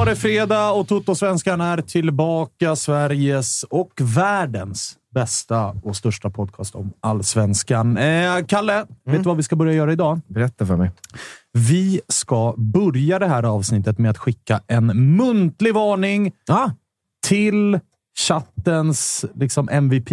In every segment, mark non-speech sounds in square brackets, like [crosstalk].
Var det fredag och Toto-svenskan är tillbaka. Sveriges och världens bästa och största podcast om allsvenskan. Eh, Kalle, vet du vad vi ska börja göra idag? Berätta för mig. Vi ska börja det här avsnittet med att skicka en muntlig varning Ah, till chattens liksom MVP,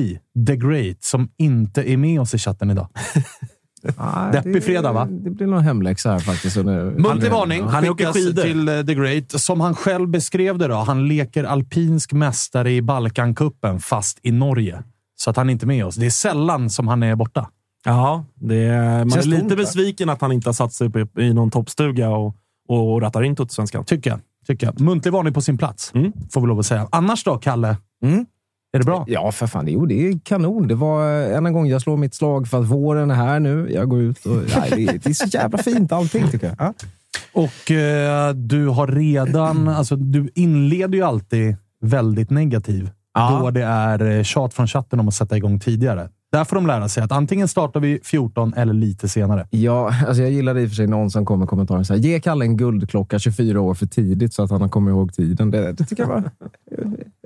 The Great, som inte är med oss i chatten idag. [laughs] ah, Deppig fredag, va? Det blir någon hemläxa här faktiskt. Så nu- Muntlig varning Han åker skickas skidor. till eh, The Great. Som han själv beskrev det då. Han leker alpinsk mästare i Balkankuppen, fast i Norge. Så att han är inte med oss. Det är sällan som han är borta. Ja, det är, man Känns är lite besviken att han inte har satt sig uppe i någon toppstuga och, och rattar in Toto-svenskan. Tycker jag. Tycker jag. Muntlig varning på sin plats, Mm. får vi lov att säga. Annars då, Kalle? Mm. Är det bra? Ja, för fan. Jo, det är kanon. Det var eh, en gång jag slår mitt slag för att våren är här nu. Jag går ut och... Nej, det, är, det är så jävla fint allting, tycker jag. Ja. Och eh, du har redan... [clears throat] Alltså, du inleder ju alltid väldigt negativ. Ja. Då det är eh, tjat från chatten om att sätta igång tidigare. Där får de lära sig att antingen startar vi 14 eller lite senare. Ja, alltså jag gillade i och för sig någon som kom med kommentaren så här, ge Kalle en guldklocka 24 år för tidigt så att han kommer ihåg tiden. Det, det tycker jag var...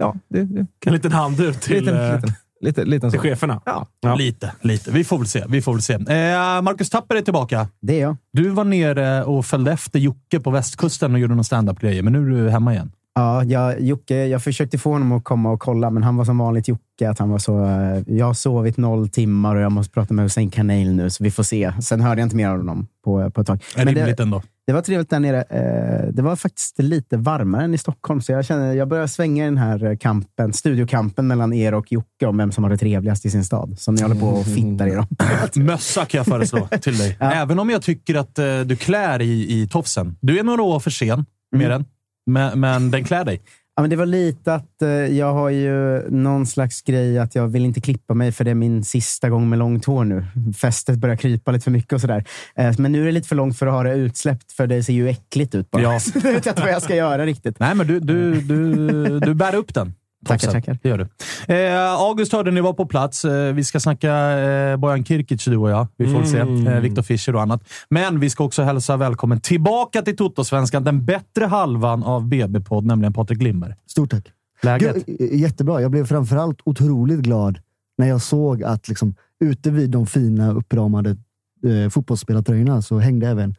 Ja, det, det, En liten hand ut till, liten, eh, liten, liten, liten till cheferna. Ja. Ja. Lite, lite. Vi får väl se. Vi får väl se. Eh, Marcus Tapper är tillbaka. Det är jag. Du var nere och följde efter Jocke på västkusten och gjorde någon standup-grejer, men nu är du hemma igen. Ja, jag, Jocke, jag försökte få honom att komma och kolla, men han var som vanligt Jocke. Att han var så, eh, jag har sovit noll timmar och jag måste prata med Hussein Kanel nu, så vi får se. Sen hörde jag inte mer av honom på, på ett tag. Är Men rimligt det, ändå. Det var trevligt där nere. Eh, Det var faktiskt lite varmare än i Stockholm, så jag, känner, jag börjar svänga i den här eh, kampen, studiokampen mellan er och Jocke om vem som har det trevligast i sin stad. Som ni håller på och fittar i dem. [laughs] Mössa kan jag föreslå till dig. Ja. Även om jag tycker att eh, du klär i, i tofsen. Du är några år för sen med den, men, men den klär dig. Ja, men det var lite att eh, jag har ju någon slags grej att jag vill inte klippa mig för det är min sista gång med långt hår nu. Fästet börjar krypa lite för mycket och sådär. Eh, men nu är det lite för långt för att ha det utsläppt för det ser ju äckligt ut bara. Ja. [laughs] Så jag vet inte vad jag ska göra riktigt. Nej, men du, du, du, du bär upp den. Tackar, tackar. Det gör du. Eh, August hörde ni var på plats. Eh, vi ska snacka eh, Bojan Kirkic, du och jag. Vi får se. Eh, Viktor Fischer och annat. Men vi ska också hälsa välkommen tillbaka till Toto-svenskan. Den bättre halvan av BB-podd, nämligen Patrik Limmer. Stort tack. Läget? Gud, jättebra. Jag blev framförallt otroligt glad när jag såg att liksom, ute vid de fina uppramade eh, fotbollsspelartröjorna så hängde även Eh,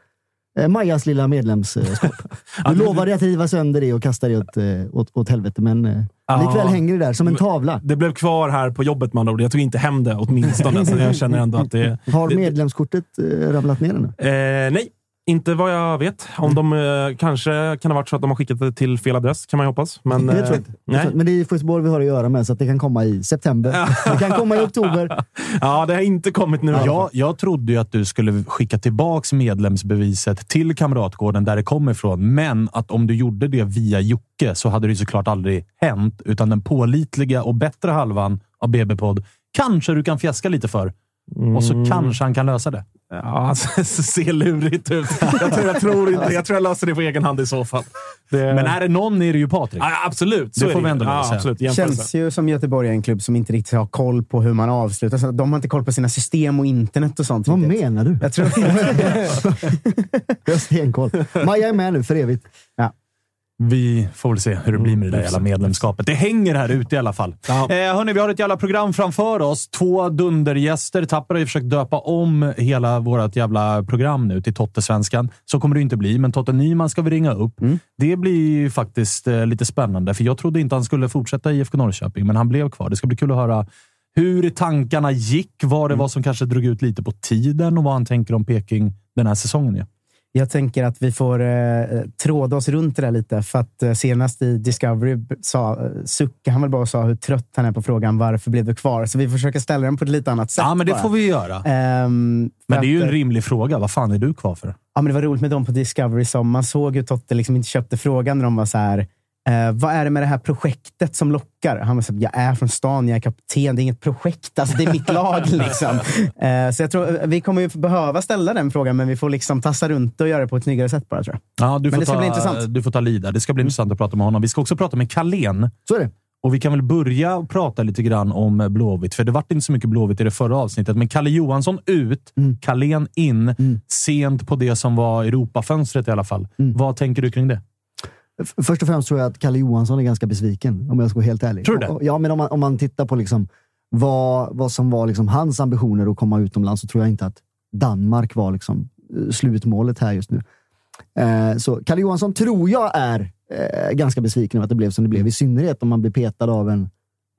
Majas lilla medlemskap. Du [laughs] lovade att riva sönder det och kasta det åt, eh, åt, åt helvete, men eh, Ja. likväl hänger det där som en tavla. Det blev kvar här på jobbet med andra ord. Jag tog inte hem det åtminstone, så jag känner ändå att det... [laughs] Har medlemskortet eh, ramlat ner ännu? Eh, nej, inte vad jag vet. Om de eh, kanske kan ha varit så att de har skickat det till fel adress, kan man ju hoppas. Men, det tror jag eh, inte. Nej. Men det är Göteborg vi har att göra med, så att det kan komma i september. [laughs] Det kan komma i oktober. Ja, det har inte kommit nu. Jag, jag trodde ju att du skulle skicka tillbaka medlemsbeviset till Kamratgården där det kommer ifrån, men att om du gjorde det via Jocke så hade det ju såklart aldrig hänt, utan den pålitliga och bättre halvan av BB-podd kanske du kan fjäska lite för. Och så kanske han kan lösa det. Ja, det [laughs] ser lurigt ut. Jag tror jag, tror inte, jag tror jag löser det på egen hand i så fall. Det, Men är det någon är det ju Patrik. ja, absolut, så Det får vi ju. ändå ja, absolut. Jämförelse. känns ju som Göteborg är en klubb som inte riktigt har koll på hur man avslutar. Så de har inte koll på sina system och internet och sånt. Vad riktigt. menar du? Jag tror [laughs] [laughs] Jag har stenkoll. Maja är med nu för evigt. Vi får väl se hur det blir med det där jävla medlemskapet. Det hänger här ute i alla fall. Ja. Eh, hörni, vi har ett jävla program framför oss. Två dundergäster. Tapper har ju försökt döpa om hela vårt jävla program nu till Tottesvenskan. Så kommer det inte bli, men Totte Nyman ska vi ringa upp. Det blir ju faktiskt eh, lite spännande, för jag trodde inte han skulle fortsätta i IFK Norrköping, men han blev kvar. Det ska bli kul att höra hur tankarna gick, vad det var som kanske drog ut lite på tiden och vad han tänker om Peking den här säsongen. Ja. Jag tänker att vi får eh, tråda oss runt det där lite. För att eh, senast i Discovery sa, eh, suckade han väl bara och sa hur trött han är på frågan varför blev du kvar? Så vi försöker ställa den på ett lite annat sätt. ja, men det bara. får vi göra. För Men det är ju en eh, rimlig fråga. Vad fan är du kvar för? Ja, men det var roligt med dem på Discovery som man såg hur Totte liksom inte köpte frågan när de var så här. Eh, vad är det med det här projektet som lockar? Han var så jag är från stan, jag är kapten, det är inget projekt, alltså, det är mitt lag. [laughs] liksom. eh, så jag tror vi kommer ju behöva ställa den frågan, men vi får liksom tassa runt och göra det på ett snyggare sätt bara tror jag. Ja, du, Men får det ska ta, bli intressant. Mm. du får ta lida. Det ska bli intressant att prata med honom. Vi ska också prata med Kalén. Så är det. Och vi kan väl börja prata lite grann om Blåvitt, för det vart inte så mycket Blåvitt i det förra avsnittet. Men Kalle Johansson ut, Mm. Kalén in, sent på det som var Europafönstret i alla fall. Mm. Vad tänker du kring det? Först och främst tror jag att Kalle Johansson är ganska besviken, om jag ska vara helt ärlig. Tror du det? Ja, men om man, om man tittar på liksom vad, vad som var liksom hans ambitioner att komma utomlands så tror jag inte att Danmark var liksom eh, slutmålet här just nu. Eh, så Kalle Johansson tror jag är eh, ganska besviken över att det blev som det blev. I synnerhet om man blir petad av en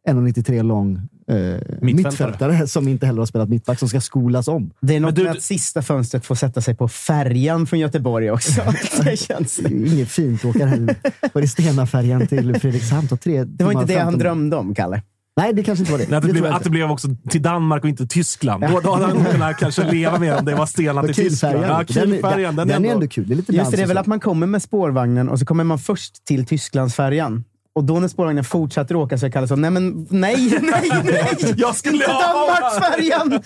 1,93 lång eh, mittfältare. som inte heller har spelat mittback, som ska skolas om. Det är något du- med att sista fönstret får sätta sig på färjan från Göteborg också. [laughs] [laughs] det känns... Det är inget fint att åka här. Var det Stenafärjan till Fredrikshamn? tre Det var inte det han 15 drömde om, Kalle. Nej, det kanske inte var det. Nej, att, det Det blev, att det blev också till Danmark och inte Tyskland. Då, då hade han kunnat kanske leva med om det var stenat i Tyskland. Ja, Kielfärjan. Den, den är ändå kul. Det är lite Just det, det är väl att man kommer med spårvagnen och så kommer man först till Tysklandsfärjan. Och då när spårvagnen fortsätter åka så Kalle så, nej men nej, nej, [laughs] nej! Jag skulle Inte Danmarksfärjan!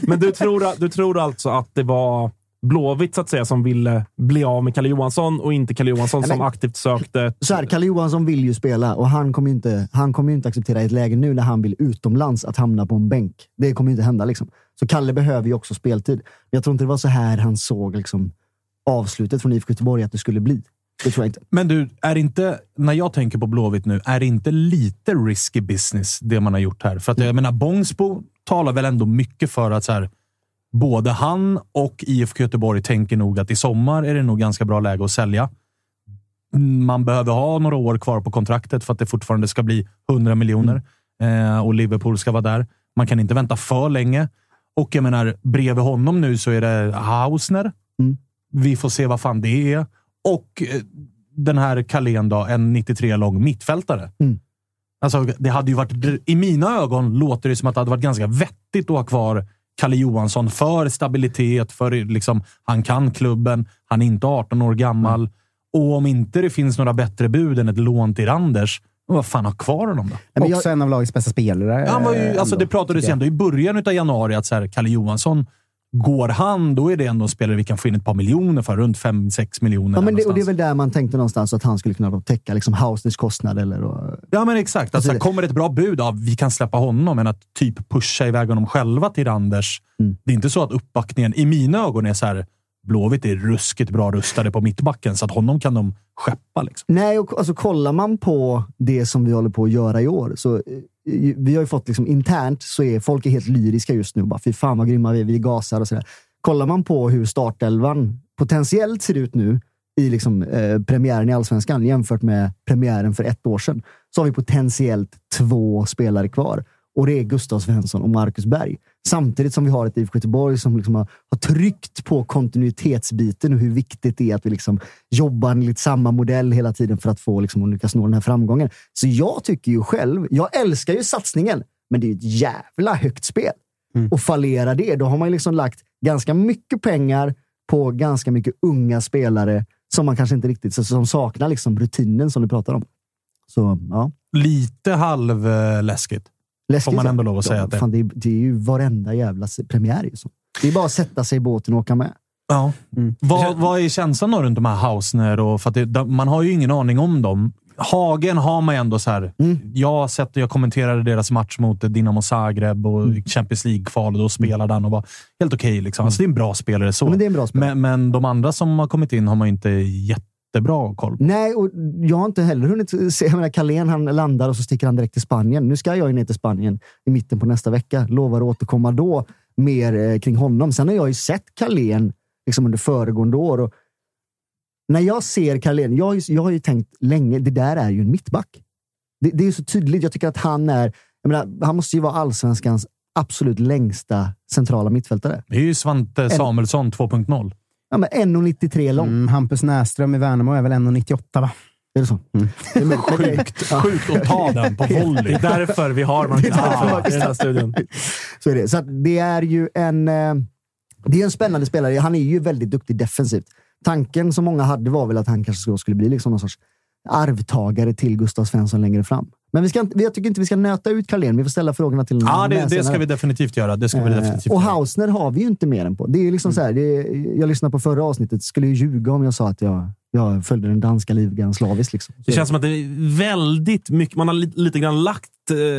Men du tror, du tror alltså att det var Blåvitt så att säga, som ville bli av med Kalle Johansson och inte Kalle Johansson Nej, som aktivt sökte... Så här, Kalle Johansson vill ju spela och han kommer inte, han kommer inte acceptera ett läge nu när han vill utomlands att hamna på en bänk. Det kommer inte hända. Liksom. Så Kalle behöver ju också speltid. Men jag tror inte det var så här han såg liksom, avslutet från IFK Göteborg att det skulle bli. Det tror jag inte. Men du, är inte, när jag tänker på Blåvitt nu, är det inte lite risky business det man har gjort här? För att jag menar, Bångsbo talar väl ändå mycket för att så här, både han och IFK Göteborg tänker nog att i sommar är det nog ganska bra läge att sälja. Man behöver ha några år kvar på kontraktet för att det fortfarande ska bli 100 miljoner eh, och Liverpool ska vara där. Man kan inte vänta för länge. Och jag menar, bredvid honom nu så är det Hausner. Mm. Vi får se vad fan det är. Och eh, den här Kalén då, en 93 lång mittfältare. Mm. Alltså, det hade ju varit, I mina ögon låter det som att det hade varit ganska vettigt att ha kvar Kalle Johansson för stabilitet, för liksom, han kan klubben, han är inte 18 år gammal. Mm. Och om inte det finns några bättre bud än ett lån till Randers, vad fan ha kvar honom då? Nej, men Också en av lagets bästa spelare. Han var ju, alltså ändå, det pratades ju ändå i början av januari att så här, Kalle Johansson, går han, då är det ändå en spelare vi kan få in ett par miljoner för. Runt 5-6 miljoner. Ja, men det, och det är väl där man tänkte någonstans att han skulle kunna täcka liksom, Hausners kostnad. Eller, och, Ja, men exakt. Alltså, Alltså, kommer det ett bra bud, ja, vi kan släppa honom, men att typ pusha iväg honom själva till Randers. Mm. Det är inte så att uppbackningen, i mina ögon, är så här. Blåvitt är ruskigt bra rustade på mittbacken, så att honom kan de skeppa. Liksom. Nej, och alltså, kollar man på det som vi håller på att göra i år, så eh, vi har ju fått liksom, internt så är folk är helt lyriska just nu. Bara, Fy fan vad grymma vi är, vi gasar och sådär. Kollar man på hur startelvan potentiellt ser ut nu i liksom, eh, premiären i Allsvenskan jämfört med premiären för ett år sedan, så har vi potentiellt två spelare kvar. Och det är Gustav Svensson och Marcus Berg. Samtidigt som vi har ett IFK Göteborg som liksom har, har tryckt på kontinuitetsbiten och hur viktigt det är att vi liksom jobbar enligt samma modell hela tiden för att få liksom, lyckas nå den här framgången. Så jag tycker ju själv, jag älskar ju satsningen, men det är ju ett jävla högt spel. Och fallerar det, då har man liksom lagt ganska mycket pengar på ganska mycket unga spelare som man kanske inte riktigt som saknar liksom rutinen som du pratar om. Så ja, Lite halvläskigt. Läskigt. Får man ändå lov att säga att det- fan, det, är, det är ju varenda jävla premiär. Ju så. Det är bara att sätta sig i båten och åka med. Ja. Vad, vad är känslan då runt de här Hausner? Och, för det, de, man har ju ingen aning om dem. Hagen har man ju ändå så här. Mm. Jag har sett jag kommenterade deras match mot Dinamo Zagreb och Mm. Champions League-kval och då spelade han och var helt okej. liksom. alltså, det är en bra spelare så. Ja, men det är en bra spelare. men, men de andra som har kommit in har man inte jättebra koll på. Nej, och jag har inte heller hunnit se. Jag menar, Carlén han landar och så sticker han direkt till Spanien. Nu ska jag ju ner till Spanien i mitten på nästa vecka. Lovar att återkomma då mer eh, kring honom. Sen har jag ju sett Carlén liksom under föregående år. Och när jag ser Carlén, jag, har ju- jag har ju tänkt länge, det där är ju en mittback. Det, det är ju så tydligt. Jag tycker att han är, jag menar, han måste ju vara allsvenskans absolut längsta centrala mittfältare. Det är ju Svante Samuelsson 2.0. Ja, men 1,93 lång. Mm, Hampus Näström i Värnamo är väl 1,98 va? Är det så? Mm. Det är. Men det- [laughs] ja. Sjukt att ta den på Det volley. är därför vi har Marcus Det Marcus i den här studion. Så är det. Så att det är ju en, eh, det är en spännande spelare. Han är ju väldigt duktig defensivt. Tanken som många hade var väl att han kanske skulle- skulle bli liksom någon sorts arvtagare till Gustav Svensson längre fram. Men vi ska jag tycker inte vi ska nöta ut Carlén. Vi får ställa frågorna till Ja, honom det, med det ska vi definitivt göra. Det ska vi Eh, definitivt och. Hausner har vi ju inte mer än på. Det är liksom så här, det jag lyssnade på förra avsnittet. Skulle ju ljuga om jag sa att jag, jag följde den danska ligan slaviskt. Liksom. Det känns som att det är väldigt mycket. Man har li- lite grann lagt,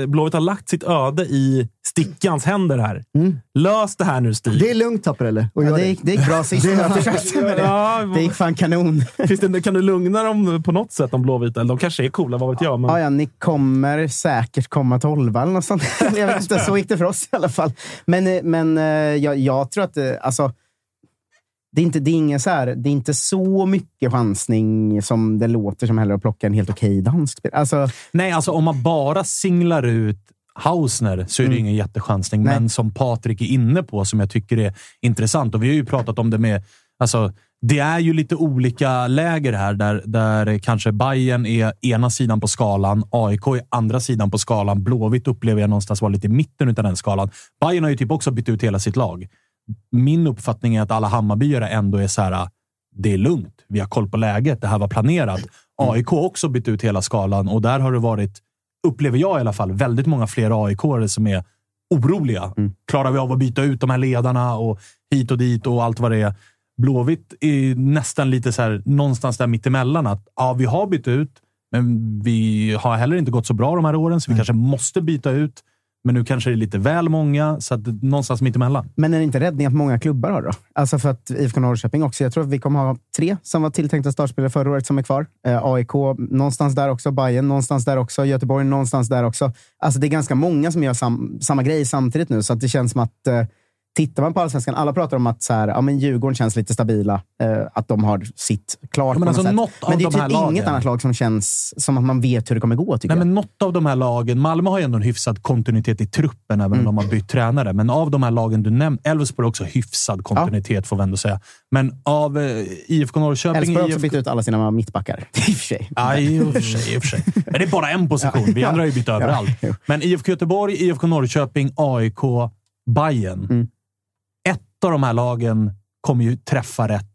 eh, Blåvitt har lagt sitt öde i Stickans händer här. Mm. Lös det här nu, Stig. det är lugnt Tapper, eller? Och Ja, gör det, gick, det gick bra sist. [laughs] Det- Jag försökte med det. Ja, Det gick fan kanon. finns det, kan du lugna dem på något sätt om Blåvita? Eller De kanske är coola, vad vet jag. Men... Ja, ja, ni kommer säkert komma tolva eller något sånt. [laughs] Jag vet inte, så gick det för oss i alla fall. Men, eh, men eh, jag, jag tror att det, alltså, det är inte, det är ingen så här, det är inte så mycket chansning som det låter som heller att plocka en helt okej dansk spelare. Alltså, Nej, alltså om man bara singlar ut Hausner så är det Mm. ingen jättechansning. Nej. Men som Patrik är inne på, som jag tycker är intressant, och vi har ju pratat om det med... Alltså, det är ju lite olika läger här, där, där kanske Bayern är ena sidan på skalan, AIK är andra sidan på skalan. Blåvitt upplever jag någonstans vara lite i mitten av den skalan. Bayern har ju typ också bytt ut hela sitt lag. Min uppfattning är att alla Hammarbyare ändå är så här, det är lugnt. Vi har koll på läget. Det här var planerat. AIK har också bytt ut hela skalan och där har det varit, upplever jag i alla fall, väldigt många fler aik som är oroliga. Klarar vi av att byta ut de här ledarna och hit och dit och allt vad det är? Blåvitt är nästan lite så här, någonstans där mittemellan. Att ja, vi har bytt ut, men vi har heller inte gått så bra de här åren, så vi kanske måste byta ut. Men nu kanske det är lite väl många, så att någonstans mittemellan. men är det inte räddning att många klubbar har då? Alltså för att IFK Norrköping också. Jag tror att vi kommer ha tre som var tilltänkta startspelare förra året som är kvar. Eh, AIK någonstans där också. Bayern någonstans där också. Göteborg någonstans där också. Alltså det är ganska många som gör sam, samma grej samtidigt nu, så att det känns som att eh, Tittar man på Allsvenskan, alla pratar om att så här, ja, men Djurgården känns lite stabila. Eh, att de har sitt klart Ja, men alltså men det är typ här inget lagen- annat lag som känns som att man vet hur det kommer gå, tycker Nej, jag. men något av de här lagen, Malmö har ju ändå en hyfsad kontinuitet i truppen, även om de har bytt tränare. Men av de här lagen du nämnde, Elfsborg har också hyfsad kontinuitet, får vi ändå säga. Men av eh, IFK Norrköping... Elfsborg har också IFK bytt ut alla sina mittbackar. [laughs] I och för sig. Ja, i och för sig. I och för sig. Men det är bara en position. Vi andra har ju bytt överallt. Men IFK Göteborg, IFK Norrköping, AIK, Bayern. Mm. Ett av de här lagen kommer ju träffa rätt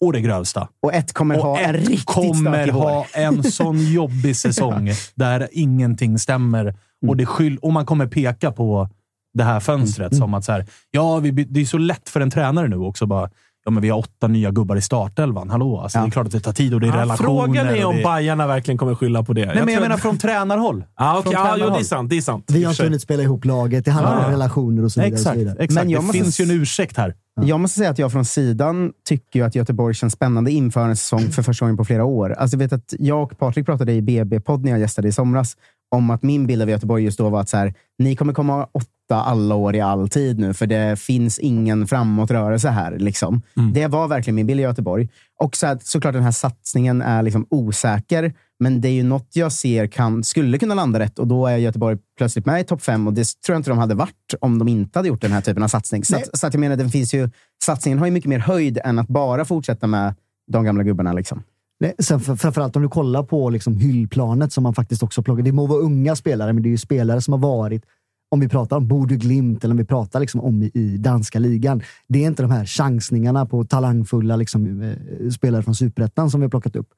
och det grövsta. Och ett kommer Och ha en ett riktigt kommer ha en sån jobbig [laughs] säsong där ingenting stämmer. Mm. Och, det skyll, och man kommer peka på det här fönstret Mm. som att så här, ja, vi, det är så lätt för en tränare nu också. Bara, ja, men vi har åtta nya gubbar i startelvan. Hallå, alltså, Ja. det är klart att det tar tid och det är Ja, relationer. frågan är om det... Bajarna verkligen kommer skylla på det. Nej, men jag menar från tränarhåll. [laughs] Ja, okej, från ja, jo, det tränarhåll. är sant. Det är sant. Vi har inte hunnit spela ihop laget. Det handlar Ja. om relationer och så vidare. Och så Exakt. vidare. exakt. Men jag det måste- finns ju en ursäkt här. Jag måste säga att jag från sidan tycker ju att Göteborg känns spännande inför en säsong för första gången på flera år. Alltså jag vet att jag och Patrik pratade i BB-podd när jag gästade i somras om att min bild av Göteborg just då var att så här, ni kommer komma åtta alla år i all tid nu, för det finns ingen framåtrörelse här. Liksom. Det var verkligen min bild av Göteborg. Och så här, såklart den här satsningen är liksom osäker, men det är ju något jag ser kan, skulle kunna landa rätt och då är Göteborg plötsligt med i topp fem och det tror jag inte de hade varit om de inte hade gjort den här typen av satsning. Så, att, så att jag menar, den finns ju, satsningen har ju mycket mer höjd än att bara fortsätta med de gamla gubbarna. Liksom. Nej, Sen för, framförallt om du kollar på liksom hyllplanet som man faktiskt också plockar. Det må vara unga spelare, men det är ju spelare som har varit, om vi pratar om Bodø Glimt eller om vi pratar liksom om i, i danska ligan. Det är inte de här chansningarna på talangfulla liksom, eh, spelare från superettan som vi har plockat upp.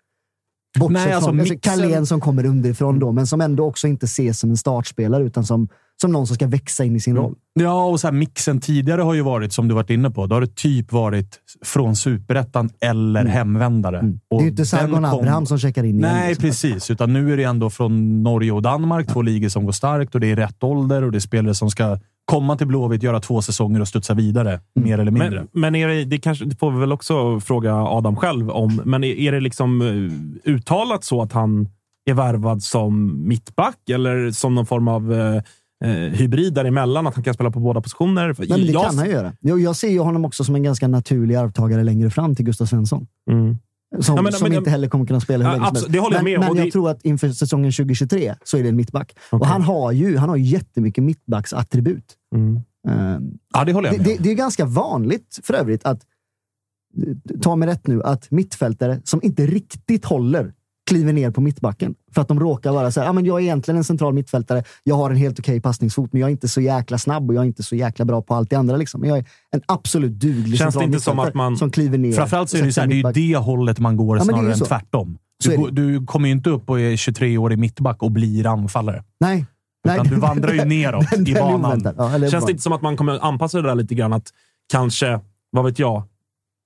Bortsett Nej, alltså från alltså, Carlén som kommer underifrån då, men som ändå också inte ses som en startspelare utan som, som någon som ska växa in i sin roll. Ja, och så här, mixen tidigare har ju varit, som du varit inne på, då har det typ varit från superettan eller hemvändare. Mm. Och det är ju inte Sargon kom- Abraham som checkar in igen. Nej, liksom. precis. Utan nu är det ändå från Norge och Danmark, två ligor som går starkt och det är rätt ålder och det är spelare som ska komma till Blåvitt, göra två säsonger och studsa vidare, mer eller mindre. Men, men är det, det, kanske, det får vi väl också fråga Adam själv om, men är, är det liksom eh, uttalat så att han är värvad som mittback eller som någon form av eh, hybrid däremellan? Att han kan spela på båda positioner? Nej, men det Jag- kan han göra. Jag, jag ser ju honom också som en ganska naturlig arvtagare längre fram till Gustav Svensson. Mm. Som, Ja, men- som men- inte heller kommer kunna spela hur länge som absolut, helst. det håller jag men, Men och jag det- tror att inför säsongen 2023 så är det en mittback. Och Okej. han har ju han har jättemycket mittbacksattribut. Mm. Eh, Ja, det håller det, jag med det, om. det är ganska vanligt för övrigt att, ta mig rätt nu, att mittfältare som inte riktigt håller kliver ner på mittbacken. För att de råkar vara så här, ah, men jag är egentligen en central mittfältare, jag har en helt okej passningsfot, men jag är inte så jäkla snabb och jag är inte så jäkla bra på allt det andra. Liksom. Men jag är en absolut duglig Känns det central inte som att man- som kliver ner. Framförallt så är det, så här, det är ju det hållet man går Ja, det snarare än tvärtom. Du, du kommer ju inte upp och är 23-årig mittback och blir anfallare. Nej. Utan du vandrar ju [laughs] neråt Den- i den banan. Ja, Känns det inte som att man kommer anpassa det där lite grann? Att kanske, vad vet jag,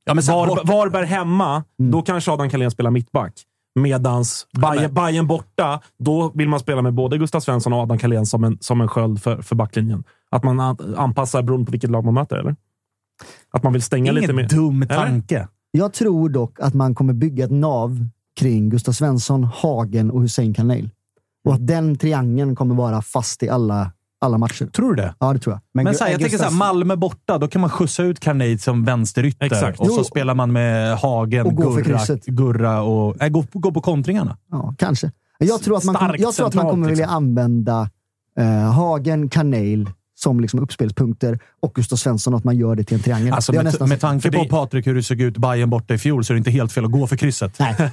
Ja, men Var, Varberg hemma, Mm. då kanske Adam Carlén spelar mittback. Medans Bayern, Bayern borta, då vill man spela med både Gustav Svensson och Adam Carlén som en, som en sköld för, för backlinjen. Att man an- anpassar beroende på vilket lag man möter, eller? Att man vill stänga Ingen lite mer. dum Eller? tanke. Jag tror dock att man kommer bygga ett nav kring Gustav Svensson, Hagen och Hussein Kanel. Och att den triangeln kommer vara fast i alla, alla matcher. Tror du det? Ja, det tror jag. Men, Gu- så här, jag tänker så här, Malmö borta, då kan man skjutsa ut Carnade som vänsterytter. Exakt. Och så Jo. spelar man med Hagen, Och Gurra, krysset. Gurra och... Nej, gå, gå på kontringarna. Ja, kanske. Jag tror att man, kommer- Starkt jag tror att man centralt, kommer vilja liksom. använda eh, Hagen, Kanel som liksom uppspelspunkter och Gustav Svensson och att man gör det till en triangel. Alltså Det med, nästan med tanke på det- Patrik, hur det såg ut Bayern borta i fjol, så är det inte helt fel att gå för krysset. Nej. [laughs]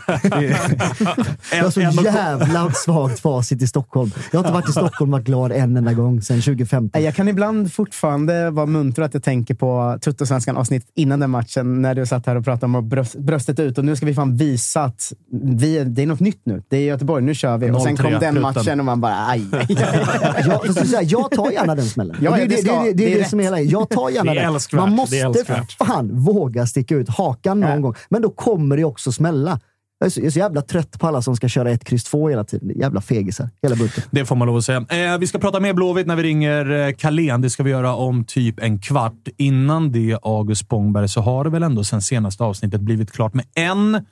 Jag har så jävla svagt facit i Stockholm. Jag har inte varit i Stockholm och varit glad en enda gång sedan 2015. Nej, Jag kan ibland fortfarande vara munter att jag tänker på Tuttosvenskan avsnitt innan den matchen, när du satt här och pratade om att bröst, bröstet ut. Och nu ska vi fan visa att vi, det är något nytt nu. Det är Göteborg, nu kör vi. Och sen 0-3 kom den matchen och man bara aj. aj, aj, aj. Jag, jag tar gärna den smällen. Ja, det, det, det det, ska- det, är det som är hela. Jag tar [laughs] gärna Det är. Man måste fan våga sticka ut hakan någon Ja. gång. Men då kommer det också smälla. Jag är, så, jag är så jävla trött på alla som ska köra ett kryss två hela tiden. Jävla fegisar, hela bunten. Det får man lov att säga. Eh, vi ska prata mer Blåvitt när vi ringer eh, Carlén. Det ska vi göra om typ en kvart. Innan det, August Spångberg, så har det väl ändå sen senaste avsnittet blivit klart med en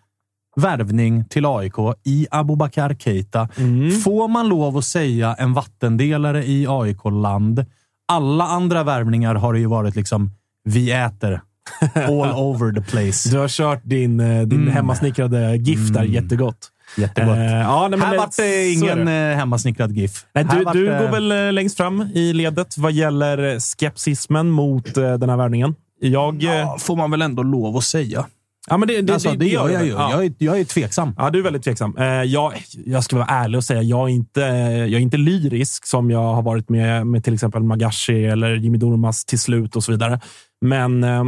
värvning till AIK i Abubakar Keita. Får man lov att säga en vattendelare i AIK-land? Alla andra värvningar har det ju varit liksom vi äter all [laughs] over the place. Du har kört din, eh, din Mm. hemmasnickrade GIF där jättegott. Jättegott. Eh, ja, nej, men här vart det ingen eh, hemmasnickrad GIF. Nej, du vart du det- går väl eh, längst fram i ledet vad gäller skepsismen mot eh, den här värvningen. Jag... eh, Ja, får man väl ändå lov att säga. Ja, men det, det, alltså, det, gör jag ju. Ja. Jag, är, jag är tveksam. Ja, du är väldigt tveksam. Eh, jag, jag ska vara ärlig och säga jag är inte, jag är inte lyrisk som jag har varit med, med till exempel Magashi eller Jimmy Durmaz till slut och så vidare. Men eh,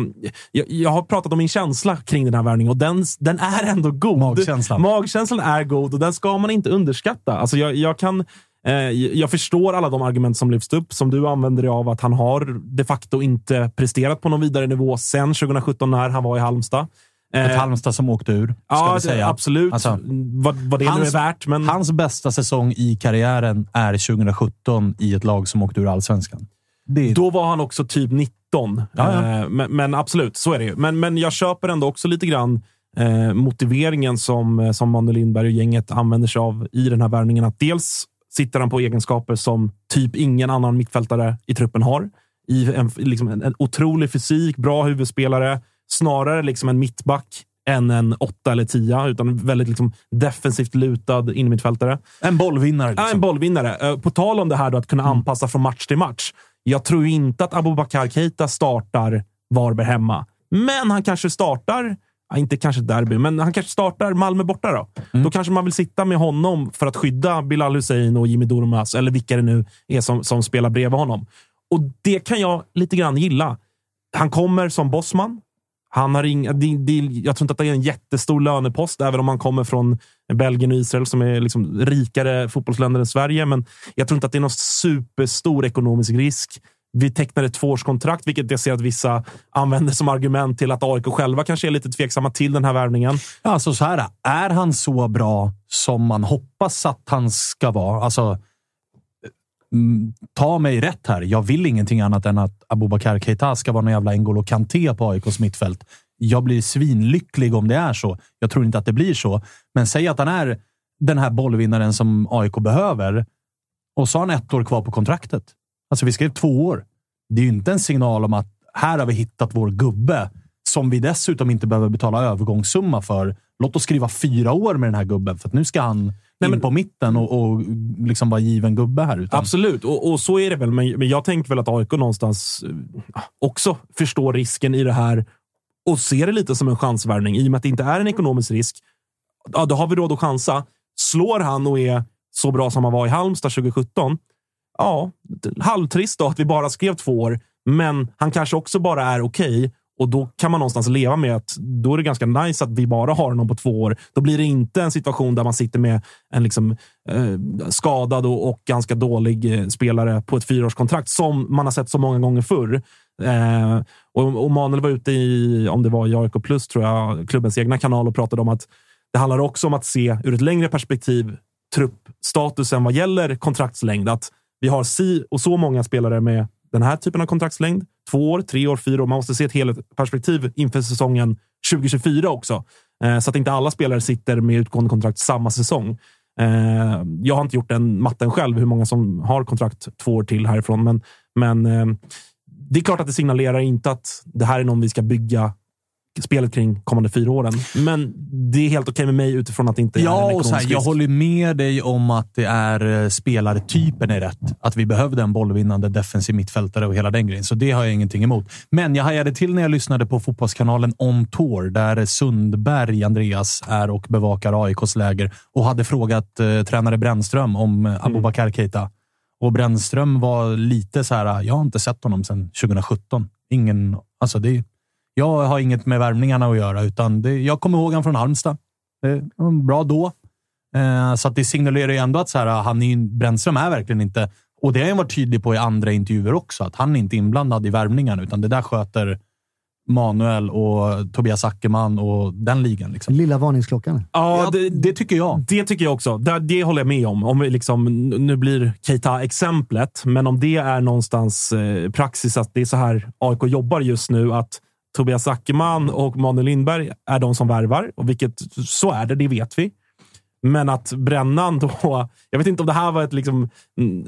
jag, jag har pratat om min känsla kring den här värvningen och den, den är ändå god. Magkänslan. Magkänslan är god och den ska man inte underskatta. Alltså jag, jag kan... eh, Jag förstår alla de argument som lyfts upp, som du använder dig av, att han har de facto inte presterat på någon vidare nivå sen 2017 när han var i Halmstad. Ett Eh, Halmstad som åkte ur, ska Ja, det- säga. absolut. Alltså, vad, vad det nu är värt. Men... Hans bästa säsong i karriären är 2017 i ett lag som åkte ur allsvenskan. Det Då var han också typ 19. Ja, ja. Eh, Men, men absolut, så är det ju. Men, men jag köper ändå också lite grann eh, motiveringen som, eh, som Manuel Lindberg och gänget använder sig av i den här värvningen. Att dels sitter han på egenskaper som typ ingen annan mittfältare i truppen har. I en, liksom en, en otrolig fysik, bra huvudspelare, snarare liksom en mittback än en åtta eller tia, utan väldigt liksom defensivt lutad innermittfältare. En bollvinnare. Liksom. Ja, en bollvinnare. Eh, På tal om det här då, att kunna anpassa från match till match. Jag tror inte att Abubakar Keita startar Varberg hemma, men han kanske startar Ja, inte kanske derby, men han kanske startar Malmö borta då. Då kanske man vill sitta med honom för att skydda Bilal Hussein och Jimmy Durmaz, eller vilka det nu är som, som spelar bredvid honom. Och det kan jag lite grann gilla. Han kommer som bossman. Han har inga, det, det, jag tror inte att det är en jättestor lönepost, även om han kommer från Belgien och Israel som är liksom rikare fotbollsländer än Sverige. Men jag tror inte att det är någon superstor ekonomisk risk. Vi tecknar ett tvåårskontrakt, vilket jag ser att vissa använder som argument till att AIK själva kanske är lite tveksamma till den här värvningen. Alltså så här, är han så bra som man hoppas att han ska vara? Alltså, Mm, ta mig rätt här. Jag vill ingenting annat än att Abubakar Keita ska vara någon jävla N'Golo Kanté på AIKs mittfält. Jag blir svinlycklig om det är så. Jag tror inte att det blir så. Men säg att han är den här bollvinnaren som AIK behöver och så har han ett år kvar på kontraktet. Alltså, vi skrev två år. Det är ju inte en signal om att här har vi hittat vår gubbe som vi dessutom inte behöver betala övergångssumma för. Låt oss skriva fyra år med den här gubben, för att nu ska han in men- på mitten och, och liksom vara given gubbe här. Utan, Absolut, och, och så är det väl. Men, men jag tänker väl att AIK någonstans eh, också förstår risken i det här och ser det lite som en chansvärvning. I och med att det inte är en ekonomisk risk, ja, då har vi råd att chansa. Slår han och är så bra som han var i Halmstad 2017, ja, halvtrist då att vi bara skrev två år. Men han kanske också bara är okej och då kan man någonstans leva med att då är det ganska nice att vi bara har honom på två år. Då blir det inte en situation där man sitter med en liksom, eh, skadad och, och ganska dålig eh, spelare på ett fyraårskontrakt som man har sett så många gånger förr. Eh, och, och Manuel var ute i, om det var i AIK Plus, tror jag, klubbens egna kanal och pratade om att det handlar också om att se ur ett längre perspektiv truppstatusen vad gäller kontraktslängd. Att vi har si och så många spelare med den här typen av kontraktslängd. Två år, tre år, fyra år. Man måste se ett helhetsperspektiv inför säsongen 2024 också. Eh, så att inte alla spelare sitter med utgående kontrakt samma säsong. Eh, jag har inte gjort den matten själv, hur många som har kontrakt två år till härifrån. Men, men eh, det är klart att det signalerar inte att det här är någon vi ska bygga spelet kring kommande fyra åren. Men det är helt okej med mig utifrån att det inte är en Ja, och så här, jag håller med dig om att det är eh, spelartypen är rätt. Att vi behövde en bollvinnande defensiv mittfältare och hela den grejen. Så det har jag ingenting emot. Men jag hajade till när jag lyssnade på fotbollskanalen On Tour, där Sundberg, Andreas, är och bevakar AIKs läger och hade frågat eh, tränare Brännström om eh, Abubakar Keita. Och Brännström var lite så här, jag har inte sett honom sedan 2017. Ingen, alltså det, jag har inget med värvningarna att göra, utan det, jag kommer ihåg honom från Halmstad. Det var bra då. Eh, så att det signalerar ju ändå att så här, han är, Brännström är verkligen inte, och det har han varit tydlig på i andra intervjuer också, att han är inte inblandad i värvningarna, utan det där sköter Manuel och Tobias Ackerman och den ligan. Liksom. Lilla varningsklockan. Ja, det, det tycker jag. Det tycker jag också. Det, det håller jag med om. om vi liksom, nu blir Keita exemplet, men om det är någonstans eh, praxis att det är så här AIK jobbar just nu, att Tobias Ackerman och Manuel Lindberg är de som värvar, och vilket så är det, det vet vi. Men att Brännan då... Jag vet inte om det här var ett, liksom,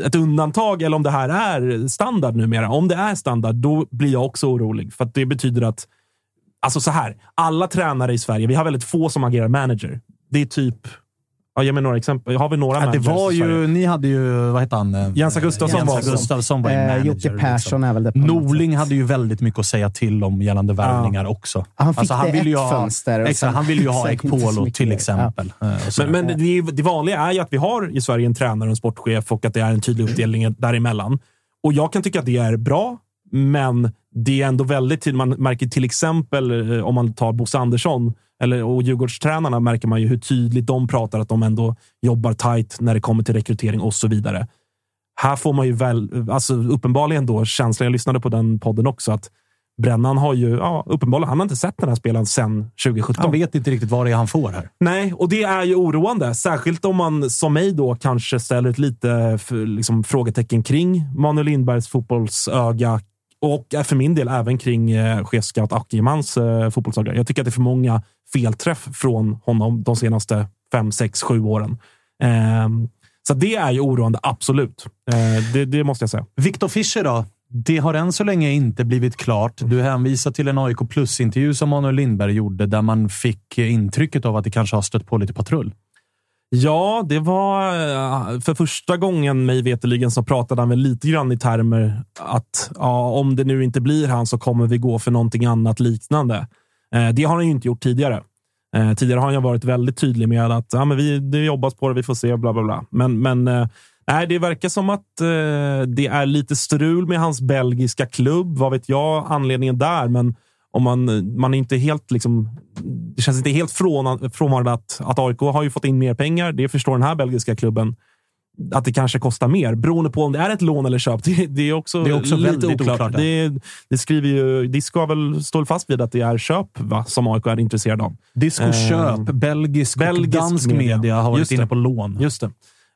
ett undantag eller om det här är standard numera. Om det är standard, då blir jag också orolig. För att det betyder att... Alltså så här, alla tränare i Sverige, vi har väldigt få som agerar manager. Det är typ... Ja, ge mig några exempel. Har vi några Ja, det var ju, ni hade ju, vad hette han? Eh, Jens Gustafsson var. Gustafsson var Eh, manager. Jocke Persson liksom. är väl det Norling hade ju väldigt mycket att säga till om gällande värvningar också. Han fick det ville ju ett ha, fönster sen- han ville ju ha Ekpolo till exempel. Eh, och sådär. Men, men det, det vanliga är ju att vi har i Sverige en tränare och en sportchef och att det är en tydlig uppdelning däremellan. Och jag kan tycka att det är bra, men det är ändå väldigt tydligt. Man märker till exempel eh, om man tar Bosse Andersson eller, och Djurgårdstränarna märker man ju hur tydligt de pratar att de ändå jobbar tight när det kommer till rekrytering och så vidare. Här får man ju väl, alltså uppenbarligen då känslan, jag lyssnade på den podden också, att Brännan har ju, ja, uppenbarligen, han har inte sett den här spelaren sedan 2017. han vet inte riktigt vad det är han får här. Nej, och det är ju oroande. Särskilt om man som mig då kanske ställer ett lite liksom, frågetecken kring Manuel Lindbergs fotbollsöga och för min del även kring eh, chefscout Akimans eh. Jag tycker att det är för många felträff från honom de senaste fem, sex, sju åren. Ehm, så det är ju oroande, absolut. Eh, det, det måste jag säga. Viktor Fischer då? Det har än så länge inte blivit klart. Du hänvisar till en AIK Plus-intervju som Manuel Lindberg gjorde, där man fick intrycket av att det kanske har stött på lite patrull. Ja, det var eh, för första gången mig veterligen så pratade han väl lite grann i termer att ja, om det nu inte blir han så kommer vi gå för någonting annat liknande. Eh, det har han ju inte gjort tidigare. Eh, tidigare har han ju varit väldigt tydlig med att ja, men vi, det jobbas på det, vi får se, bla bla bla. Men, men nej, det verkar som att det är lite strul med hans belgiska klubb. Vad vet jag anledningen där? Men om man, man är inte helt liksom, det känns inte helt från, frånvarande att, att AIK har ju fått in mer pengar. Det förstår den här belgiska klubben. Att det kanske kostar mer beroende på om det är ett lån eller köp. [laughs] Det, det är också, Det är också väldigt oklart. oklart, det, det skriver ju, ska väl stå fast vid att det är köp va, som AIK är intresserad av. Disco Eh, köp, belgisk, belgisk och dansk media. media, har varit inne på lån. Just det.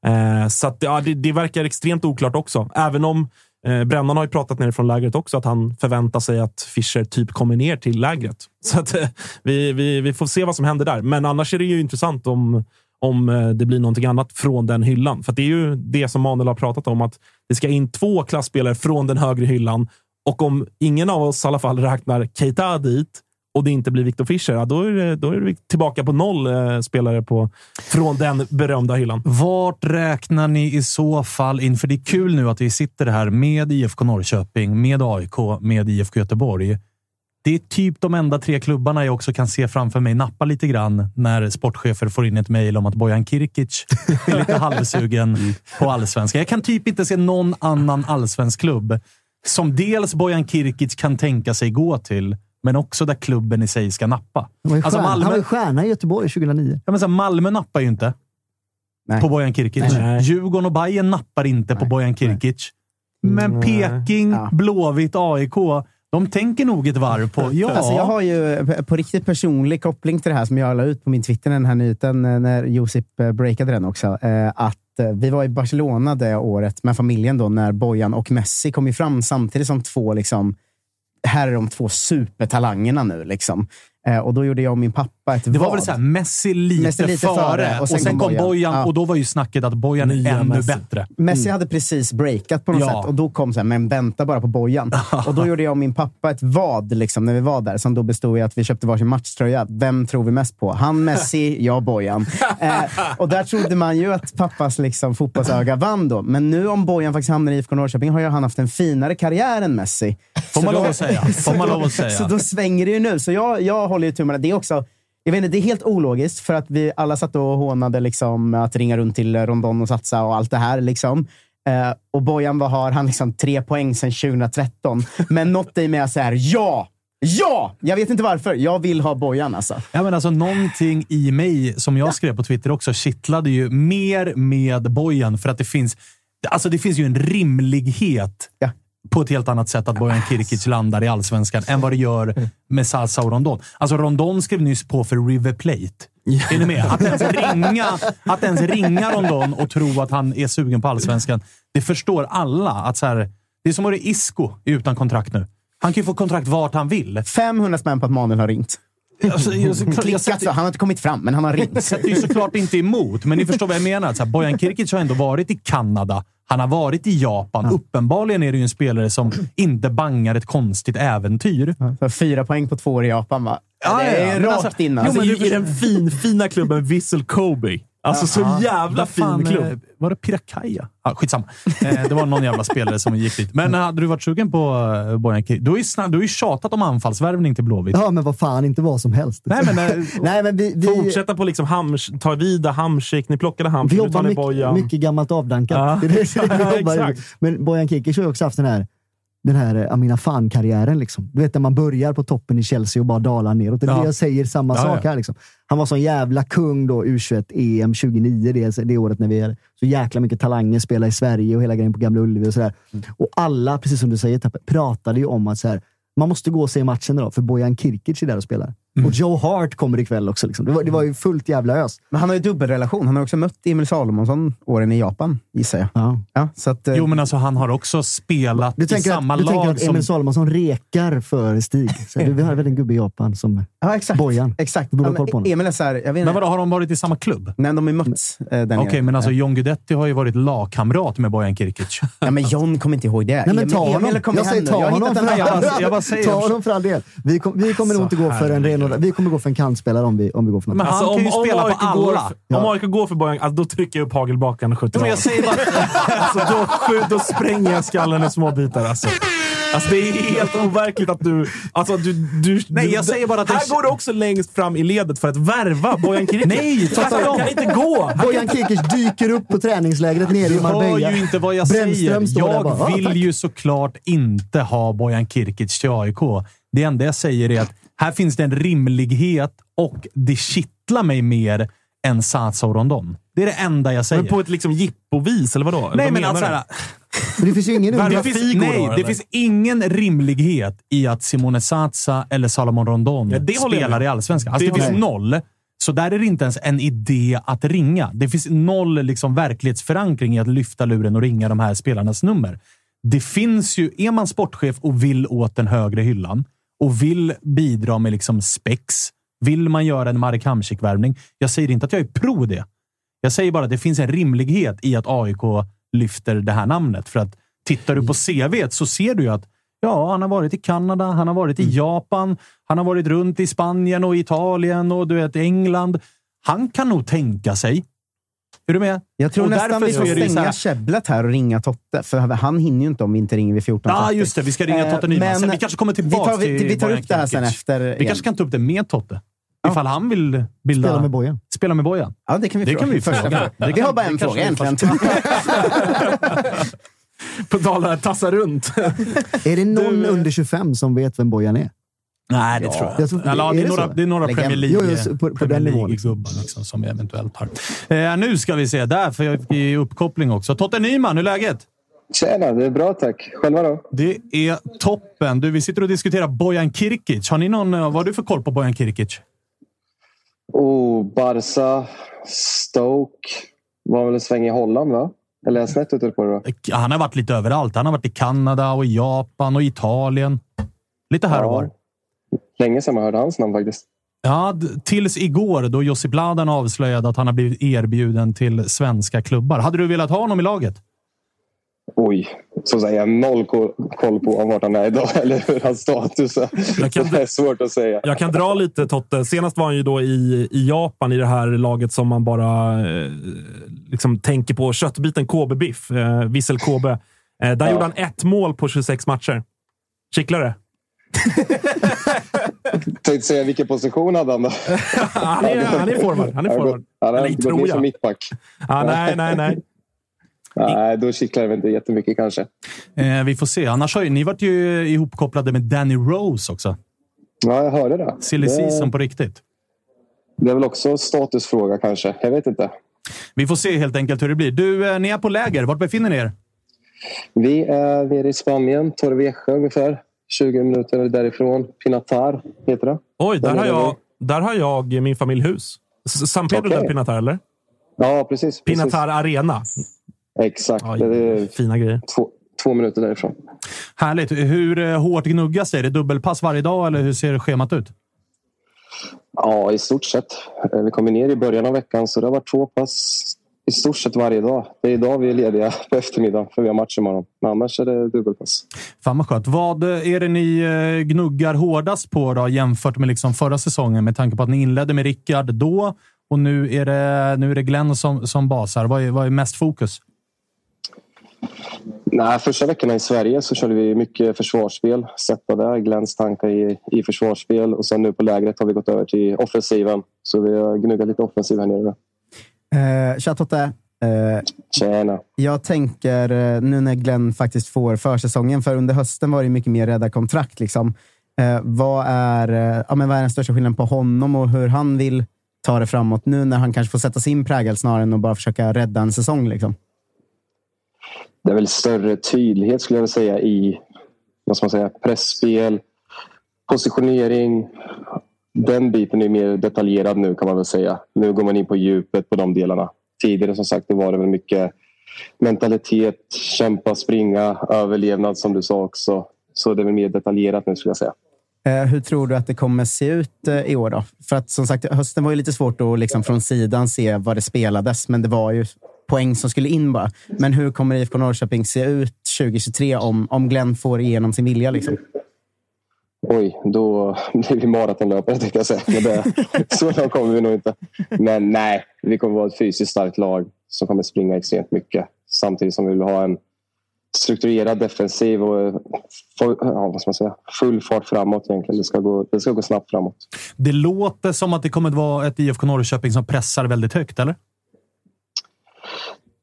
Eh, så att, ja, det, det verkar extremt oklart också. Även om Eh, Brännan har ju pratat nerifrån lägret också, att han förväntar sig att Fischer typ kommer ner till lägret. [laughs] Så att, eh, vi, vi, vi får se vad som händer där. Men annars är det ju intressant om, om eh, det blir någonting annat från den hyllan. För att det är ju det som Manuel har pratat om, att det ska in två klassspelare från den högre hyllan. Och om ingen av oss i alla fall räknar Keita dit och det inte blir Victor Fischer, ja, då, är det, då är vi tillbaka på noll eh, spelare på, från den berömda hyllan. Vart räknar ni i så fall in? För det är kul nu att vi sitter här med IFK Norrköping, med AIK, med IFK Göteborg. Det är typ de enda tre klubbarna jag också kan se framför mig nappa lite grann när sportchefer får in ett mejl om att Bojan Kirkic är lite [laughs] halvsugen på allsvenskan. Jag kan typ inte se någon annan allsvensk klubb som dels Bojan Kirkic kan tänka sig gå till, men också där klubben i sig ska nappa. Han var ju Alltså stjärna, Malmö- han var ju stjärna i Göteborg 2009. Ja, men så här, Malmö nappar ju inte Nej. på Bojan Kirkic. Nej. Djurgården och Bayern nappar inte på Nej. Bojan Kirkic. Men Nej. Peking, Ja. Blåvitt, AIK, de tänker nog ett varv på... Ja, Alltså jag har ju på riktigt personlig koppling till det här som jag la ut på min Twitter, den här nyheten, eh, när Josip eh, breakade den också. Eh, Att vi var i Barcelona det året med familjen då, när Bojan och Messi kom ju fram samtidigt som två, liksom, här är de två supertalangerna nu. Liksom. Eh, Och då gjorde jag och min pappa ett det var vad. väl så här, Messi lite, Messi lite före, före, och sen, kom Bojan, Ja. och då var ju snacket att Bojan är ännu Messi. bättre. Messi hade precis breakat på något Ja. sätt och då kom så här, men vänta bara på Bojan. [laughs] och då gjorde jag och min pappa ett vad liksom, när vi var där, som då bestod i att vi köpte varsin matchtröja. Vem tror vi mest på? Han Messi, [laughs] jag Bojan. Eh, och där trodde man ju att pappas liksom, fotbollsöga vann då. Men nu om Bojan faktiskt hamnar i IFK Norrköping har ju han haft en finare karriär än Messi. Får man lov att säga. Får man lov att [laughs] säga. Så då svänger det ju nu. Så jag, jag håller ju tummarna. Det är också jag vet inte, det är helt ologiskt för att vi alla satt och hånade liksom, att ringa runt till Rondon och satsa och allt det här. Liksom. Eh, och Bojan, vad har han? Liksom, tre poäng sedan 2013. Men något i mig är så här, ja! Ja! Jag vet inte varför. Jag vill ha Bojan alltså. Ja, men alltså, någonting i mig, som jag skrev på Twitter också, kittlade ju mer med Bojan för att det finns, alltså, det finns ju en rimlighet Ja. På ett helt annat sätt att Bojan Kirkic landar i allsvenskan än vad det gör med Salsa och Rondon. Alltså Rondon skrev nyss på för River Plate. Är ni med? Att ens, ringa, att ens ringa Rondon och tro att han är sugen på allsvenskan, det förstår alla. Att så här, det är som att det är Isco utan kontrakt nu. Han kan ju få kontrakt vart han vill. 500 spänn på att Manuel har ringt. Alltså, jag, jag, Klickat, så. Han har inte kommit fram, men han har [laughs] jag ringt. sätter ju såklart inte emot, men ni förstår vad jag menar. Så här, Bojan Kirkic har ändå varit i Kanada. Han har varit i Japan. Uppenbarligen är det ju en spelare som inte bangar ett konstigt äventyr. Så fyra poäng på två år i Japan, va? Ja, det är ja, rakt alltså- in. Jo, Alltså. Du I den fin, fina klubben Vissel Kobe. Alltså så jävla Vad fan, fin klubb. eh, Var det Pirakaja? Ah, skitsamma. Eh, det var någon jävla spelare som gick dit. Men hade du varit sugen på eh, Bojan Kirkic? Du har ju, tjatat om anfallsvärvning till Blåvitt. Ja, men vad fan, inte vad som helst. Nej, men, eh, [laughs] Nej, men vi, vi, Fortsätta på liksom hams, ta vida Hamsik. Ni plockade vi Hamsik, tar jobbar mycket, mycket gammalt avdankat. Ja. [laughs] Det är det, vi [laughs] jobbar Exakt. i. Men Bojan Kirkic har ju också haft den här den här eh, Amina Fan-karriären. Liksom. Du vet när man börjar på toppen i Chelsea och bara dalar neråt. Det är Ja. det jag säger samma Ja, sak här. Liksom. Han var sån jävla kung då, U21 EM 2009, det, det året när vi hade så jäkla mycket talanger, spelade i Sverige och hela grejen på Gamla Ullevi och sådär. Och alla, precis som du säger, Tappe, pratade ju om att så här, man måste gå och se matchen idag, för Bojan Kirkic är där och spelar. Och Joe Hart kommer ikväll också. Liksom. Det, var, det var ju fullt jävla ös. Men han har ju dubbelrelation. Han har också mött Emil Salomonsson åren i Japan, gissar jag. Ja. Ja, så att, eh, Jo, men alltså han har också spelat i samma att, du tänker lag att som... Emil Salomonsson rekar för Stig. Så, du, vi har väl en gubbe i Japan som... ja, exakt. Bojan. Exakt. Du borde Ja. Emil är så här, jag vet Men vadå, har de varit i samma klubb? Nej, de har ju mötts eh, Okej, nere. men alltså John Guidetti har ju varit lagkamrat med Bojan Kirkic. [laughs] Ja, men John kommer inte ihåg det. Nej, men ta Emil, honom. Emil, Jag säger ta honom jag bara- jag bara säger- Ta honom för all del. Vi, kom, vi kommer nog inte gå för en renodlad... Vi kommer gå för en kantspelare om vi, om vi går för något. Men han kan ju spela på går alla. för- Om AIK går för Bojan, alltså, då trycker jag upp hagelbakan och skjuter Men jag säger bara... [laughs] Alltså, då, då spränger jag skallen i små bitar. Alltså. Alltså, det är helt overkligt att du... Alltså, du, du Nej, du, jag säger bara att det- Här går du också längst fram i ledet för att värva Bojan Kirkic. Nej, tvärtom. kan inte gå! Bojan Kirkic dyker upp på träningslägret nere i Du hör Marbella. ju inte vad jag Brännström säger. Jag bara, "Ah, vill tack." ju såklart inte ha Bojan Kirkic till AIK. Det enda jag säger är att här finns det en rimlighet och det kittlar mig mer än Satsa och Rondon. Det är det enda jag säger. Men på ett liksom jippovis, eller vadå? Eller Nej, vad men menar alltså, det finns ju ingen [laughs] det finns, nej, det eller? finns ingen rimlighet i att Simone Satsa eller Salomon Rondon Ja, spelar i Allsvenskan. Alltså, Det det, finns noll. Så där är det inte ens en idé att ringa. Det finns noll liksom, verklighetsförankring i att lyfta luren och ringa de här spelarnas nummer. Det finns ju, är man sportchef och vill åt den högre hyllan och vill bidra med liksom spex, vill man göra en Marek Hamsik-värvning. Jag säger inte att jag är pro det. Jag säger bara att det finns en rimlighet i att AIK lyfter det här namnet. För att tittar du på CV så ser du ju att ja, han har varit i Kanada, han har varit i Mm. Japan, han har varit runt i Spanien och Italien och du vet England. Han kan nog tänka sig. Är du med? Jag tror Och nästan vi får stänga här- käbblet här och ringa Totte. För han hinner ju inte om vi inte ringer vid 14.30. Ja, just det. Vi ska ringa Eh, Totte Nyman. men Sen, vi kanske kommer vi tillbaka tar, vi, vi tar upp det här sen efter. Vi igen. kanske kan ta upp det med Totte. Ifall han vill bilda... Spela med Bojan. Spela med Bojan. Ja, det kan vi Det fråga. kan vi fråga. Det Vi har bara en fråga vi egentligen. [laughs] På tal om att tassa runt. Är det någon under 25 som vet vem Bojan är? Nej, det tror jag. jag tror- Eller, ja, är det, är det några, det är några Legend. Premier League, League-gubbar liksom, som vi eventuellt har. Eh, nu ska vi se. Där får jag i uppkoppling också. Totte Nyman, hur är läget? Tjena, det är bra tack. Själva då? Det är toppen. Du, vi sitter och diskuterar Bojan Kirkic. Har ni någon, eh, vad har du för koll på Bojan Kirkic? Oh, Barca, Stoke. Var väl en sväng i Holland, va? Eller är jag snett ute på det då? Eh, Han har varit lite överallt. Han har varit i Kanada och i Japan och i Italien. Lite här och var. Länge sedan man hörde hans namn faktiskt. Ja, tills igår då Josip Ladan avslöjade att han har blivit erbjuden till svenska klubbar. Hade du velat ha honom i laget? Oj, så säger jag noll ko- koll på vart han är idag [laughs] eller hur hans status är. Jag kan- Det är svårt att säga. Jag kan dra lite Totte. Senast var han ju då i, i Japan i det här laget som man bara eh, liksom tänker på. Köttbiten KB-biff. Eh, Vissel KB. Eh, där Ja. gjorde han ett mål på 26 matcher. Kittlar det? Tänkte säga vilken position hade han då? [laughs] han, är, han är forward. Han är forward. han har Eller gått tror ner som jag. mittback. Ah, nej, nej, nej. Nej, då kittlar det väl inte jättemycket kanske. Eh, vi får se. Annars har ju, ni varit ju ihopkopplade med Danny Rose också. Ja, jag hörde det. Silly det, season på riktigt. det är väl också statusfråga kanske. Jag vet inte. Vi får se helt enkelt hur det blir. Du, eh, ni är på läger. Vart befinner ni er? Vi är nere i Spanien, Torrevieja ungefär. 20 minuter därifrån. Pinatar heter det. Oj, där har, det jag, där har jag min familj hus. San Pedro del Pinatar, eller? Ja, precis. precis. Pinatar Arena. Exakt. Oj, Det är fina grejer. två, två minuter därifrån. Härligt. Hur eh, hårt gnuggas det? Är det dubbelpass varje dag eller hur ser schemat ut? Ja, i stort sett. Eh, Vi kom ner i början av veckan så det har varit två pass i stort sett varje dag. Det är idag vi är lediga [laughs] på eftermiddagen för vi har match imorgon. Men annars är det dubbelpass. Fan vad skönt. Vad eh, är det ni eh, gnuggar hårdast på då, jämfört med liksom förra säsongen? Med tanke på att ni inledde med Rickard då och nu är det, nu är det Glenn som, som basar. Vad är, vad är mest fokus? Nej, första veckorna i Sverige så körde vi mycket försvarsspel. Sätta där Glenns tankar i, i försvarsspel och sen nu på lägret har vi gått över till offensiven. Så vi har gnuggat lite offensiv här nere. Eh, Tja Totte. Eh, Tjena! jag tänker eh, nu när Glenn faktiskt får försäsongen, för under hösten var det mycket mer rädda kontrakt. Liksom. Eh, vad, är, ja, men vad är den största skillnaden på honom och hur han vill ta det framåt nu när han kanske får sätta sin prägel snarare än att bara försöka rädda en säsong? Liksom? Det är väl större tydlighet skulle jag säga i vad ska man säga, pressspel, positionering, den biten är mer detaljerad nu kan man väl säga. Nu går man in på djupet på de delarna. Tidigare som sagt det var det väl mycket mentalitet, kämpa, springa, överlevnad som du sa också. Så det är väl mer detaljerat nu skulle jag säga. Eh, hur tror du att det kommer se ut eh, i år? då? För att som sagt, hösten var ju lite svårt att liksom från sidan se vad det spelades, men det var ju poäng som skulle in bara. Men hur kommer IFK Norrköping se ut 2023 om, om Glenn får igenom sin vilja? Liksom? Oj, då blir vi maratonlöpare tänkte jag säga. Men det, [laughs] så långt kommer vi nog inte. Men nej, vi kommer vara ett fysiskt starkt lag som kommer springa extremt mycket. Samtidigt som vi vill ha en strukturerad defensiv och ja, vad ska man säga, full fart framåt egentligen. Det ska, gå, det ska gå snabbt framåt. Det låter som att det kommer att vara ett IFK Norrköping som pressar väldigt högt, eller?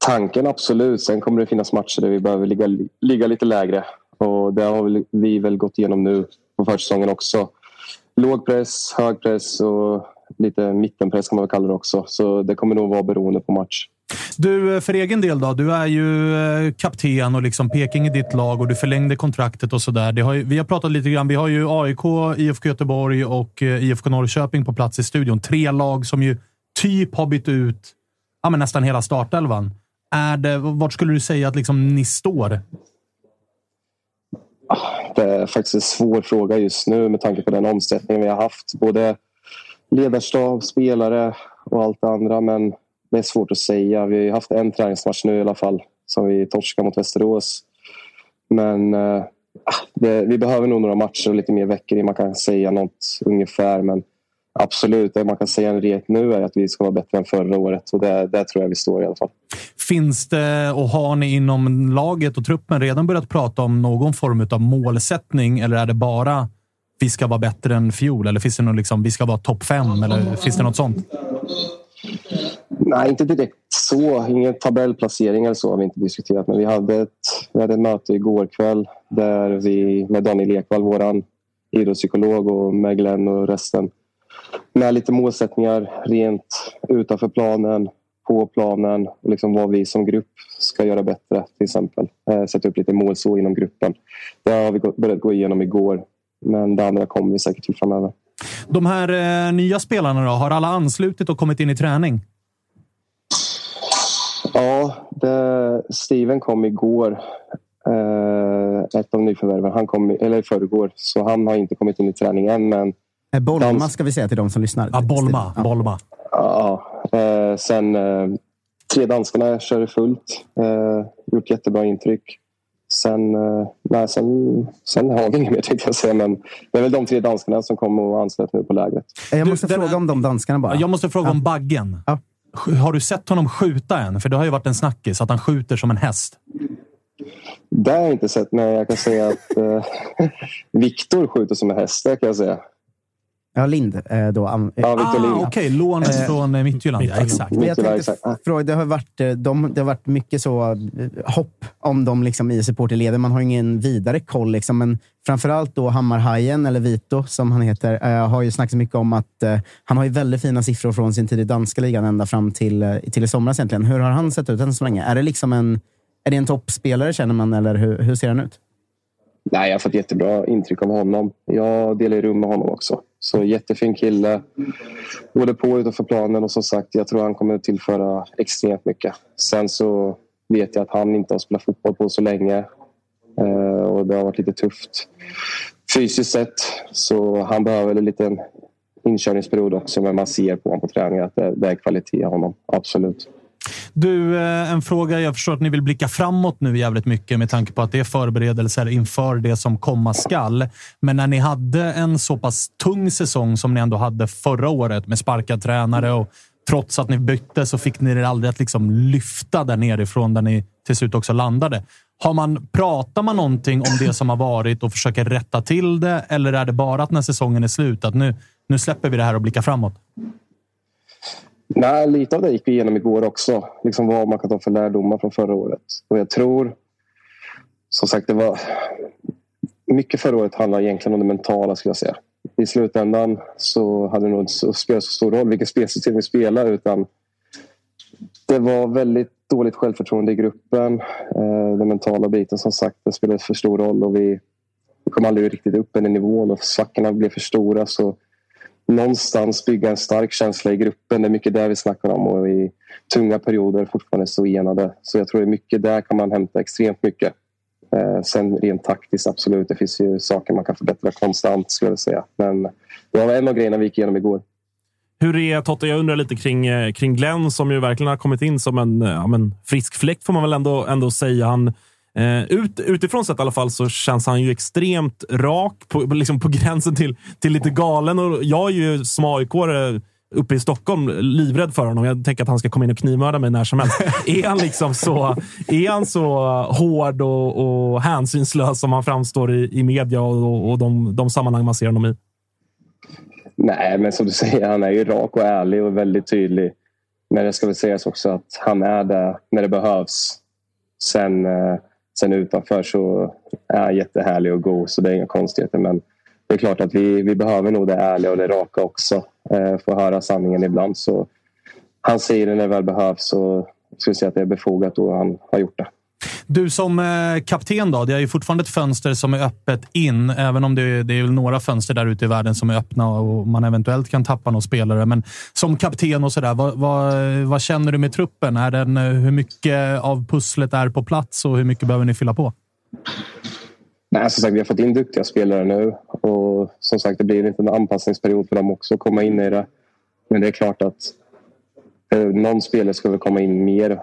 Tanken absolut. Sen kommer det finnas matcher där vi behöver ligga, ligga lite lägre. Och det har vi väl gått igenom nu på försäsongen också. Låg press, hög press och lite mittenpress kan man väl kalla det också. Så det kommer nog vara beroende på match. Du, eh, för egen del då? Du är ju eh, kapten och liksom Peking i ditt lag och du förlängde kontraktet och sådär. Vi har pratat lite grann. Vi har ju AIK, IFK Göteborg och eh, IFK Norrköping på plats i studion. Tre lag som ju typ har bytt ut ja, men nästan hela startelvan. Är det, vart skulle du säga att liksom ni står? Det är faktiskt en svår fråga just nu med tanke på den omsättning vi har haft. Både ledarstab, spelare och allt det andra. Men det är svårt att säga. Vi har haft en träningsmatch nu i alla fall som vi torskade mot Västerås. Men eh, ah, det, vi behöver nog några matcher och lite mer veckor innan man kan säga något ungefär. Men absolut, det man kan säga rent nu är att vi ska vara bättre än förra året. Och det, det tror jag vi står i alla fall. Finns det och har ni inom laget och truppen redan börjat prata om någon form av målsättning eller är det bara vi ska vara bättre än fjol? Eller finns det något liksom, vi ska vara topp fem? Eller finns det något sånt? Nej, inte direkt så. Ingen tabellplacering eller så har vi inte diskuterat. Men vi hade ett, vi hade ett möte igår kväll där vi med Daniel Ekvall, vår idrottspsykolog och med Glenn och resten med lite målsättningar rent utanför planen, på planen och liksom vad vi som grupp ska göra bättre till exempel. Eh, sätta upp lite mål så inom gruppen. Det har vi börjat gå igenom igår men det andra kommer vi säkert till framöver. De här eh, nya spelarna då, har alla anslutit och kommit in i träning? Ja, det, Steven kom igår. Eh, ett av nyförvärven. Han kom eller i förrgår, så han har inte kommit in i träning än. Men Bolma dans... ska vi säga till de som lyssnar. Ja, Bolma. Ja. Bolma. Ja, eh, sen eh, tre danskarna kör fullt. Eh, gjort jättebra intryck. Sen, eh, nej, sen, sen har vi inget mer tänkte jag säga. Men det är väl de tre danskarna som kommer och anslöt nu på lägret. Jag måste du, fråga om de danskarna bara. Jag måste fråga ja. om Baggen. Ja. Har du sett honom skjuta än? För det har ju varit en snackis att han skjuter som en häst. Det har jag inte sett, men jag kan säga att eh, [laughs] Viktor skjuter som en häst. Det kan jag säga. Ja, Lind eh, då. Ja, Victor Lind. Ah, Okej, okay. lånet eh, från eh, Midtjylland. Ja, exakt. Men jag tänkte, fråga, det, har varit, de, det har varit mycket så hopp om dem liksom, i supporterleden. Man har ingen vidare koll. Liksom, men framförallt då Hammarhajen, eller Vito som han heter, eh, har ju snackat mycket om att eh, han har ju väldigt fina siffror från sin tid i danska ligan ända fram till, till i somras egentligen. Hur har han sett ut än så länge? Är det liksom en, är det en toppspelare känner man, eller hur, hur ser han ut? Nej, jag har fått jättebra intryck av honom. Jag delar rum med honom också. Så jättefin kille. Både på och utanför planen och som sagt, jag tror han kommer tillföra extremt mycket. Sen så vet jag att han inte har spelat fotboll på så länge. Eh, och det har varit lite tufft fysiskt sett. Så han behöver en liten inkörningsperiod också. Men man ser på honom på träningen att det, det är kvalitet i honom. Absolut. Du, eh, en fråga. Jag förstår att ni vill blicka framåt nu jävligt mycket med tanke på att det är förberedelser inför det som komma skall. Men när ni hade en så pass tung säsong som ni ändå hade förra året med sparkad tränare och trots att ni bytte så fick ni det aldrig att liksom lyfta där nerifrån där ni till slut också landade. Har man, pratar man någonting om det som har varit och försöker rätta till det? Eller är det bara att när säsongen är slut, att nu, nu släpper vi det här och blickar framåt? Nej, lite av det gick vi igenom igår också. Liksom vad man kan ta för lärdomar från förra året. Och jag tror, som sagt, det var... Mycket förra året handlade egentligen om det mentala, skulle jag säga. I slutändan så hade det nog inte spelat så stor roll vilket spelsystem vi spelade utan det var väldigt dåligt självförtroende i gruppen. Eh, den mentala biten som sagt, det spelade för stor roll och vi, vi kom aldrig riktigt upp i den nivån och svackorna blev för stora. Så någonstans bygga en stark känsla i gruppen. Det är mycket det vi snackar om och i tunga perioder fortfarande så enade. Så jag tror det är mycket där kan man hämta extremt mycket. Eh, sen rent taktiskt, absolut. Det finns ju saker man kan förbättra konstant skulle jag säga. Men det var en av grejerna vi gick igenom igår. Hur är Totte? Jag undrar lite kring, eh, kring Glenn som ju verkligen har kommit in som en, eh, ja, men frisk fläkt får man väl ändå, ändå säga. Han, eh, ut, utifrån sett i alla fall så känns han ju extremt rak, på, liksom på gränsen till, till lite galen. Och jag är ju som aik uppe i Stockholm livrädd för honom. Jag tänker att han ska komma in och knivmörda mig när som helst. [laughs] är, han liksom så, är han så hård och, och hänsynslös som han framstår i, i media och, och de, de sammanhang man ser honom i? Nej, men som du säger, han är ju rak och ärlig och väldigt tydlig. Men det ska väl sägas också att han är där när det behövs. Sen, eh, sen utanför så är han jättehärlig och god, så det är inga konstigheter. Men det är klart att vi, vi behöver nog det ärliga och det raka också. Eh, få höra sanningen ibland. Så han säger det när det väl behövs och jag skulle säga att det är befogat och han har gjort det. Du som eh, kapten då, det är ju fortfarande ett fönster som är öppet in, även om det, det är några fönster där ute i världen som är öppna och man eventuellt kan tappa någon spelare. Men som kapten och sådär, vad, vad, vad, känner du med truppen? Är den, eh, hur mycket av pusslet är på plats och hur mycket behöver ni fylla på? Nej, som sagt, vi har fått in duktiga spelare nu och som sagt, det blir en liten anpassningsperiod för dem också att komma in i det. Men det är klart att eh, någon spelare ska väl komma in mer,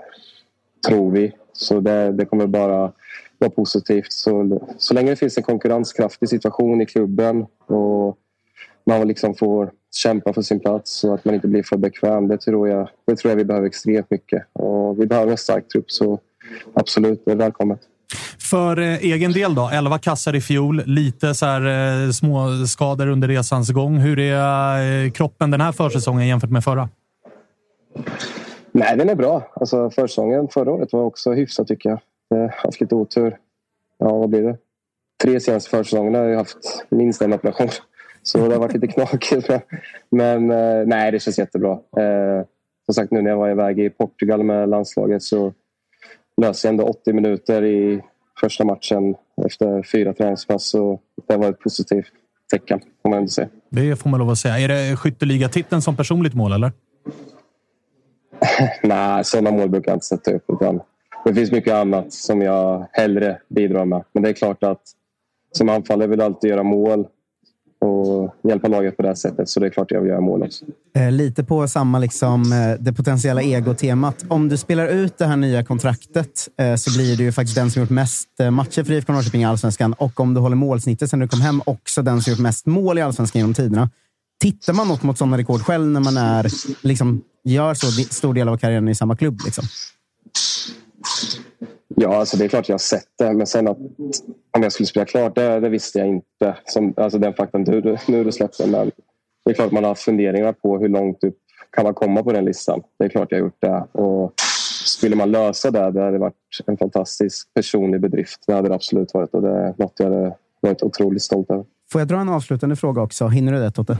tror vi. Så det, det kommer bara vara positivt. Så, så länge det finns en konkurrenskraftig situation i klubben och man liksom får kämpa för sin plats och att man inte blir för bekväm. Det tror jag, det tror jag vi behöver extremt mycket. Och vi behöver en stark trupp, så absolut, det är välkommet. För eh, egen del då? 11 kassar i fjol, lite så här, eh, små skador under resans gång. Hur är eh, kroppen den här försäsongen jämfört med förra? Nej, den är bra. Alltså, försäsongen förra året var också hyfsad tycker jag. Jag har haft lite otur. Ja, vad blir det? Tre senaste försäsongerna har jag haft minst en operation. Så det har varit lite knakigt. [laughs] Men eh, nej, det känns jättebra. Eh, som sagt, nu när jag var iväg i Portugal med landslaget så löste jag ändå 80 minuter i första matchen efter fyra träningspass. Så det var ett positivt tecken, får man ändå säga. Det får man lov att säga. Är det skytteligatiteln som personligt mål, eller? [laughs] Nej, sådana mål brukar jag inte sätta upp. Utan det finns mycket annat som jag hellre bidrar med. Men det är klart att som anfallare vill jag alltid göra mål och hjälpa laget på det sättet. Så det är klart jag vill göra mål också. Eh, lite på samma liksom, eh, det potentiella egotemat. Om du spelar ut det här nya kontraktet eh, så blir du ju faktiskt den som gjort mest matcher för IFK Norrköping i Allsvenskan. Och om du håller målsnittet sen du kom hem, också den som gjort mest mål i Allsvenskan genom tiderna. Tittar man något mot sådana rekord själv när man är, liksom, gör så stor del av karriären i samma klubb? Liksom? Ja, alltså det är klart jag har sett det. Men sen att om jag skulle spela klart, det, det visste jag inte. Som, alltså den faktan du, nu du släppte. Men det är klart man har funderingar på hur långt upp kan man komma på den listan. Det är klart jag har gjort det. Och skulle man lösa det, det hade varit en fantastisk personlig bedrift. Det hade det absolut varit och det är något jag hade varit otroligt stolt över. Får jag dra en avslutande fråga också? Hinner du det, Totte?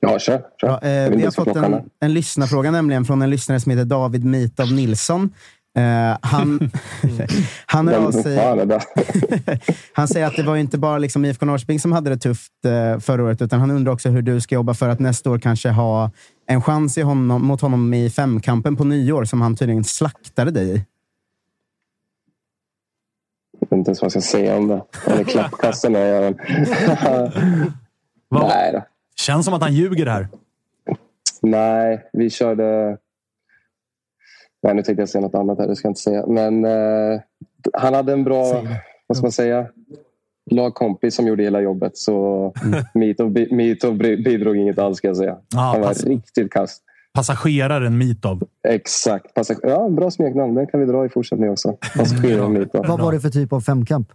Ja, kör. kör. Ja, eh, vi har fått en, en lyssnarfråga nämligen från en lyssnare som heter David Mitov Nilsson. Uh, han, [laughs] [laughs] han, av sig, [laughs] han säger att det var inte bara liksom IFK Norrköping som hade det tufft uh, förra året, utan han undrar också hur du ska jobba för att nästa år kanske ha en chans i honom, mot honom i femkampen på nyår, som han tydligen slaktade dig i. Jag vet inte ens vad jag ska säga om det. Eller klappkasten är jag. Nej då. Känns som att han ljuger här. Nej, vi körde Nej, nu tänkte jag säga något annat här, det ska jag inte säga. Men eh, han hade en bra, vad ska man säga, lagkompis som gjorde hela jobbet. Så mm. Mitov, bidrog inget alls ska jag säga. Ah, han var riktigt kast. Passageraren Mitov. Exakt. Passag ja, bra smeknamn. Den kan vi dra i fortsättningen också. Passageraren Mitov. Vad var det för typ av femkamp?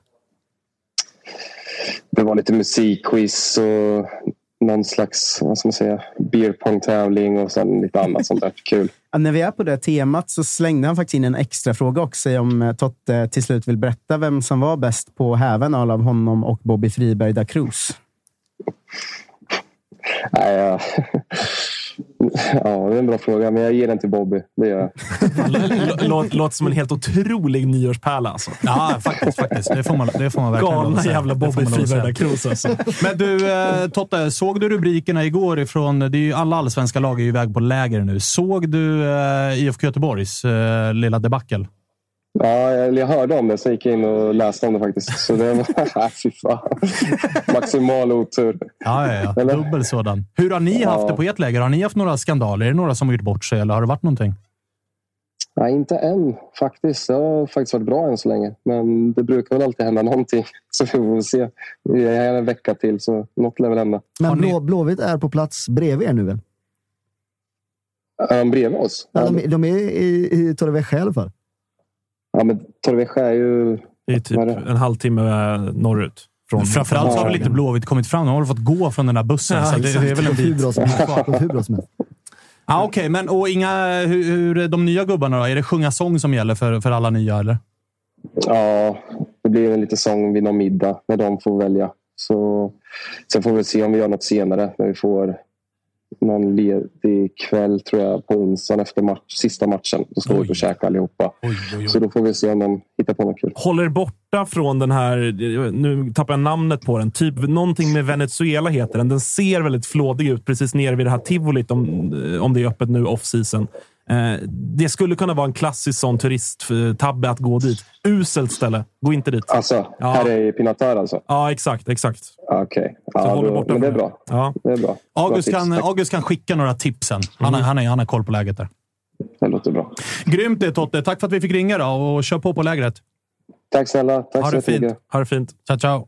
Det var lite musikquiz och någon slags vad ska man säga, beer pong-tävling och sen lite annat sånt där. [laughs] Kul. Ja, när vi är på det temat så slängde han faktiskt in en extra fråga också om eh, Totte till slut vill berätta vem som var bäst på häven av honom och Bobby Friberg da Cruz. Nej, ja. [laughs] Ja, det är en bra fråga, men jag ger den till Bobby. Det gör jag. Låter låt som en helt otrolig nyårspärla. Alltså. Ja, faktiskt. faktiskt. Det, får man, det får man verkligen lov Galna att säga. jävla Bobby man lov att säga. Friberg Cruz alltså. Men du, eh, Totte, såg du rubrikerna igår ifrån... Det är ju alla allsvenska lag är ju iväg på läger nu. Såg du eh, IFK Göteborgs eh, lilla debacle? Ja, jag, jag hörde om det, så gick jag in och läste om det faktiskt. Så det var... [laughs] Fy fan. Maximal otur. Ja, ja, ja. Dubbel sådan. Hur har ni haft Ja. det på ert läger? Har ni haft några skandaler? Är det några som har gjort bort sig eller har det varit någonting? Nej, inte än faktiskt. Det har faktiskt varit bra än så länge. Men det brukar väl alltid hända någonting. [laughs] Så vi får se. Vi är en vecka till, så något lär väl hända. Men Blå, Blåvitt är på plats bredvid er nu väl? Är de bredvid oss? Ja, de, de är i, i Torrevieja i alla fall. Ja, men Torrevieja är ju... Det är typ det? en halvtimme norrut. Från Framförallt så har väl inte Blåvitt kommit fram. De har väl fått gå från den där bussen. Ja, så det, det är väl en bit. Hur bra som helst. Ah, Okej, men och inga, hur, hur de nya gubbarna då? Är det sjunga sång som gäller för, för alla nya, eller? Ja, det blir en liten sång vid någon middag när de får välja. Så, sen får vi se om vi gör något senare när vi får någon ledig kväll tror jag på onsdagen efter match, sista matchen. Då ska vi Oj. ut och käka allihopa. Oj, oj, Så då får vi se om de hittar på något kul. Håller borta från den här, nu tappar jag namnet på den, typ någonting med Venezuela heter den. Den ser väldigt flådig ut precis nere vid det här tivolit om, om det är öppet nu off-season. Eh, det skulle kunna vara en klassisk sån turisttabbe att gå dit. Uselt ställe. Gå inte dit. Alltså, Ja. här är Pinatar alltså? Ja, exakt. exakt. Okej. Så Ja, då, men det är bra. Ja. Det är bra. August Bra kan, tips. August kan skicka några tips sen. Han, har- han, är, han har koll på läget där. Det låter bra. Grymt det, Totte. Tack för att vi fick ringa då och kör på på lägret. Tack snälla. Tack Ha så det fint. Ha det fint. Ciao, ciao.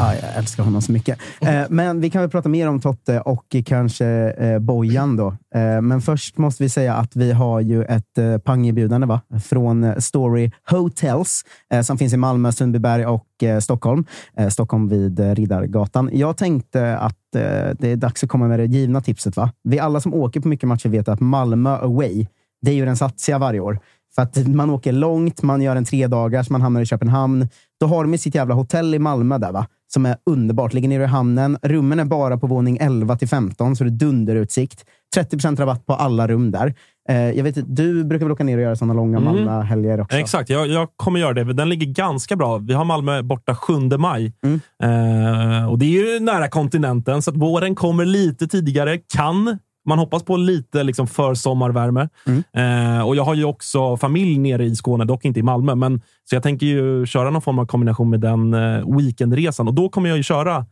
Ah, jag älskar honom så mycket. Eh, men vi kan väl prata mer om Totte och kanske eh, Bojan då. Eh, men först måste vi säga att vi har ju ett eh, pangerbjudande va? från Story Hotels eh, som finns i Malmö, Sundbyberg och eh, Stockholm. Eh, Stockholm vid eh, Riddargatan. Jag tänkte att eh, det är dags att komma med det givna tipset. va? Vi alla som åker på mycket matcher vet att Malmö away, det är ju den satsiga varje år. För att man åker långt, man gör en tre dagars, man hamnar i Köpenhamn. Då har de sitt jävla hotell i Malmö där, va? Som är underbart. Ligger nere i hamnen. Rummen är bara på våning 11 till 15, så det är dunderutsikt. 30% rabatt på alla rum där. Eh, jag vet du brukar väl åka ner och göra sådana långa Mm. Malmö-helger också? Exakt, jag, jag kommer göra det. Den ligger ganska bra. Vi har Malmö borta 7 maj. Mm. Eh, och Det är ju nära kontinenten, så att våren kommer lite tidigare. Kan man hoppas på lite liksom försommarvärme. Eh, och jag har ju också familj nere i Skåne, dock inte i Malmö. Men, så jag tänker ju köra någon form av kombination med den eh, weekendresan. Och då kommer jag ju köra,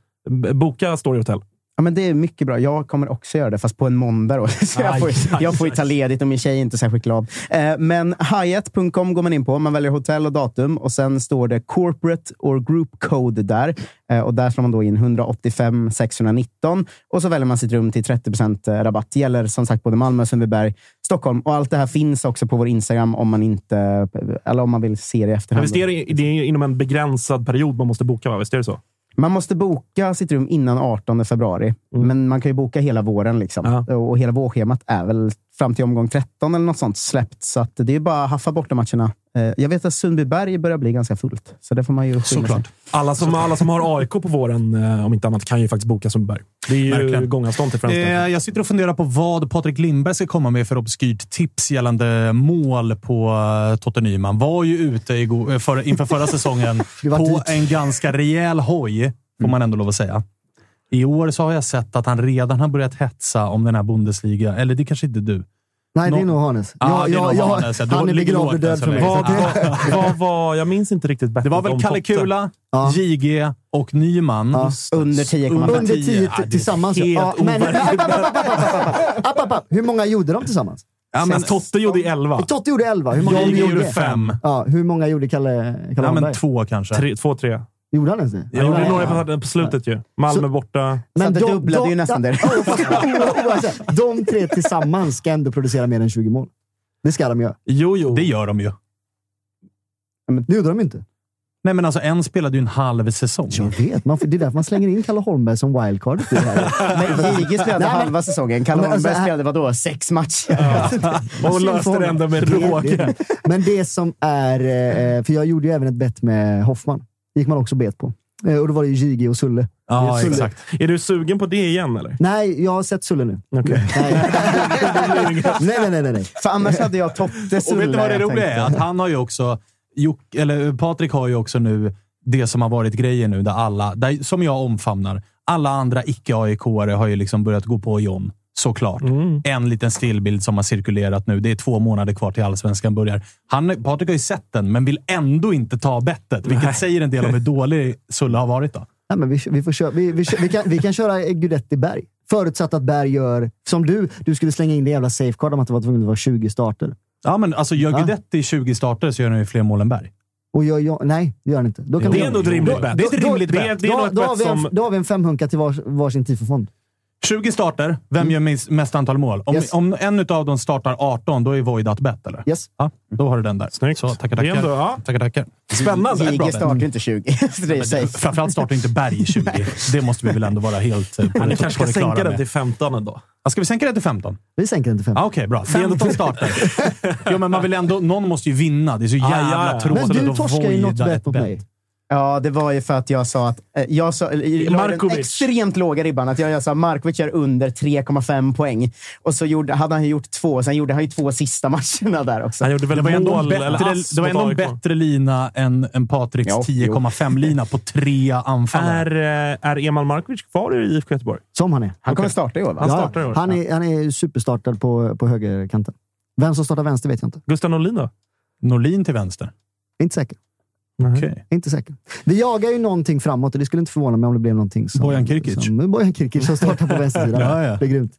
boka Story Hotel. Ja, men det är mycket bra. Jag kommer också göra det, fast på en måndag. Då. [laughs] Så jag, Aj, får, aj, jag får ju ta aj. ledigt och min tjej är inte särskilt glad. Eh, men Hyatt.com går man in på. Man väljer hotell och datum och sen står det corporate or group code där. Eh, och där slår man då in 185 619 och så väljer man sitt rum till 30% rabatt. Gäller som sagt både Malmö, Sundbyberg, Stockholm. Och allt det här finns också på vår Instagram om man, inte, eller om man vill se det i Men efterhand. visst är det, det är inom en begränsad period man måste boka? Va? Visst är det så? Man måste boka sitt rum innan 18 februari, men man kan ju boka hela våren. Liksom. Och hela vårschemat är väl fram till omgång 13 eller något sånt släppt. Så det är bara att haffa borta matcherna. Eh, Jag vet att Sundbyberg börjar bli ganska fullt, så det får man ju sig. Alla som, alla som har AIK på våren, eh, om inte annat, kan ju faktiskt boka Sundbyberg. Det är ju Verkligen. gångavstånd till fönstret. Eh, jag sitter och funderar på vad Patrik Lindberg ska komma med för obskyrt tips gällande mål på Totte Nyman. Var ju ute för, inför förra säsongen [laughs] på en ganska rejäl hoj, får man ändå lov att säga. I år så har jag sett att han redan har börjat hetsa om den här Bundesliga. Eller det kanske inte du. Nej, det är nog Hannes. Han är begravd och död för mig. Vad, [laughs] vad var, jag minns inte riktigt. Bättre. Det var väl Kalle Kula, ja. JG och Nyman. Ja. Under 10,5. Under 10 tillsammans. Ja, men, [laughs] app, app, app, Hur många gjorde de tillsammans? Ja, men Totte gjorde 11. Totte gjorde 11. Hur många JG gjorde 5. Ja, hur många gjorde Kalle, Kalle ja, men Två kanske. Tre, två, tre. Gjorde han ens det? Jag gjorde Ja. några på, på slutet ju. Malmö Så- borta. Så det dubblade ju nästan de. [laughs] Ja, fast- o- oavsett, de tre tillsammans ska ändå producera mer än 20 mål. Det ska de göra. Jo, jo. Det gör de ju. Det gjorde de inte. Nej, men alltså en spelade ju en halv säsong. Jag vet. Man, det är därför man slänger in Kalle Holmberg som wildcard. i det här. Men JG spelade Nej, men- halva säsongen. Kalle Men alltså, Holmberg här- spelade vadå? Sex matcher? [laughs] Och löste det ändå med råge. Men det som är... eh, För jag gjorde ju även ett bett med Hoffman. Gick man också bet på. Eh, Och då var det ju JG och Sulle. Ja, Sulle. exakt. Är du sugen på det igen, eller? Nej, jag har sett Sulle nu. Okej. Nej. [laughs] nej, nej, nej, nej. För annars hade jag Totte Och Sulle. vet du vad det roliga är? Att han har ju också... Jock, eller Patrik har ju också nu det som har varit grejen nu, där alla, där, som jag omfamnar. Alla andra icke-AIK-are har ju liksom börjat gå på John. Såklart. En liten stillbild som har cirkulerat nu. Det är två månader kvar till allsvenskan börjar. Han, Patrik har ju sett den, men vill ändå inte ta bettet. Vilket säger en del om hur dålig Sulle har varit. då. Nej, men vi, vi, får köra, vi, vi, kör- vi, kan, vi kan köra Gudetti Berg. Förutsatt att Berg gör... Som du, du skulle slänga in det jävla safeguard om att det var tvungen att vara 20 starter. Ja, men alltså gör Ja. Guidetti 20 starter så gör han ju fler mål än Berg. Och jag, jag, nej, det gör han inte. Det är ändå ett rimligt bett. Det är ett då- rimligt bett. Då, har vi en, som... då har vi en femhunka till vars, varsin tifofond. 20 starter. Vem gör mis- mest antal mål? Om, Yes. om en av dem startar 18, då är Voidat bett, eller? Yes. Ja, då har du den där. Snyggt. Så, tackar, tackar. ändå- ja. tackar, tackar. Spännande. Bra JG startar inte 20. [laughs] Så det. Framförallt startar inte Berg 20. [laughs] Det måste vi väl ändå vara helt eh, på, Ni kanske ska sänka den till 15 ändå. Ja, Ska vi sänka det till 15? Vi sänker den till fem. Ah, Okej, bra. 15 starter. [laughs] jo, men man vill ändå, någon måste ju vinna. Det är så jävla ja, ja. tråkigt Men du att torskar ju något bett ett mot mig. Ja, det var ju för att jag sa att... Eh, jag sa, jag den extremt låga ribban. Att jag, jag sa Markovic gör under 3,5 poäng. Och så gjorde, hade han ju gjort två. Sen gjorde han ju två sista [laughs] matcherna där också. Han gjorde väl Det var ändå en bättre, det var ändå en bättre lina än, än Patriks Jo, jo. 10,5-lina på tre anfallare. Är, eh, är Emal Markovic kvar i IFK Göteborg? Som han är. Han kommer starta i år, va? Han startar i år. han, är han är superstartad på, på högerkanten. Vem som startar vänster vet jag inte. Gustav Norlin då? Norlin till vänster. Inte säker. Okej. Inte säker. Vi jagar ju någonting framåt och det skulle inte förvåna mig om det blev någonting som... Bojan Kirkic. Som, Bojan Kirkic som startar på [laughs] vänstersidan. Ja, ja. Det är grymt.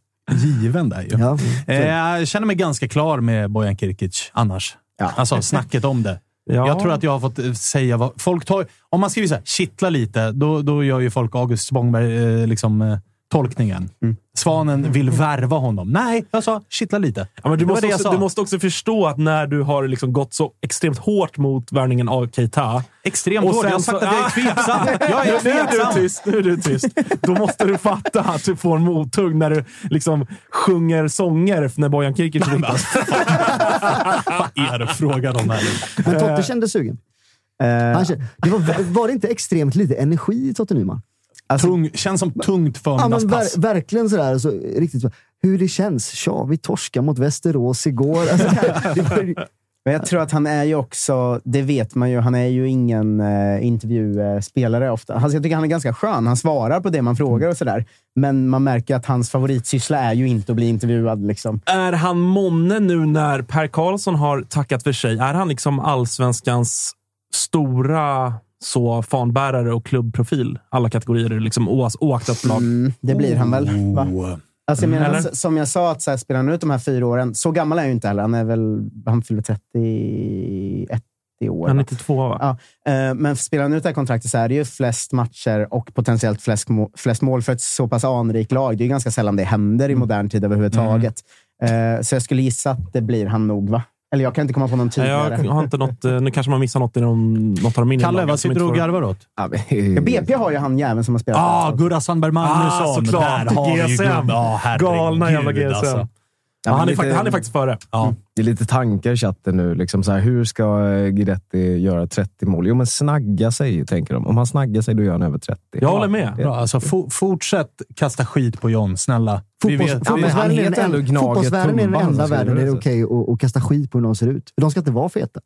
Given där ju. Ja. Eh, Jag känner mig ganska klar med Bojan Kirkic annars. Ja. Alltså snacket om det. Ja. Jag tror att jag har fått eh, säga vad... Folk tar, om man skriver så här, kittla lite, då, då gör ju folk August Spångberg eh, liksom, eh, tolkningen. Svanen vill värva honom. Nej, jag sa kittla lite. Ja, men du, Det måste också, sa. du måste också förstå att när du har liksom gått så extremt hårt mot värvningen av Keita. Extremt och hårt. Jag har sagt så- att jag är tveksam. [laughs] Jag är Nu är du tveksam. tyst. Nu är du tyst. Då måste du fatta att du får en mothugg när du liksom sjunger sånger när Bojan Kirkic är ute. [laughs] Vad är det frågan om här? Men Totte kände sugen. Eh, kände, det var, var det inte extremt lite energi i Totte Nyman? Tung, känns som tungt Ja, förmiddagspass. ver, verkligen sådär. Så, riktigt hur det känns. Tja, vi torskade mot Västerås igår. Alltså, Men jag tror att han är ju också, det vet man ju, han är ju ingen uh, intervjuspelare ofta. Alltså, jag tycker han är ganska skön. Han svarar på det man frågar och sådär. Men man märker att hans favoritsyssla är ju inte att bli intervjuad. Liksom. Är han månne nu när Per Karlsson har tackat för sig? Är han liksom allsvenskans stora så fanbärare och klubbprofil? Alla kategorier, liksom, oas- oaktat lag. Mm, det blir han väl, va? Oh. Alltså, jag menar, Eller? s- som jag sa, att så här, spelar han ut de här fyra åren, så gammal är han ju inte heller. Han är väl, han fyller 31 i år. Han är va? 92 va? Ja, eh, men spelar han ut det här kontraktet så är det ju flest matcher och potentiellt flest, må- flest mål för ett så pass anrikt lag. Det är ju ganska sällan det händer i modern tid överhuvudtaget. Eh, Så jag skulle gissa att det blir han nog, va? Eller jag kan inte komma på någon Nej, tydligare. Jag har inte något, eh, nu kanske man missar något i någon, något av de mindre Kalle, vad sitter du och garvar åt? BP har ju han jäveln som har spelat. Ah. Gurra Sandberg Magnusson. Ah, såklart. Där har vi ju GSM. gubben. Ja, herregud, Galna jävla GSM. Alltså. Ja, han, är lite- han är faktiskt före. Ja. Det är lite tankar i chatten nu. Liksom så här, hur ska Guidetti göra 30 mål? Jo, men snagga sig, tänker de. Om han snaggar sig, då gör han över 30. Jag håller med. Bra, alltså, fo- fortsätt kasta skit på John, snälla. Vi Fotbolls, vet- Ja, men han fotbollsvärlden är heter den- ändå Gnaget fotbollsvärlden är den Tumba, enda världen det där det är okej att, att kasta skit på hur någon ser ut. De ska inte vara feta.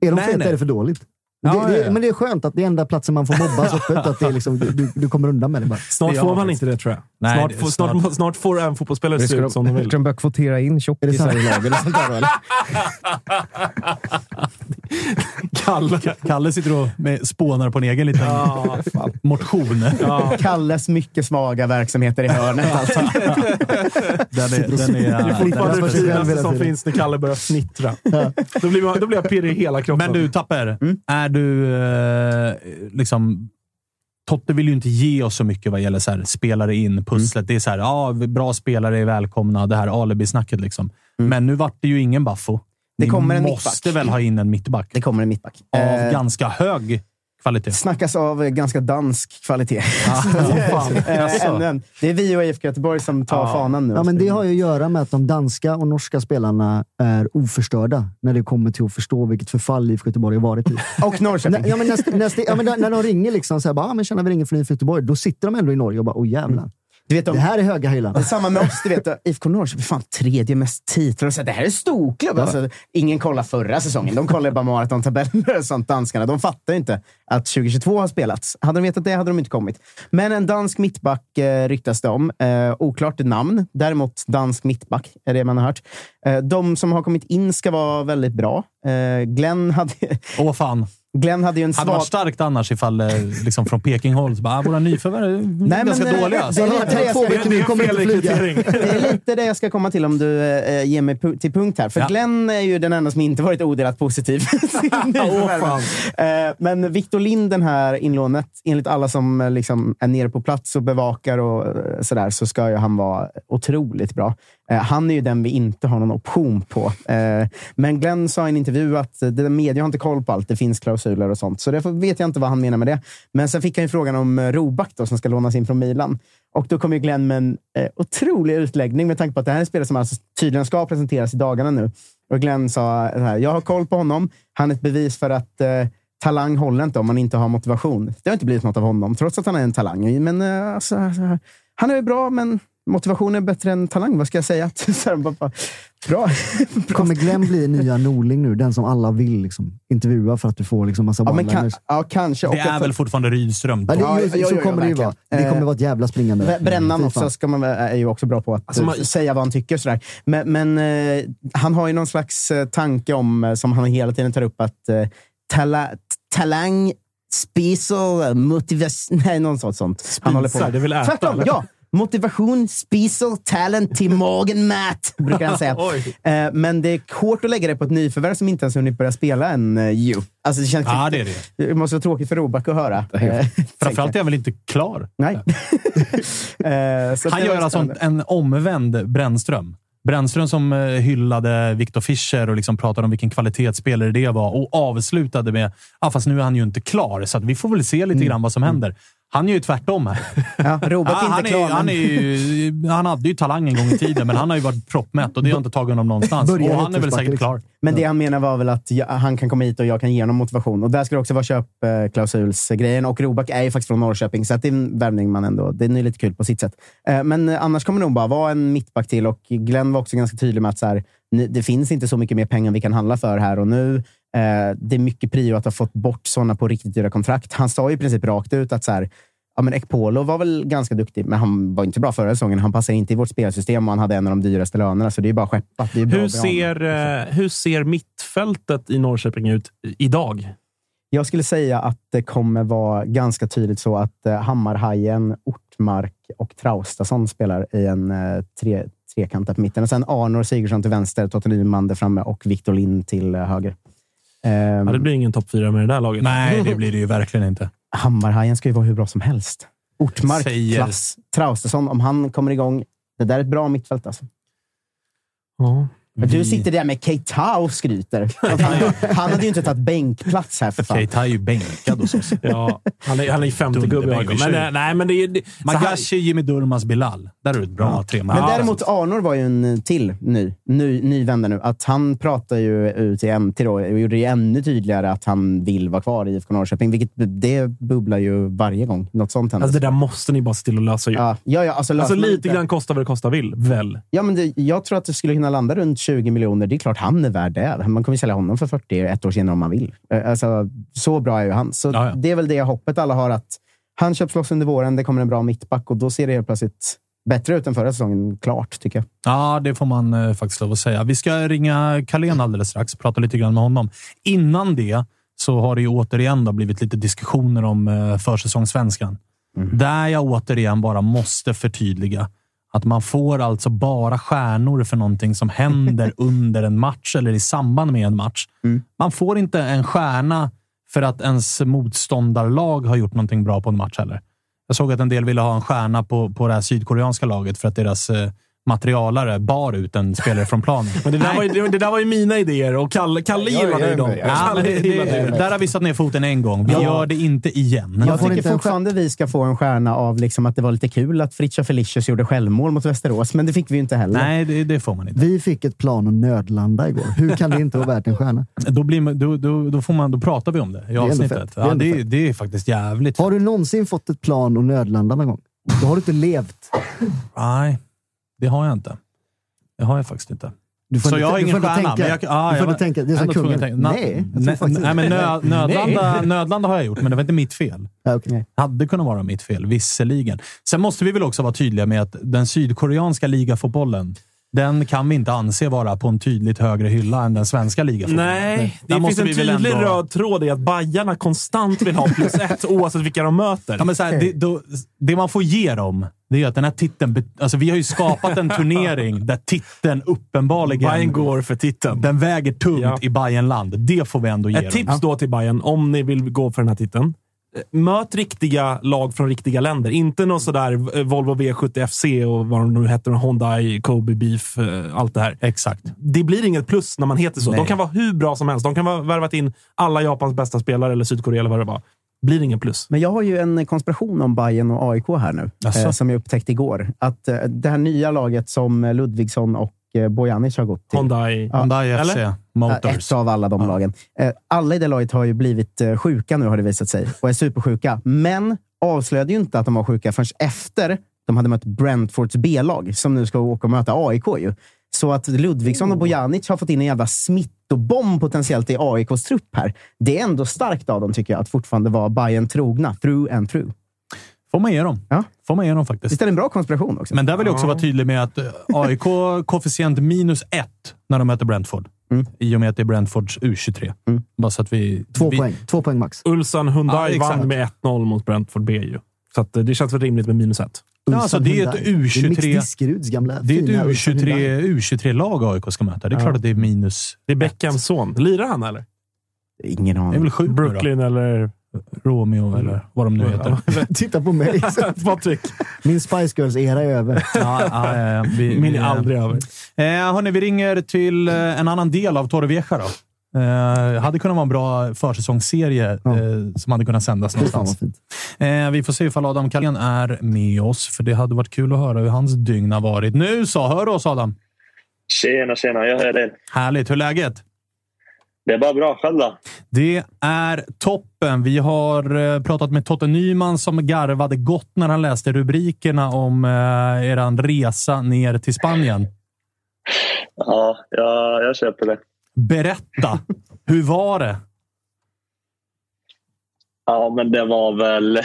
Är de Nej, feta nej. är det för dåligt. Ja, det, det, ja. Men det är skönt att det är enda platsen man får mobbas öppet. Att det är liksom, du, du kommer undan med det bara. Snart får man inte det, tror jag. Nej, snart, det får, snart. snart- Snart, får en fotbollsspelare se ut som de vill. Ska de börja kvotera in tjockisar i laget [laughs] Kalle. Kalle sitter och med, spånar på en egen liten motion. Kalles mycket svaga verksamheter i hörnet. [laughs] Alltså. Den är, den Det är är, fortfarande det finaste som finns när Kalle börjar snittra. Då, blir man, då blir jag pirrig i hela kroppen. men du, Tapper. Mm. Är du eh, liksom... Totte vill ju inte ge oss så mycket vad gäller så här, spelare in, pusslet. Mm. Det är så här, ja, bra spelare är välkomna. Det här alibi-snacket liksom. Mm. Men nu vart det ju ingen Baffo. Det Ni kommer en måste mittback. väl ha in en mittback? Det kommer en mittback. Av Eh, ganska hög kvalitet. snackas av eh, ganska dansk kvalitet. [laughs] Eh, ännu en. Det är vi och IFK Göteborg som tar fanan nu. Ja, men det har ju att göra med att de danska och norska spelarna är oförstörda när det kommer till att förstå vilket förfall IFK Göteborg har varit i. [laughs] Och Norrköping. Ja, men ja, men när- de ringer liksom så här, bara, ah, men tjena, vi ringer från IFK Göteborg, då sitter de ändå i Norge och bara, åh jävlar. Du vet, de, Det här är höga hyllan. Det är samma med oss. Du vet, [laughs] IFK Norrköping, fan tredje mest titlar. Så, det här är storklubb. Alltså, ingen kollar förra säsongen. De kollar bara maratontabeller och sånt, danskarna. De fattar inte att 2022 har spelats. Hade de vetat det hade de inte kommit. Men en dansk mittback eh, ryktas det om. Eh, oklart namn. Däremot dansk mittback är det man har hört. Eh, de som har kommit in ska vara väldigt bra. Eh, Glenn, hade, Åh fan. Glenn hade ju en hade svag... varit starkt annars ifall eh, liksom från Peking-håll så bara, ah, våra nyförvärv är men, ganska eh, dåliga. det är lite det jag ska- nu kommer inte flyga. Det är lite det jag ska komma till om du eh, ger mig pu- till punkt här. För Ja. Glenn är ju den enda som inte varit odelat positiv. [laughs] eh, men Victor Lind, den här inlånet, enligt alla som eh, liksom är nere på plats och bevakar och eh, sådär, så ska ju han vara otroligt bra. Eh, han är ju den vi inte har någon option på. Eh, men Glenn sa i en intervju att eh, media har inte koll på allt. Det finns klausuler och sånt. Så därför vet jag inte vad han menar med det. Men sen fick han ju frågan om Robak Roback då, som ska lånas in från Milan. Och då kom ju Glenn med en otrolig utläggning med tanke på att det här är en spelare som alltså tydligen ska presenteras i dagarna nu. Och Glenn sa så här, jag har koll på honom. Han är ett bevis för att talang håller inte om man inte har motivation. Det har inte blivit något av honom, trots att han är en talang. Men alltså, alltså, han är bra, men motivation är bättre än talang. Vad ska jag säga? [laughs] Så här, bara, bara, bra. [laughs] Kommer Glenn bli nya Norling nu? Den som alla vill liksom, intervjua för att du får liksom, massa Ja, men kan, ja, kanske. Det Och är att- väl fortfarande Rydström. Ja, det, Ja, just, jo, så jo, kommer det ju verkligen. vara. Det kommer Eh, vara ett jävla springande. Brä- Brännan också ska man, är ju också bra på att Alltså, man- säga vad han tycker. Sådär. Men, men eh, han har ju någon slags eh, tanke om, eh, som han hela tiden tar upp, att eh, tala, talang, spisel, motivation... [laughs] Nej, någon sånt. sånt. Han håller på Spisar, det vill äta, Tvärtom, ja. Motivation, spisel, talent till morgonmat, brukar han säga. [laughs] Eh, men det är hårt att lägga det på ett nyförvärv som inte ens hunnit börja spela än. eh, ju. Alltså, det, känns Ja, det är det. det måste vara tråkigt för Roback att höra. Eh, [laughs] Framförallt är han väl inte klar. Nej. [laughs] Eh, Han det gör alltså en, omvänd Brännström. Brännström som hyllade Viktor Fischer och liksom pratade om vilken kvalitetsspelare det var och avslutade med ah, fast nu är han ju inte klar, så att vi får väl se lite grann vad som händer. Han gör ju tvärtom här. [laughs] Ja, är han, är, klar. han, är ju, han hade ju talang en gång i tiden, men han har ju varit proppmätt och det har inte tagit honom någonstans. Börjar Och han är väl säkert klar. Men det han menar var väl att jag, han kan komma hit och jag kan ge honom motivation. Och där ska det också vara köpklausulsgrejen. Och Roback är ju faktiskt från Norrköping, så att det är en värvning man ändå... Det är lite kul på sitt sätt. Eh, Men annars kommer det nog bara vara en mittback till. Och Glenn var också ganska tydlig med att så här, det finns inte så mycket mer pengar vi kan handla för här och nu. Eh, Det är mycket prio att ha fått bort sådana på riktigt dyra kontrakt. Han sa ju i princip rakt ut att så här, Ja, men Ekpolo var väl ganska duktig, men han var inte bra förra säsongen. Han passar inte i vårt spelsystem och han hade en av de dyraste lönerna, så det är bara skeppat. Är Hur ser, eh, hur ser mittfältet i Norrköping ut idag? Jag skulle säga att det kommer vara ganska tydligt så att eh, Hammarhajen, Ortmark och Traustason spelar i en tre, trekant på mitten. Och sen Arnor Sigurdsson till vänster, Totte Nyman där framme och Victor Lind till höger. Ehm, Ja, det blir ingen topp fyra med det där laget. Nej, [laughs] det blir det ju verkligen inte. Hammarhajen ska ju vara hur bra som helst. Ortmark, Säger- klass. Traustason, om han kommer igång. Det där är ett bra mittfält alltså. Ja. Du sitter där med Keita och skryter. Han, hade ju inte tagit bänkplats här för fan. Keita är ju bänkad hos oss. Ja, han är, han är 50 gubbe i. Men, eh, nej, men det är... det- Magashi, Jimmy Durmaz, Bilal. Där är det ett bra tre Men däremot Arnor var ju en till ny, ny, ny vända nu. Att han pratar ju ut i MT då och gjorde det ännu tydligare att han vill vara kvar i IFK Norrköping. Vilket det bubblar ju varje gång något sånt händer. Alltså, det där måste ni bara se till att lösa. ju. ja, ja, ja, alltså, löser Alltså, lite grann kostar vad det kostar vill, väl? Ja, men det, jag tror att det skulle kunna landa runt 20 miljoner. Det är klart han är värd det. Man kommer sälja honom för 40 ett år senare om man vill. Eh, Alltså, så bra är ju han. Så Ja, ja. Det är väl det hoppet alla har. att Han köps loss under våren, det kommer en bra mittback och då ser det helt plötsligt bättre ut än förra säsongen. Klart, tycker jag. Ja, det får man eh, faktiskt lov att säga. Vi ska ringa Carlén alldeles strax och prata lite grann med honom. Innan det så har det ju återigen då blivit lite diskussioner om eh, försäsongssvenskan. Där jag återigen bara måste förtydliga att man får alltså bara stjärnor för någonting som händer [laughs] under en match eller i samband med en match. Man får inte en stjärna för att ens motståndarlag har gjort någonting bra på en match heller. Jag såg att en del ville ha en stjärna på, på det här sydkoreanska laget för att deras eh, materialare bar ut en spelare från planen. [laughs] Men det där, var ju, det, där var ju mina idéer och Kalle, Kalle Jag- gillade jag ju dem. jag där har vi satt ner foten en gång. Vi Ja. gör det inte igen. Jag får tycker fortfarande vi ska få en stjärna av liksom att det var lite kul att Fritiof Felicius gjorde självmål mot Västerås, men det fick vi ju inte heller. Nej, det, det får man inte. Vi fick ett plan att nödlanda igår. Hur kan det inte vara värt en stjärna? [laughs] Då, blir, man- då, då, då, får man, då pratar vi om det i avsnittet. Det är Ja, det, det är faktiskt jävligt. Har du någonsin fått ett plan att nödlanda någon gång? Då har du inte levt. Nej, det har jag inte. Det har jag faktiskt inte. Du får Så inte- jag har ingen stjärna. tänka- men jag, ja, du får jag, tänka, det är som kungen. Nej, nej, nej, men nö, nödlanda, nödlanda har jag gjort, men det var inte mitt fel. Ja, okej. Hade kunnat vara mitt fel, visserligen. Sen måste vi väl också vara tydliga med att den sydkoreanska ligafotbollen, den kan vi inte anse vara på en tydligt högre hylla än den svenska ligafotbollen. Nej, det finns en tydlig ändå- röd tråd i att Bajarna konstant vill ha plus ett [laughs] oavsett vilka de möter. Ja, men så här, det, då, det man får ge dem, det är att den här titeln... Alltså, vi har ju skapat en [laughs] turnering där titeln uppenbarligen... Bayern går för titeln. Den väger tungt Ja. i Bayernland. Det får vi ändå ge Ett dem. tips då till Bayern om ni vill gå för den här titeln. Eh, Möt riktiga lag från riktiga länder. Inte någon sådär eh, Volvo V70 FC och vad de nu heter. Hyundai, Kobe Beef, eh, allt det här. Exakt. Det blir inget plus när man heter så. Nej. De kan vara hur bra som helst. De kan ha värvat in alla Japans bästa spelare eller Sydkorea eller vad det var. Blir ingen plus. Men jag har ju en konspiration om Bayern och AIK här nu, eh, som jag upptäckte igår. Att eh, det här nya laget som Ludvigsson och Bojanic har gått till. Hyundai. Ja. Hyundai FC Eller? Motors. Ett av alla de Ja. lagen. Eh, Alla i det laget har ju blivit eh, sjuka nu, har det visat sig. Och är supersjuka. Men avslöjade ju inte att de var sjuka förrän efter de hade mött Brentfords B-lag, som nu ska åka och möta AIK. Ju. Så att Ludvigsson och Bojanic har fått in en jävla smittobomb potentiellt i AIKs trupp här. Det är ändå starkt av dem, tycker jag, att fortfarande vara Bayern trogna. Through and through. Får man ge dem. Ja. Får man ge dem faktiskt. Visst är det en bra konspiration också? Men där vill jag också vara tydlig med att eh, AIK koefficient minus ett när de möter Brentford. Mm. I och med att det är Brentfords U23. Mm. Bara så att vi... Två vi, poäng. Två poäng max. Ulsan Hyundai Ja, vann med 1-0 mot Brentford B ju. Så att, eh, det känns väl rimligt med minus ett. Ja, alltså, det är ett Hyundai. Det är Mix U23 Diskeruds gamla Det är ett Ulsan Hyundai. U23, U23-lag AIK ska möta. Det är Ja. klart att det är minus. Det är Beckhams son. Lirar han eller? Ingen Det är aning. väl sju nu då. Brooklyn eller... Romeo eller vad de nu heter. Titta på mig. [laughs] Patrik. Min Spice Girls-era är över. ja, ja. Vi, [laughs] Min är aldrig över. Eh, hörni, vi ringer till eh, en annan del av Torrevieja då. Eh, hade kunnat vara en bra försäsongsserie Ja. eh, som hade kunnat sändas någonstans. Eh, vi får se ifall Adam Carlén är med oss, för det hade varit kul att höra hur hans dygn har varit. Nu så, hör du oss Adam? Tjena, tjena. Jag hör er. Härligt. Hur är läget? Det är bara bra. Själv då? Det är toppen. Vi har eh, pratat med Totte Nyman som garvade gott när han läste rubrikerna om eh, eran resa ner till Spanien. Ja, jag, jag köper det. Berätta! Hur var det? Ja, men det var väl...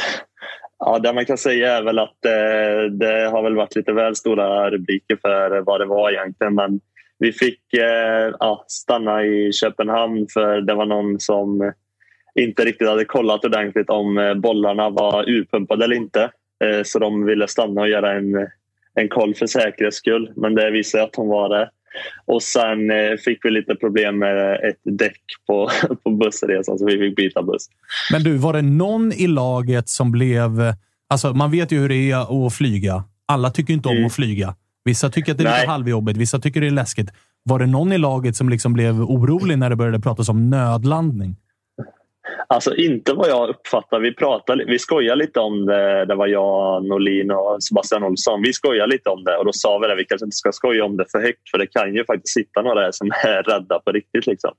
Ja, det man kan säga är väl att eh, det har väl varit lite väl stora rubriker för vad det var egentligen. Men vi fick eh, ja, stanna i Köpenhamn för det var någon som inte riktigt hade kollat ordentligt om eh, bollarna var urpumpade eller inte. Eh, så de ville stanna och göra en, en koll för säkerhets skull. Men det visade att de var det. Och sen eh, fick vi lite problem med ett däck på, [laughs] på bussresan så vi fick byta buss. Men du, var det någon i laget som blev... Alltså, man vet ju hur det är att flyga. Alla tycker inte om Mm. att flyga. Vissa tycker att det är lite halvjobbigt, vissa tycker det är läskigt. Var det någon i laget som liksom blev orolig när det började pratas om nödlandning? Alltså inte vad jag uppfattar. Vi, pratade, vi skojade lite om det. Det var jag, Norlin och Sebastian Olsson. Vi skojade lite om det och då sa vi att vi kanske inte ska skoja om det för högt för det kan ju faktiskt sitta några som är [laughs] rädda på riktigt. Liksom.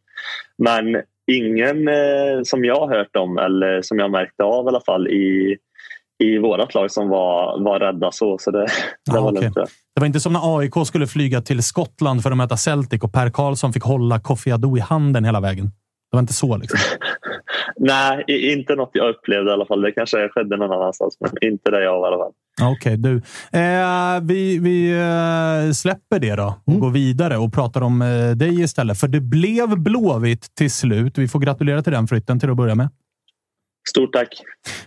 Men ingen eh, som jag har hört om eller som jag märkte av i alla fall i, i vårt lag som var, var rädda så. så det, det, Ah, var okej. lugnt. Det var inte som när AIK skulle flyga till Skottland för att möta Celtic och Per Karlsson fick hålla Kofi Adu i handen hela vägen. Det var inte så liksom. [laughs] Nej, inte något jag upplevde i alla fall. Det kanske skedde någon annanstans men inte där jag var i alla fall. Ja, Okej, du. Eh, vi vi eh, släpper det då och går vidare och pratar om eh, dig istället. För det blev Blåvitt till slut. Vi får gratulera till den flytten till att börja med. Stort tack!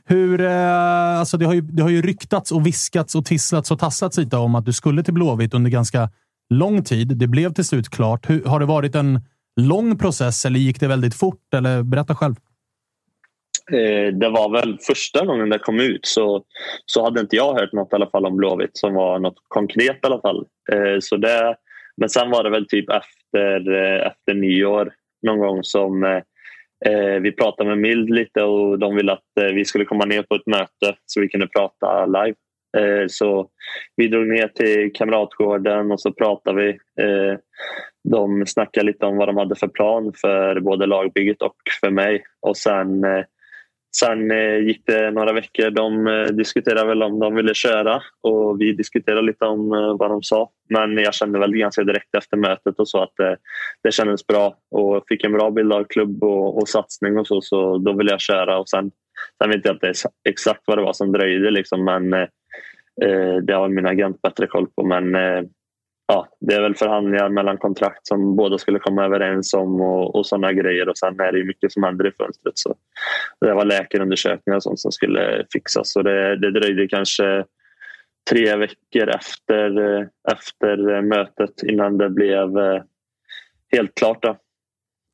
Hur, eh, alltså det, har ju, det har ju ryktats och viskats och tisslats och tassats lite om att du skulle till Blåvitt under ganska lång tid. Det blev till slut klart. Hur, har det varit en lång process eller gick det väldigt fort? Eller berätta själv. Eh, det var väl första gången det kom ut så, så hade inte jag hört något i alla fall om Blåvitt som var något konkret i alla fall. Eh, så det, men sen var det väl typ efter, efter nyår någon gång som Eh, vi pratade med Mild lite och de ville att eh, vi skulle komma ner på ett möte så vi kunde prata live. Eh, så vi drog ner till Kamratgården och så pratade vi. Eh, de snackade lite om vad de hade för plan för både lagbygget och för mig. Och sen eh, Sen eh, gick det några veckor. De eh, diskuterade väl om de ville köra och vi diskuterade lite om eh, vad de sa. Men jag kände väl ganska direkt efter mötet och så att eh, det kändes bra och fick en bra bild av klubb och, och satsning och så. Så då ville jag köra och sen, sen vet jag inte exakt vad det var som dröjde liksom, men eh, eh, det har min agent bättre koll på. Men eh, ja, det är väl förhandlingar mellan kontrakt som båda skulle komma överens om och, och sådana grejer. Och sen är det ju mycket som händer i fönstret. Så det var läkarundersökningar och sånt som skulle fixas. Så det, det dröjde kanske tre veckor efter, efter mötet innan det blev eh, helt klart. Då.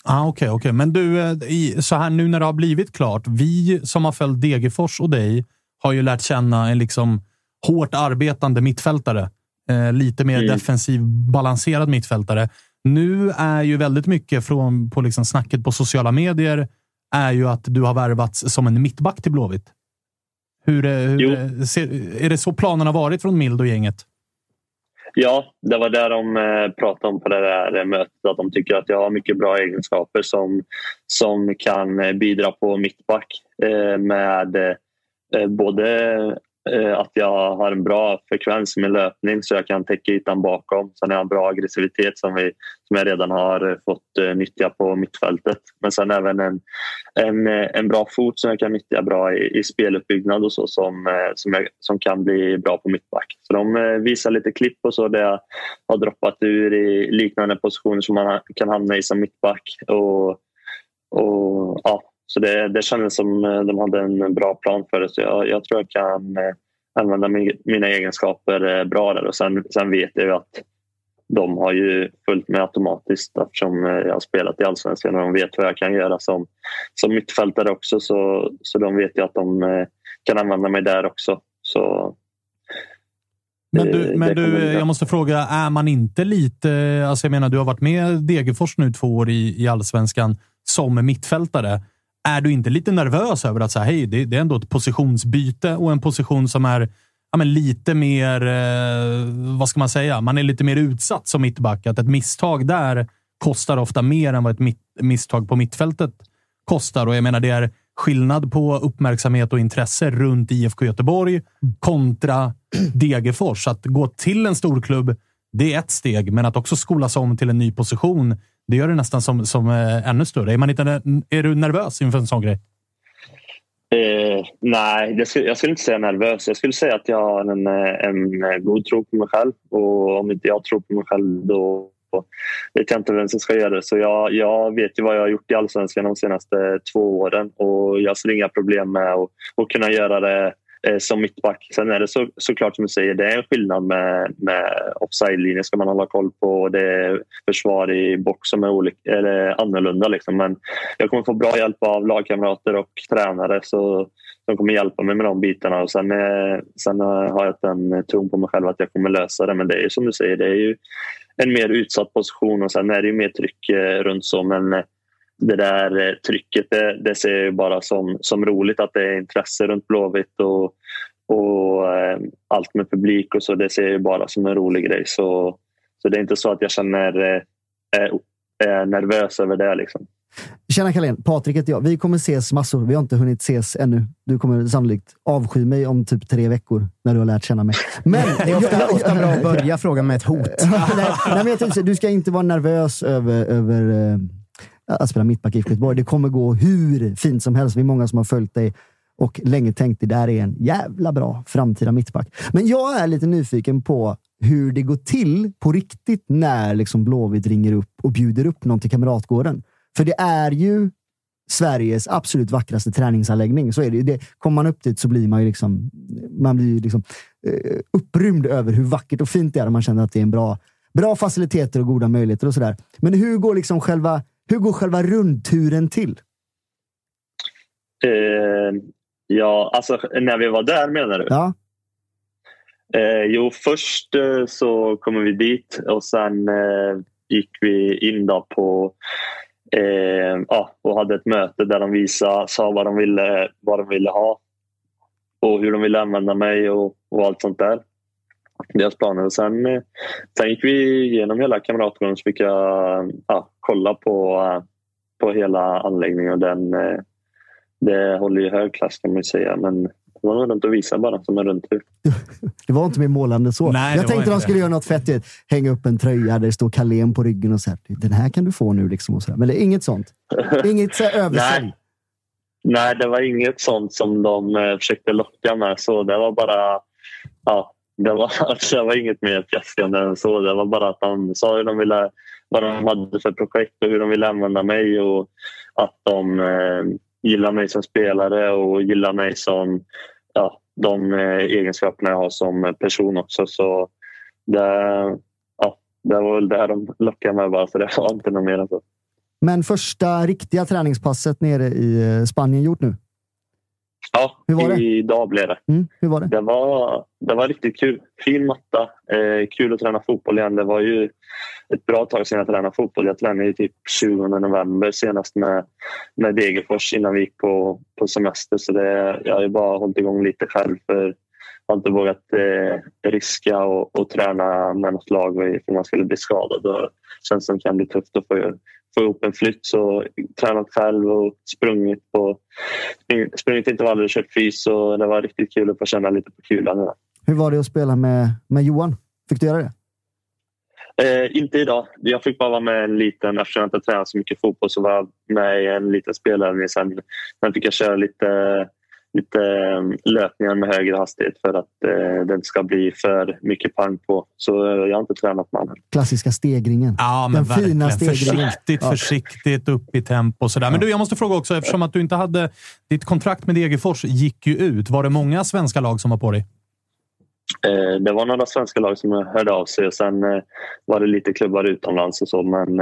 Ah, Okej, okej. men du, eh, i, så här nu när det har blivit klart. Vi som har följt Degerfors och dig har ju lärt känna en liksom hårt arbetande mittfältare. Eh, lite mer Mm. defensiv, balanserad mittfältare. Nu är ju väldigt mycket från på liksom snacket på sociala medier är ju att du har värvats som en mittback till Blåvitt. Hur, eh, hur eh, ser, är det så planen har varit från Mild och gänget? Ja, det var där de pratade om på det där mötet. Att de tycker att jag har mycket bra egenskaper som, som kan bidra på mittback. Med både Eh, att jag har en bra frekvens med löpning så jag kan täcka ytan bakom. Sen har jag en bra aggressivitet som, vi, som jag redan har fått eh, nyttja på mittfältet. Men sen även en, en, eh, en bra fot som jag kan nyttja bra i, i speluppbyggnad och så som, som, jag, som kan bli bra på mittback. Så de visar lite klipp och så där jag har droppat ur i liknande positioner som man kan hamna i som mittback. Och, och, ja, så det, det kändes som eh, de hade en bra plan för det. Så jag, jag tror jag kan eh, använda min, mina egenskaper eh, bra där. Och sen, sen vet jag ju att de har ju följt med automatiskt eftersom jag har spelat i Allsvenskan och de vet vad jag kan göra som, som mittfältare också. Så, så de vet ju att de kan använda mig där också. Så Men du, men du jag måste fråga, är man inte lite... Alltså jag menar, du har varit med Degerfors nu två år i, i allsvenskan som mittfältare. Är du inte lite nervös över att säga hej, det, det är ändå ett positionsbyte och en position som är ja, men lite mer, eh, vad ska man säga, man är lite mer utsatt som mittback. Att ett misstag där kostar ofta mer än vad ett mitt, misstag på mittfältet kostar. Och jag menar, det är skillnad på uppmärksamhet och intresse runt IFK Göteborg kontra Degerfors. Att gå till en storklubb, det är ett steg, men att också skolas om till en ny position, det gör det nästan som, som eh, ännu större. Är, man inte, är du nervös inför en sån grej? Eh, nej, jag skulle, jag skulle inte säga nervös. Jag skulle säga att jag har en, eh, en eh, god tro på mig själv. Och om inte jag tror på mig själv då vet jag inte vem som ska göra det. Så jag, jag vet ju vad jag har gjort i Allsvenskan de senaste två åren och jag ser inga problem med att, att kunna göra det Eh, som mittback. Sen är det så, såklart som du säger, det är en skillnad med, med offside-linjen ska man hålla koll på. och Det är försvar i box som är olika, eller annorlunda. Liksom. Men jag kommer få bra hjälp av lagkamrater och tränare så, de kommer hjälpa mig med de bitarna. Och sen, eh, sen eh, har jag en tron på mig själv att jag kommer lösa det. Men det är ju som du säger, det är ju en mer utsatt position och sen är det ju mer tryck eh, runt så. Men eh, det där eh, trycket, det, det ser jag bara som, som roligt att det är intresse runt Blåvitt och, och eh, allt med publik och så. Det ser jag bara som en rolig grej. Så, så det är inte så att jag känner eh, är nervös över det. Liksom. Tjena Carlén, Patrik heter jag. Vi kommer ses massor. Vi har inte hunnit ses ännu. Du kommer sannolikt avsky mig om typ tre veckor när du har lärt känna mig. Men det är ofta, ofta bra att börja frågan med ett hot. [laughs] nej, nej, men jag tänkte, du ska inte vara nervös över, över eh, att spela mittback i Göteborg. Det kommer gå hur fint som helst. Vi är många som har följt dig och länge tänkt att det där är en jävla bra framtida mittback. Men jag är lite nyfiken på hur det går till på riktigt när liksom Blåvitt ringer upp och bjuder upp någon till Kamratgården. För det är ju Sveriges absolut vackraste träningsanläggning. Så är det, det Kommer man upp dit så blir man ju liksom, man blir liksom, eh, upprymd över hur vackert och fint det är. Man känner att det är en bra, bra faciliteter och goda möjligheter och sådär. Men hur går, liksom själva, hur går själva rundturen till? Eh, ja, alltså när vi var där menar du? Ja. Eh, jo, först eh, så kommer vi dit och sen eh, gick vi in då på eh, ja, och hade ett möte där de visade, sa vad de ville, vad de ville ha och hur de ville använda mig och, och allt sånt där. Deras planer. Och sen, eh, sen gick vi igenom hela kamratgården jag ja, kolla på, på hela anläggningen. Den, eh, det håller ju hög klass kan man säga. Men det var runt och visa bara som en rundtur. [laughs] det var inte mer målande så. Nej, jag tänkte de skulle göra något fett. Hänga upp en tröja där det står Carlén på ryggen och säga den här kan du få nu. Liksom och så Men det är inget sånt. [laughs] Inget så översälj. Nej. Nej, det var inget sånt som de eh, försökte locka med. Så det var bara... Ja, det, var, [laughs] det var inget mer fjäskande än så. Det var bara att de sa hur de ville, vad de hade för projekt och hur de ville använda mig och att de eh, gillar mig som spelare och gillar mig som ja, de eh, egenskaperna jag har som eh, person också. Så det, ja, det var väl det de lockade mig bara, så det var inte något mer än så. Men första riktiga träningspasset nere i eh, Spanien gjort nu? Ja, Hur var det? idag blev det. Mm, hur var det? Det var, det var riktigt kul. Fin matta. Eh, kul att träna fotboll igen. Det var ju ett bra tag sedan jag tränade fotboll. Jag tränade ju typ 20 november senast med, med Degerfors innan vi gick på, på semester. Så det, jag har ju bara hållit igång lite själv. För har inte vågat eh, riska och, och träna med något lag för man skulle bli skadad. Det känns som det kan bli tufft att få få ihop en flytt så tränat själv och sprungit på sprungit intervaller och kört fys. Så det var riktigt kul att få känna lite på kulan. Hur var det att spela med, med Johan? Fick du göra det? Eh, inte idag. Jag fick bara vara med en liten, eftersom jag inte tränat så mycket fotboll så var jag med i en liten spelövning. Sen, sen fick jag köra lite lite ehm, löpningar med högre hastighet för att eh, det inte ska bli för mycket pang på. Så eh, jag har inte tränat med honom. Klassiska stegringen. Ja, men Den verkligen. fina stegringen. Försiktigt, ja. försiktigt upp i tempo. Sådär. Men du, jag måste fråga också, eftersom att du inte hade... Ditt kontrakt med Degerfors gick ju ut. Var det många svenska lag som var på dig? Eh, det var några svenska lag som hörde av sig och sen eh, var det lite klubbar utomlands och så. Men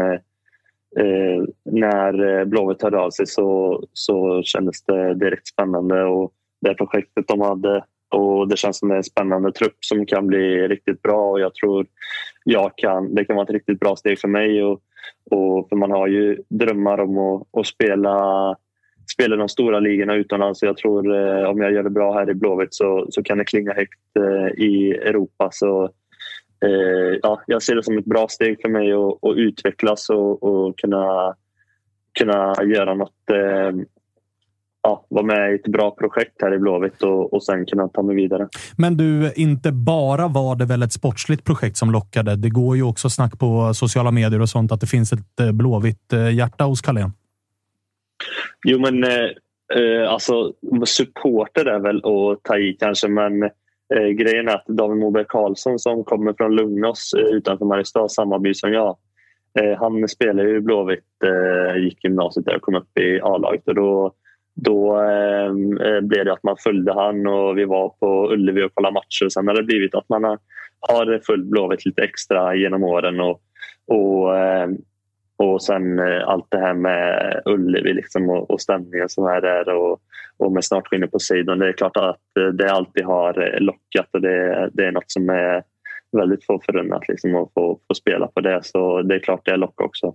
eh, när eh, Blåvitt hörde av sig så, så kändes det direkt spännande. Och det projektet de hade och det känns som en spännande trupp som kan bli riktigt bra och jag tror jag kan, det kan vara ett riktigt bra steg för mig. Och, och för man har ju drömmar om att, att spela, spela de stora ligorna utomlands. Så jag tror eh, om jag gör det bra här i Blåvitt så, så kan det klinga högt eh, i Europa. Så eh, ja, jag ser det som ett bra steg för mig att, att utvecklas och, och, kunna, kunna göra något eh, ja, vara med i ett bra projekt här i Blåvitt och, och sen kunna ta mig vidare. Men du, inte bara var det väl ett sportsligt projekt som lockade. Det går ju också snack på sociala medier och sånt att det finns ett eh, blåvitt hjärta hos Carlén. Jo, men eh, eh, alltså supporter är väl att ta i kanske, men Eh, grejen är att David Moberg Karlsson som kommer från Lugnås eh, utanför Mariestad, samma by som jag. Eh, han spelade ju Blåvitt, eh, gick gymnasiet där och kom upp i A-laget. Och då då eh, eh, blev det att man följde han och vi var på Ullevi och kollade matcher. Sen har det blivit att man har, har följt Blåvitt lite extra genom åren. Och, och, eh, och sen eh, allt det här med Ullevi liksom, och, och stämningen som är där och, och med startskinnet på sidan. Det är klart att eh, det alltid har eh, lockat och det, det är något som är väldigt få förunnat liksom, att få, få spela på det. Så det är klart det lockar också.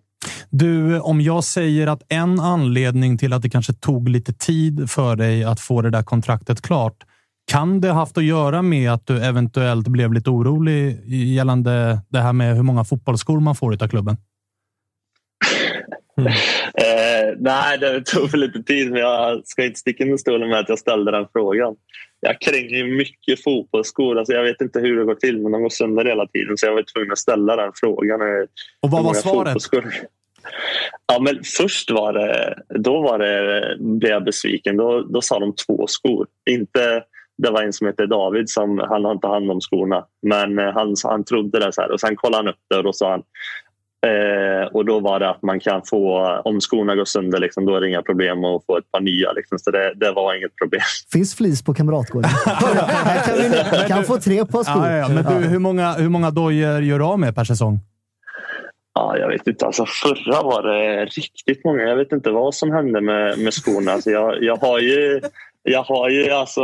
Du, om jag säger att en anledning till att det kanske tog lite tid för dig att få det där kontraktet klart. Kan det haft att göra med att du eventuellt blev lite orolig gällande det här med hur många fotbollsskor man får av klubben? Mm. [laughs] Eh, nej, det tog för lite tid, men jag ska inte sticka under stolen med att jag ställde den frågan. Jag kränger mycket fotbollsskor. Alltså jag vet inte hur det går till, men de går sönder hela tiden. Så jag var tvungen att ställa den frågan. Och vad var svaret? Ja, men först var det, då var det, blev jag besviken. Då, då sa de två skor. Inte, det var en som hette David som han har inte hand om skorna. Men eh, han, han trodde det. Så här. Och Sen kollade han upp det och då sa han Eh, och då var det att man kan få, om skorna går sönder, liksom, då är det inga problem att få ett par nya. Liksom, så det, det var inget problem. Finns flis på Kamratgården. [laughs] här kan vi kan få tre par skor. Ja, ja, men du, hur många, hur många dojor gör du av med per säsong? Ja, jag vet inte. Alltså, förra var det riktigt många. Jag vet inte vad som hände med, med skorna. Alltså, jag, jag har ju jag har ju alltså,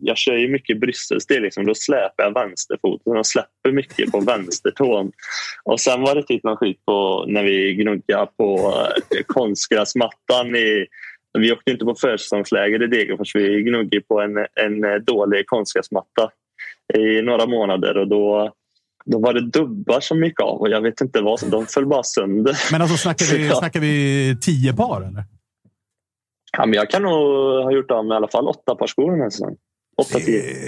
jag kör ju mycket brysselsteg. Liksom. Då släpar jag vänsterfoten och släpper mycket på vänstertån. Och sen var det typ någon skit på när vi gnuggade på eh, konstgräsmattan. I, vi åkte inte på försäsongsläger i Degerfors. Vi gnuggade på en, en dålig konstgräsmatta i några månader och då då var det dubbar som gick av och jag vet inte vad. De föll bara sönder. Men alltså snackar vi, [laughs] snackar vi tio par eller? Ja, men jag kan nog ha gjort av med i alla fall åtta par skor den här säsongen. Åtta, det,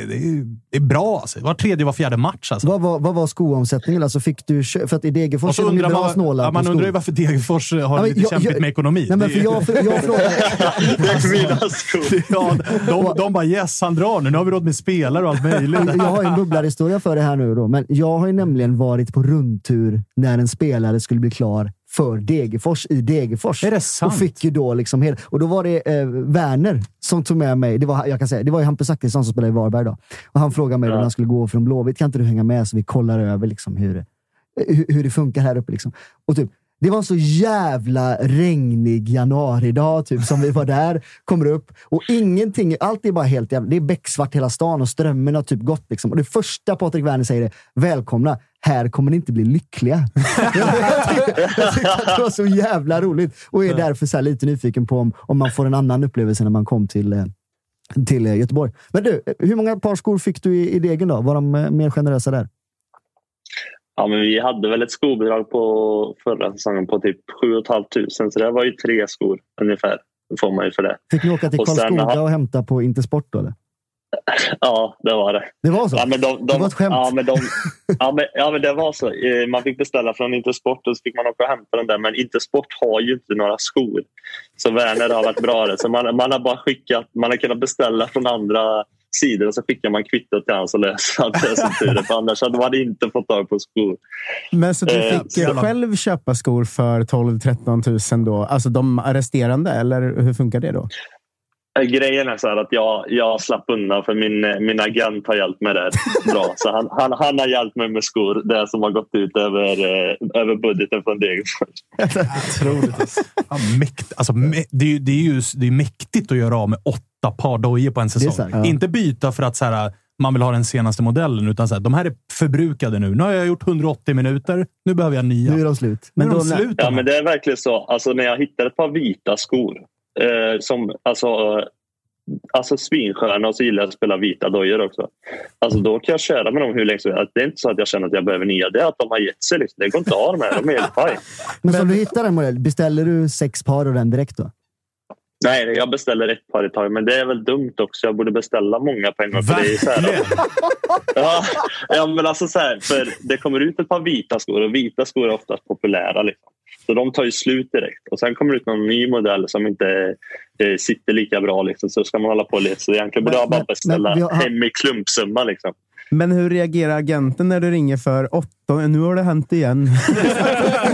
det, är, det är bra alltså. Var tredje, var fjärde match. Alltså. Vad, var, vad var skoomsättningen? Alltså fick du, för att i Degerfors är de bra man, snåla ja, Man undrar ju varför Degerfors har ja, lite jag, kämpigt jag, med ekonomi. Nej, men för jag, för, jag frågar... [laughs] [laughs] ja, de, de bara yes, han drar nu. Nu har vi råd med spelare och allt möjligt. jag har en bubblarhistoria för det här nu. Då, men jag har ju nämligen varit på rundtur när en spelare skulle bli klar för Degerfors i Degerfors. Är det sant? Och fick ju då liksom hel, Och då var det eh, Werner som tog med mig. Det var, jag kan säga, det var ju Hampus Zachrisson som spelade i Varberg då. Och han frågade mig ja. när han skulle gå från Blåvitt. Kan inte du hänga med så vi kollar över liksom hur, hur, hur det funkar här uppe? Liksom. Och typ, det var en så jävla regnig januaridag typ, som vi var där, [laughs] kommer upp och ingenting. Allt är bara helt jävla... Det är becksvart hela stan och strömmen har typ gått. Liksom. Och det första Patrik Werner säger är “Välkomna, här kommer ni inte bli lyckliga”. jag, [laughs] tyckte, jag tyckte att det var så jävla roligt och är därför så lite nyfiken på om, om man får en annan upplevelse när man kom till, eh, till eh, Göteborg. Men du, hur många par skor fick du i, i Degen då? Var de eh, mer generösa där? Ja, men vi hade väl ett skobidrag på förra säsongen på typ 7 500 så det var ju tre skor ungefär. får man ju för det. Fick ni åka till Karlskoga och hämta på Intersport då? Eller? Ja, det var det. Det var så? Ja, men de, de, det var ett skämt? Ja men, de, ja, men, ja, men det var så. Eh, man fick beställa från Intersport och så fick man åka och hämta den där. Men Intersport har ju inte några skor. Så Werner har varit bra där. Så man, man har bara skickat, man har kunnat beställa från andra sidor och så skickar man kvittot till honom så löser han det som tur För annars hade man inte fått tag på skor. Men så du eh, fick eh, själv köpa skor för 12-13 000 då? Alltså de resterande, eller hur funkar det då? Eh, grejen är så att jag, jag slapp undan för min, min agent har hjälpt mig där [laughs] bra. Så han, han, han har hjälpt mig med skor, det som har gått ut över, eh, över budgeten från Degerfors. Otroligt. Ja, mäkt, alltså, det, är, det, är ju, det är mäktigt att göra av med åtta par dojor på en säsong. Ja. Inte byta för att så här, man vill ha den senaste modellen, utan så här, de här är förbrukade nu. Nu har jag gjort 180 minuter, nu behöver jag nya. Nu är de slut. Men, de slut, ja, men det är verkligen så. Alltså, när jag hittade ett par vita skor eh, som alltså, alltså svinsköna och så gillar jag att spela vita dojor också. Alltså då kan jag köra med dem hur länge som helst. Det är inte så att jag känner att jag behöver nya. Det är att de har gett sig. Liksom. Det går inte att ha dem här. De är helt [laughs] paj. Men så du hittar en modell, beställer du sex par och den direkt då? Nej, jag beställer ett par i taget. Men det är väl dumt också. Jag borde beställa många på en gång. För det, är så här, [laughs] ja, ja, men alltså så här, för det kommer ut ett par vita skor och vita skor är oftast populära. Liksom. Så de tar ju slut direkt. Och Sen kommer det ut någon ny modell som inte eh, sitter lika bra. Liksom. Så ska man hålla på lite. Så egentligen borde jag bara beställa har... hem i klumpsumma. Liksom. Men hur reagerar agenten när du ringer för åtta? Nu har det hänt igen.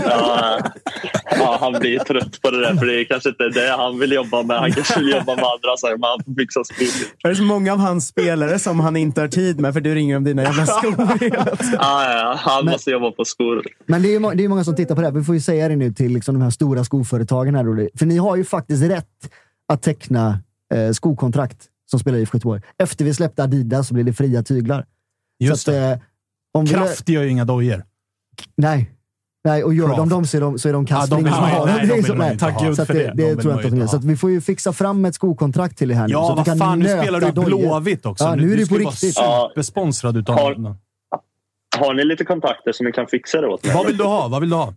ja, [laughs] [laughs] ja, han blir trött på det där. För det är kanske inte det han vill jobba med. Han kanske vill jobba med andra saker, men han får fixa skor. Det är så många av hans spelare som han inte har tid med för du ringer om dina jävla skor [laughs] tiden. Ja, ja, han måste jobba på skor. Men det är ju det är många som tittar på det här. Vi får ju säga det nu till liksom de här stora skoföretagen. Här. För ni har ju faktiskt rätt att teckna eh, skokontrakt som spelar i Göteborg. Efter vi släppte Adidas så blir det fria tyglar. Just så att, eh, om vi- Kraft gör ju inga dojor. Nej. Nej, och gör Craft. de dem så är de, så är de Ja, de [laughs] nej, dem. de Det nej. Tack Gud att för det, det. det De tror jag inte Så vi får ju fixa fram ett skokontrakt till er här nu. Ja, så att vad kan fan, nu spelar du. Blåvitt också. Ja, Nu- nu är du det på riktigt. supersponsrad utav Har-. Har ni lite kontakter som ni kan fixa det åt mig? Vad vill du ha? Vad vill du ha?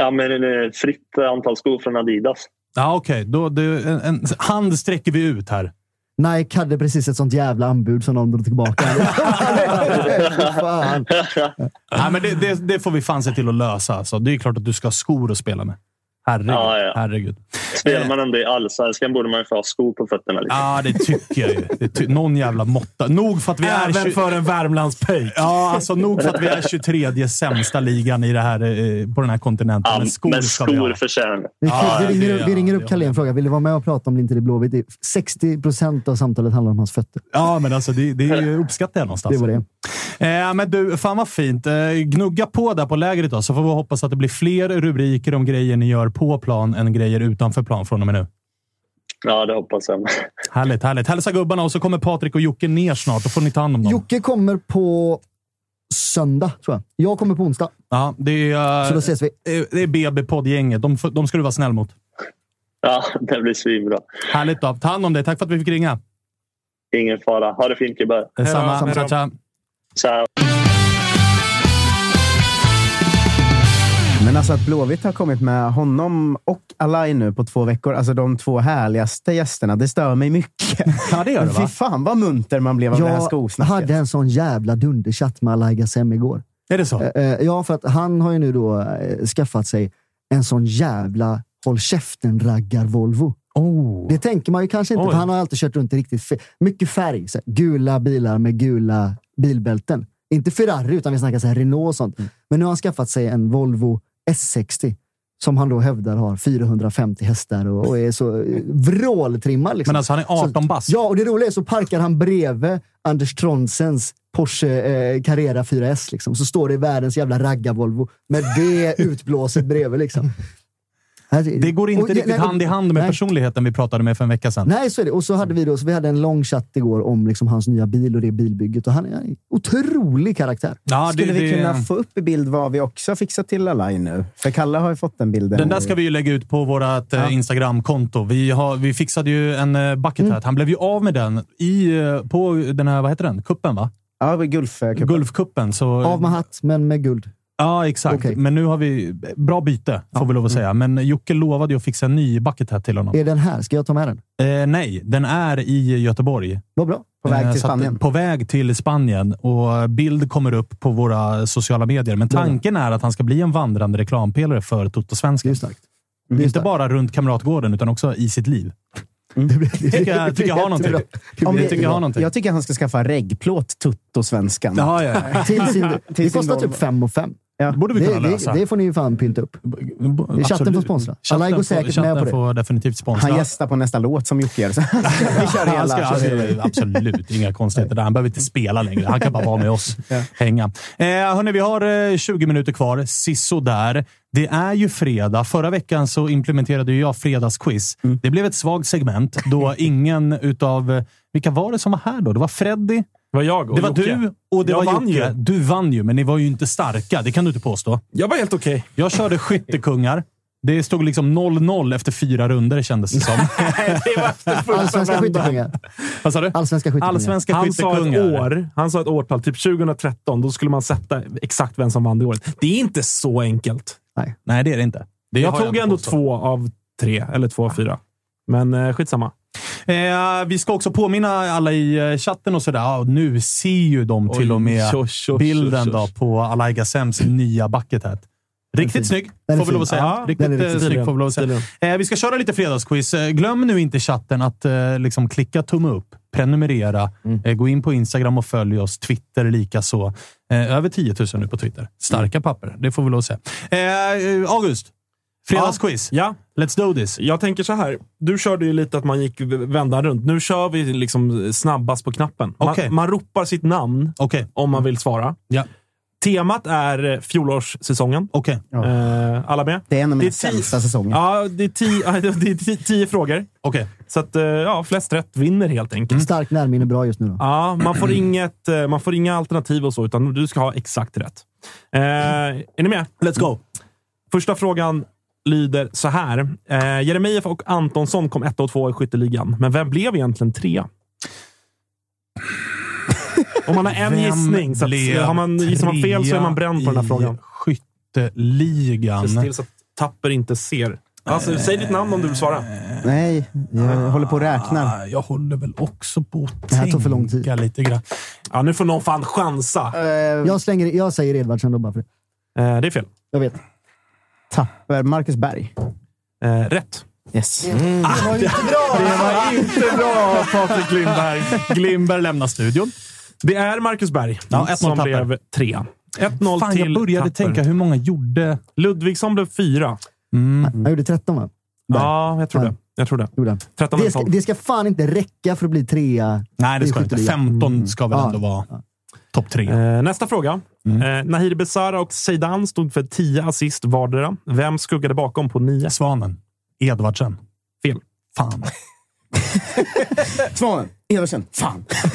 Ja, men eh, fritt antal skor från Adidas. Ja, okej. Då, det, en, en hand sträcker vi ut här. Nike hade precis ett sånt jävla anbud som de drog tillbaka. [laughs] Fan. Nej, men det, det, det får vi fan se till att lösa. Alltså. Det är klart att du ska ha skor att spela med. Herregud. Ja, ja. Herregud. Spelar man ändå i allsvenskan borde man ju få ha skor på fötterna. Liksom. Ja, det tycker jag ju. Det ty någon jävla måtta. Nog för att vi är... Även för en Värmlandspöjk. Ja, alltså nog för att vi är 23 sämsta ligan i det här, eh, på den här kontinenten. Ja, men skor men ska vi ha. skor förtjänar Det är kul. Ja, vi, ringer, det- vi ringer upp Carlén och frågar, vill du vara med och prata om det inte är Blåvitt? Det är 60 procent av samtalet handlar om hans fötter. Ja, men alltså det, det är ju uppskattar jag någonstans. Det var det. Eh, men du, fan vad fint. Eh, gnugga på där på lägret då, så får vi hoppas att det blir fler rubriker om grejer ni gör på plan än grejer utanför plan från och med nu. Ja, det hoppas jag. Härligt, härligt. Hälsa gubbarna och så kommer Patrik och Jocke ner snart. Då får ni ta hand om dem. Jocke kommer på söndag, tror jag. Jag kommer på onsdag. Ja, det är, eh, Så då ses vi. det är BB-poddgänget. De, de ska du vara snäll mot. Ja, det blir svinbra. Härligt då. Ta hand om dig. Tack för att vi fick ringa. Ingen fara. Ha det fint gubbar. Detsamma. Samma. Tja, tja. Ciao. Men alltså att Blåvitt har kommit med honom och Alai nu på två veckor, alltså de två härligaste gästerna, det stör mig mycket. [laughs] Ja, det gör det, Men Fy va? fan vad munter man blev av det här Jag skosnacket. hade en sån jävla dunderchatt med Alai Gassem igår. Är det så? Eh, eh, Ja, för att han har ju nu då eh, skaffat sig en sån jävla håll käften-raggar-Volvo. Oh. Det tänker man ju kanske inte, Oj. för han har alltid kört runt i riktigt mycket färg. Så gula bilar med gula bilbälten. Inte Ferrari, utan vi snackar så här Renault och sånt. Men nu har han skaffat sig en Volvo S60 som han då hävdar har 450 hästar och, och är så eh, vråltrimmad. Liksom. Men alltså, han är 18 bast. Ja, och det roliga är så parkar han bredvid Anders Tronsens Porsche eh, Carrera 4S. Liksom. Så står det världens jävla raggar-Volvo med det [laughs] utblåset bredvid. Liksom. Det går inte Och riktigt nej, hand i hand med nej. personligheten vi pratade med för en vecka sedan. Nej, så är det. Och så hade vi då, så vi hade en lång chatt igår om liksom hans nya bil och det bilbygget. Och han är en otrolig karaktär. Ja, Skulle det, vi det, kunna få upp i bild vad vi också har fixat till Alai nu? För Kalle har ju fått den bilden. Den där ska vi ju lägga ut på vårt Ja. Instagram-konto. Vi, har, vi fixade ju en uh, bucket hat. Han blev ju av med den i, eh, på den här, vad heter den? Kuppen va? Ja, Gulfcupen. Gulfkuppen. Så, Av med hatt, men med guld. Ja, exakt. Okej. Men nu har vi... Bra byte, får vi lov att säga. Men Jocke lovade ju att fixa en ny bucket hat till honom. Är den här? Ska jag ta med den? Eh, nej, den är i Göteborg. Vad bra. På väg Eh, till att- Spanien. På väg till Spanien och bild kommer upp på våra sociala medier. Men tanken är att han ska bli en vandrande reklampelare för Det är Toto-svenskan. ju starkt. Det är Inte bara runt Kamratgården, utan också i sitt liv. [laughs] tycker jag, tycker jag har någonting. Det tycker jag har någonting. Jag tycker han ska skaffa reggplåt Tutto-svenskan. Ja, ja. Till sin, det sin kostar typ fem och fem. Ja. Det borde vi Det, kunna lösa. det, det får ni ju fan pynta upp. Absolut. chatten får sponsra. Alai går säkert med på det. får definitivt sponsra. Han gästar på nästa låt som Jocke gör. [laughs] Vi kör hela. ska, han ska, absolut, inga konstigheter där. Han behöver inte spela längre. Han kan bara vara med oss. Hänga. Eh, hörni, vi har eh, 20 minuter kvar. Sisso där. Det är ju fredag. Förra veckan så implementerade ju jag fredagsquiz. Mm. Det blev ett svagt segment då [laughs] ingen utav... Vilka var det som var här då? Det var Freddy, Det var jag och det var Jocke. du och det Jag var vann Jocke. ju. Du vann ju, men ni var ju inte starka. Det kan du inte påstå. Jag var helt okej. Jag körde [laughs] skyttekungar. Det stod liksom 0-0 efter fyra runder kändes det som. [laughs] Det var efter första Allsvenska skyttekungar. Vad sa du? Allsvenska skyttekungar. Allsvenska Han sa ett skyttekungar. år. Han sa ett årtal, typ 2013. Då skulle man sätta exakt vem som vann det året. Det är inte så enkelt. Nej, det är det inte. Det jag tog inte ändå påstått. två av tre, eller två av fyra. Men eh, skitsamma. Eh, vi ska också påminna alla i eh, chatten och sådär. Ja, nu ser ju de till Oj, och med oj, oj, bilden oj, då på Alai Gassems nya bucket hat. Riktigt snygg, Den är får vi lov att säga. Ja, riktigt eh, riktigt snygg, får vi lov att säga. Eh, vi ska köra lite fredagsquiz. Eh, glöm nu inte chatten att eh, liksom klicka tumme upp, prenumerera, Mm. eh, gå in på Instagram och följ oss. Twitter likaså. Eh, över 10 000 nu på Twitter. Starka papper, det får vi lov att säga. Eh, August, Fredagsquiz. Ja. Let's do this. Jag tänker så här. Du körde ju lite att man gick vända runt. Nu kör vi liksom snabbast på knappen. Man, Okej. man ropar sitt namn Okej. om man vill svara. Ja. Temat är fjolårssäsongen. Okej. Eh, alla med? Det är en av mina sämsta säsonger. Ja, det är tio, ja, [laughs] det är tio, tio frågor. Okej. Så att, eh, ja, flest rätt vinner helt enkelt. Starkt närminne bra just nu då. Ja, man får, inget, eh, man får inga alternativ och så, utan du ska ha exakt rätt. Eh, är ni med? Let's go. Första frågan lyder så här. Eh, Jeremejeff och Antonsson kom ett och två i skytteligan, men vem blev egentligen trea? Om man har en Vem gissning, så att, blev har man, gissar man fel så är man bränd på den här frågan. Skytteligan. Se till så att Tapper inte ser. Alltså, säg ditt namn om du vill svara. Nej, jag håller på och räknar. Ah, Jag håller väl också på att Det här tog för lång tid. tänka lite grann. Ja, nu får någon fan chansa. Eh, Jag, slänger, jag säger Edvardsen då bara för det. Eh, det är fel. Jag vet. Tapper. Marcus Berg. Eh, rätt. Yes. Det var inte bra, Patrik Glimberg. Glimberg lämnar studion. Det är Marcus Berg Ja, 1-0 som Tapper. blev trea. 1-0 Fan, till jag började Tapper. tänka hur många gjorde... Ludvigsson blev fyra. Han gjorde 13 va? Ja, jag tror Ja. det. Jag tror det. Gjorde han. 13 Det ska, 12. det ska fan inte räcka för att bli trea. Nej, det ska inte. skytteligan. 15 ska väl Ja. ändå vara topp tre. Eh, nästa fråga. Mm. Eh, Nahir Besara och Zeidan stod för 10 assist vardera. Vem skuggade bakom på 9? Svanen. Edvardsen. Fel. Fan. [laughs] [laughs] Svanen. Eversen. Fan. [laughs]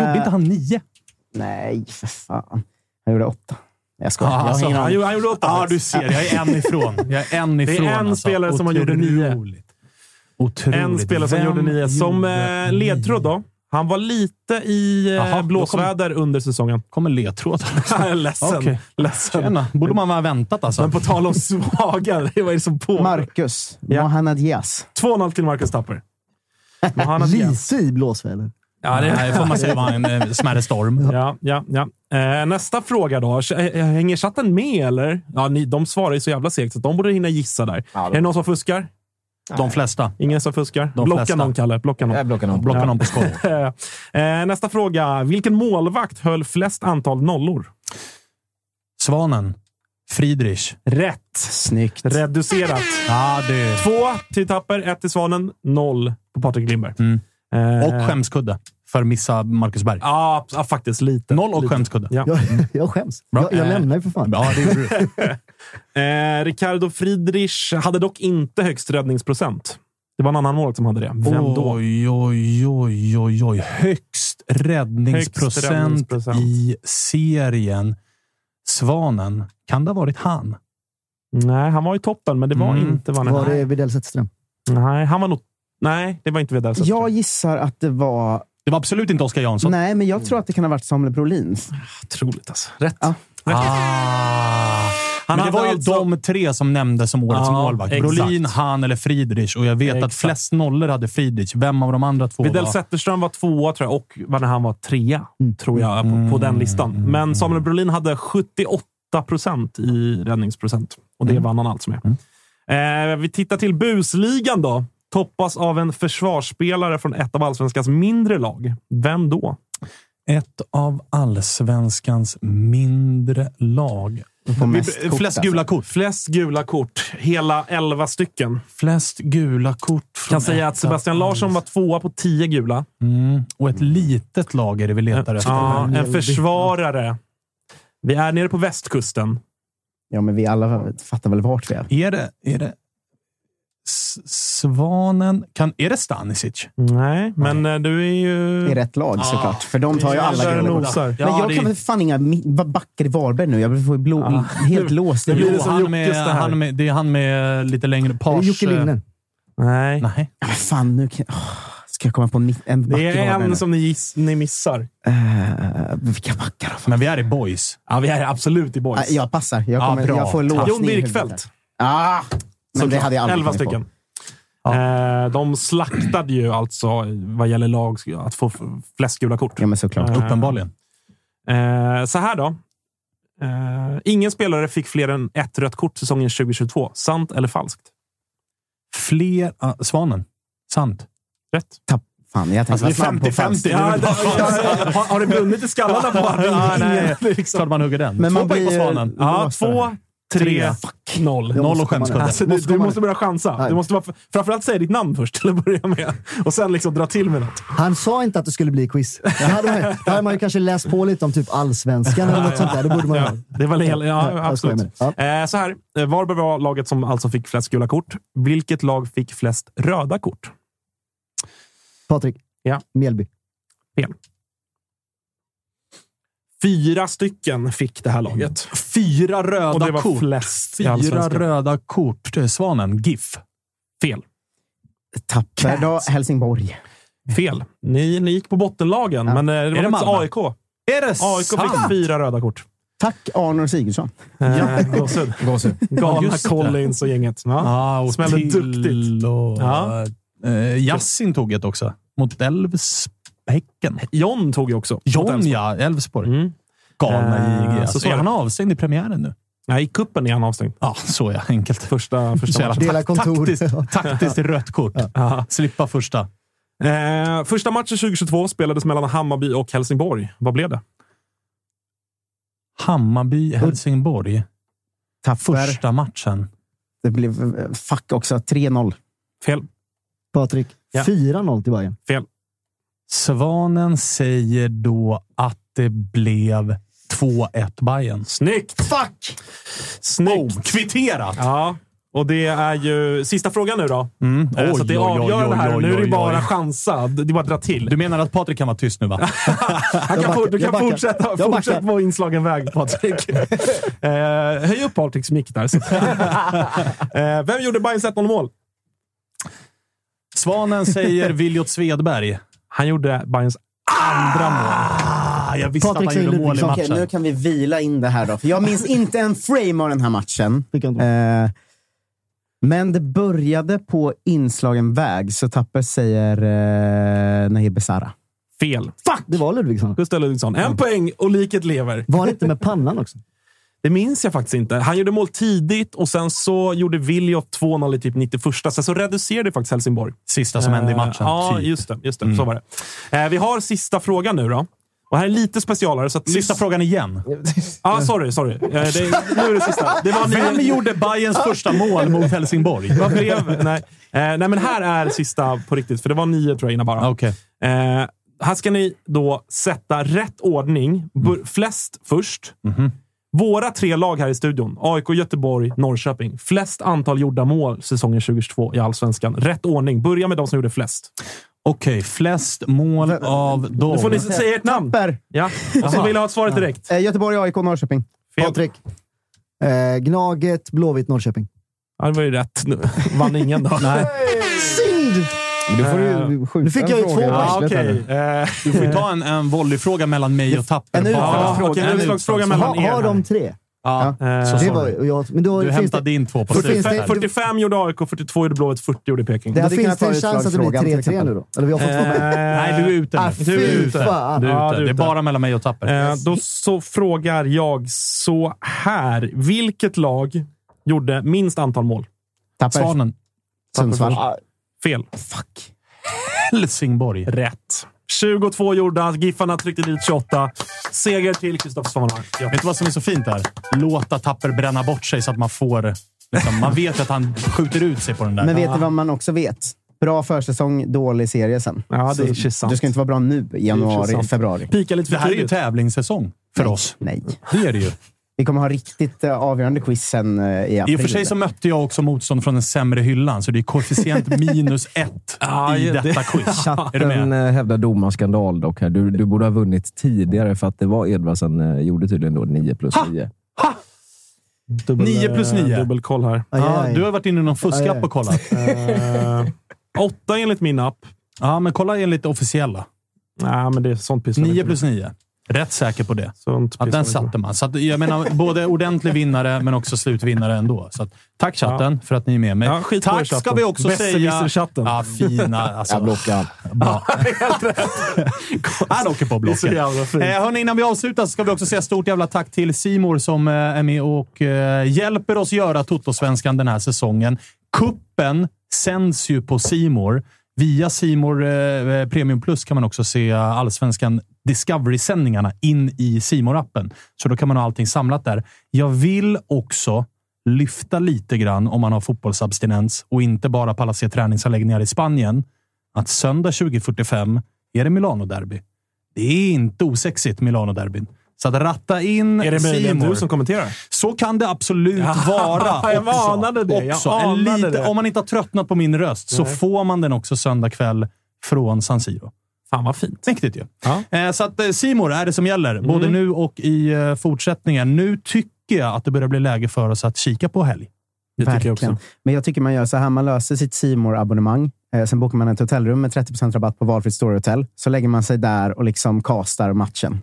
Gjorde inte han nio? Nej, för fan. Han gjorde åtta. Jag skojar. Ja, jag har alltså, Han gjorde, han gjorde åtta. Ja, du ser. Jag är en ifrån. Jag är en ifrån. en alltså. spelare som har gjort nio. Otroligt. En spelare som Vem gjorde 9. Som gjorde eh, ledtråd då. Han var lite i eh, Jaha, då blåsväder under säsongen. kommer ledtrådar. [laughs] Är ledsen. Okej. ledsen. Tjena. Borde man ha väntat alltså. Men på tal om [laughs] svaga, det var det som på. Marcus. Ja. Mohanad Diaz. 2-0 till Marcus Tapper. Lite i blåsväder. Ja, det får man säga var en eh, smärre storm. Ja, ja, ja. Eh, nästa fråga då. Eh, Hänger chatten med eller? Ja, ni, de svarar ju så jävla segt så de borde hinna gissa där. är det någon som fuskar? De flesta. Ingen som fuskar? De Blocka flesta. någon, Kalle. Blocka någon. Jag blockar någon. Blockar någon på. [laughs] Eh, nästa fråga. Vilken målvakt höll flest antal nollor? Svanen. Friedrich. Rätt. Snyggt. Reducerat. Ja, det... Två till Tapper, ett till Svanen, noll på Patrik Lindberg. Mm. Eh, Och skämskudde för missa Marcus Berg. Ja, ja, faktiskt lite. Noll och lite. skämskudde. Ja. Jag, jag skäms. Bra. Jag, jag Eh. lämnar ju för fan. Ja, det gjorde du. [laughs] Eh, Ricardo Friedrich hade dock inte högst räddningsprocent. Det var en annan mål som hade det. Vem då? Oj, oj, oj, oj, oj. Högst räddningsprocent, Högst räddningsprocent. i serien. Svanen. Kan det ha varit han? Nej, han var i toppen, men det var Mm. inte Vanne. Var det Widell Zetterström? Nej, han var nog... Nej, det var inte Widell Zetterström. Jag gissar att det var... Det var absolut inte Oskar Jansson. Nej, men jag tror att det kan ha varit Samuel Brolin. Otroligt alltså. Rätt. Ja. Ah. Han Men det var ju alltså- de tre som nämndes som årets Ja, målvakt. Brolin, han eller Friedrich. Och jag vet att Exakt. flest nollor hade Friedrich. Vem av de andra två Widell var? Zetterström var tvåa tror jag och han var trea, Mm. tror jag, på, på den listan. Men Samuel Brolin hade 78 procent i räddningsprocent. Och det vann han alltså med. Eh, vi tittar till busligan då. Toppas av en försvarsspelare från ett av allsvenskans mindre lag. Vem då? Ett av allsvenskans mindre lag. Mest kort, Flest alltså. gula kort. Flest gula kort. Hela 11 stycken. Flest gula kort. från Kan säga att Sebastian Larsson var tvåa på 10 gula. Mm. Och ett litet lag är det vi letar efter. Ja, en försvarare. Vi är nere på västkusten. Ja, men vi alla fattar väl vart vi är. Är det... Är det S- Svanen? Kan, är det Stanisic? Nej, men eh, du är ju... I rätt lag såklart. För de tar ju Ja, alla gula nosar. Men Ja, jag det- kan väl fan inga backar i Varberg nu. Jag får ju blå, helt låst. det blir Jo, han med, han med, det är han med lite längre page. Jocke Linner. Nej. Nej. Ja, fan, nu kan... åh, ska jag komma på en, Det är nu? en som ni, giss, ni missar. Eh, vilka backar då? Men vi är i boys. Ja, vi är absolut i boys. Jag passar. Jag, Ja, kommer, bra. jag får låsning Jon Birkfeldt. Ah, men det hade jag aldrig 11 kommit på. stycken. Eh, de slaktade ju alltså, vad gäller lag, att få flest gula kort. Ja, men såklart. Eh, Uppenbarligen. Eh, så här då. Eh, ingen spelare fick fler än ett rött kort säsongen 2022. Sant eller falskt? Fler... ah, svanen. Sant. Rätt. Tapp. Fan, jag tänkte Alltså, det är vara snabb på 50-50. falskt. Ja, det- har, har det brunnit i skallarna på Ja, nej. Liksom. Klart man hugger den. Men Två man på blir ju Svanen. Ja, det två. Tre, noll. Noll och skämskudde. Alltså, du, Måste du måste börja chansa. Nej. Du måste vara, framförallt säga ditt namn först till att börja med. Och sen liksom dra till med något. Han sa inte att det skulle bli quiz. Då hade, man, då hade man ju kanske läst på lite om typ allsvenskan eller något sånt där. Det borde man Ja, det var hela, ja, absolut. det. Eh, så här, eh, Varberg var laget som alltså fick flest gula kort. Vilket lag fick flest röda kort? Patrik. Ja. Mjällby. Fel. Fyra stycken fick det här laget. Fyra röda Och det var kort. flest i Fyra Allsvenskan. röda kort. Det är Svanen. GIF. Fel. Tapper då, Helsingborg. Fel. Ni, ni gick på bottenlagen, men eh, det var det faktiskt Malmö? AIK. Är det AIK sant? fick fyra röda kort. Tack Arnor Sigurdsson. Eh, Gåshud. [laughs] Gåshud. Galna just det. Collins och gänget. Ja. Ja, och Smällde till duktigt. och... Ja. Eh, Yassin tog ett också. Mot Älvsbäcken. John tog ju också. John, Elfsborg. ja. Elfsborg. Mm. Galna Eh, JG. så Alltså, så är han avstängd i premiären nu? Nej, i kuppen är han avstängd. Ja, så ja. Enkelt. Första, första. Dela kontor. Taktiskt, taktiskt rött kort. [laughs] Ja. Slippa första. Eh, första matchen 2022 spelades mellan Hammarby och Helsingborg. Vad blev det? Hammarby, Helsingborg. Tapper. Första matchen. Det blev eh, fuck också. 3-0. Fel. Patrik. Ja. 4-0 till Bayern. Fel. Svanen säger då att det blev 2-1 Bayern. Snyggt! Fuck! Snyggt! Oh, kvitterat! Ja, och det är ju sista frågan nu då. Mm. Eh, Oj, så det är avgörande här. nu är det bara oj. chansa. Det är bara att dra till. Du menar att Patrik kan vara tyst nu, va? [laughs] Han kan, du kan fortsätta, fortsätta på inslagen väg, Patrik. [laughs] eh, höj upp Patriks mick där. [laughs] Eh, vem gjorde Bayerns 1-0 mål? Svanen säger [laughs] Viljot Svedberg. Han gjorde Bayerns andra mål. Ah, jag visste Patrik att han gjorde mål i. Okej, matchen. nu kan vi vila in det här då. För jag minns inte en frame av den här matchen. Eh, men det började på inslagen väg, så Tapper säger eh, Nahir Besara. Fel. Fuck! Det var Ludvigsson. Gustav Ludvigsson. En poäng och liket lever. Var han inte med pannan också? Det minns jag faktiskt inte. Han gjorde mål tidigt och sen så gjorde Viljot 2-0 i typ 91. Sen så reducerade faktiskt Helsingborg. Sista som hände i matchen. Ja, typ. just det. Just det. Så var det. Eh, vi har sista frågan nu då. Och här är lite specialare. Så Sista frågan igen. Ah, sorry, sorry. Eh, det, nu är det sista. Det var Vem ni- gjorde Bayerns första mål mot Helsingborg? Vad blev... Nej. Eh, nej, men här är sista på riktigt. För det var nio tror jag innan bara. Okej. Eh, här ska ni då sätta rätt ordning. Bur- Flest först. Våra tre lag här i studion. AIK, Göteborg, Norrköping. Flest antal gjorda mål säsongen 2022 i Allsvenskan. Rätt ordning. Börja med de som gjorde flest. Okej, flest mål av dem. Nu får ni säga ert namn. Tapper! Ja. Och så vill jag ha svaret direkt. Eh, Göteborg, AIK, Norrköping. Fel. Patrik. Eh, Gnaget, Blåvitt, Norrköping. Ja, det var ju rätt. Nu vann ingen då. Nej. Synd! Du får ju skjuta Nu fick jag ju två. Ja, nu. Eh, Du får ju ta en, en volleyfråga mellan mig och Tapper. En utslagsfråga. Ja, okej, en utslagsfråga mellan er. har de tre? Ja, Eh, så Det var, jag, men då Du hämtade det, in två på Då finns slutet. det- 45 gjorde AIK, 42 gjorde Blåvitt, 40 gjorde Peking. Det då finns det en chans att det blir utslagsfrågan, till 3-3 nu då. Eller vi har fått poäng. Nej, du är ute nu. Ah, Du är ute. Du är Ja, ute. du är Det är bara mellan mig och Tapper. Eh, då så frågar jag så här. Vilket lag gjorde minst antal mål? Tapper. Svanen. Sundsvall. Fel. Fuck. Helsingborg. Rätt. 22 gjorda. Giffarna tryckte dit 28. Seger till Kristoffer Svanmark. Ja. Vet du vad som är så fint där? Låta Tapper bränna bort sig så att man får... Liksom, man vet att han skjuter ut sig på den där. Men vet du vad man också vet? Bra försäsong, dålig serie sen. Ja, det är Så sant. Du ska inte vara bra nu i januari, februari. Pika lite Det för här är ju tävlingssäsong för oss. Nej. Det är det ju. Vi kommer ha riktigt uh, avgörande quiz sen uh, i april. I och för sig så mötte jag också motstånd från den sämre hyllan, så det är koefficient [laughs] minus ett i det- detta quiz. [laughs] Chatten eh, hävdar domarskandal dock. Här. Du, du borde ha vunnit tidigare för att det var Edvardsen eh, gjorde tydligen då 9 plus 9. Dubbel, 9 plus eh, 9. Dubbelkoll här. Aj, aj. du har varit inne i någon fuskapp och kollat. Eh, åtta enligt min app. Ja, men kolla enligt officiella. Nej, men det är sånt pysslar vi 9 inte plus med. 9. Rätt säker på det. Sånt Ja, pysslar den satte man. Så att, jag menar, både ordentlig vinnare, men också slutvinnare ändå. Så att, tack chatten för att ni är med mig. Ja, tack ska chatten. vi också säga... Besserwisser-chatten. Ja, fina. Alltså, Jag blockar. bra. [laughs] [laughs] Han åker på Det är så blocken. jävla fint. Eh, hörni, innan vi avslutar så ska vi också säga stort jävla tack till Simor som eh, är med och eh, hjälper oss göra Toto-svenskan den här säsongen. Kuppen sänds ju på Simor. Via Simor eh, eh, Premium Plus kan man också se allsvenskan Discovery-sändningarna in i simor appen Så då kan man ha allting samlat där. Jag vill också lyfta lite grann om man har fotbollsabstinens och inte bara pallar se träningsanläggningar i Spanien. Att söndag 20.45 är det Milano-derby. Det är inte osexigt, Milano-derbyn. Så att ratta in Är det möjligen du som kommenterar? Så kan det absolut [laughs] vara. jag också. anade det. Jag Också. En anade lite, det. Om man inte har tröttnat på min röst så Nej. får man den också söndag kväll från San Siro. Fan vad fint. Mäktigt ju. Ja. Mm. Eh, så att eh, Simor är det som gäller, både nu och i eh, fortsättningen. Nu tycker jag att det börjar bli läge för oss att kika på helg. Det tycker jag Verkligen. också. Men jag tycker man gör så här. Man löser sitt C abonnemang eh, Sen bokar man ett hotellrum med 30% rabatt på valfritt storyhotell. Så lägger man sig där och liksom castar matchen.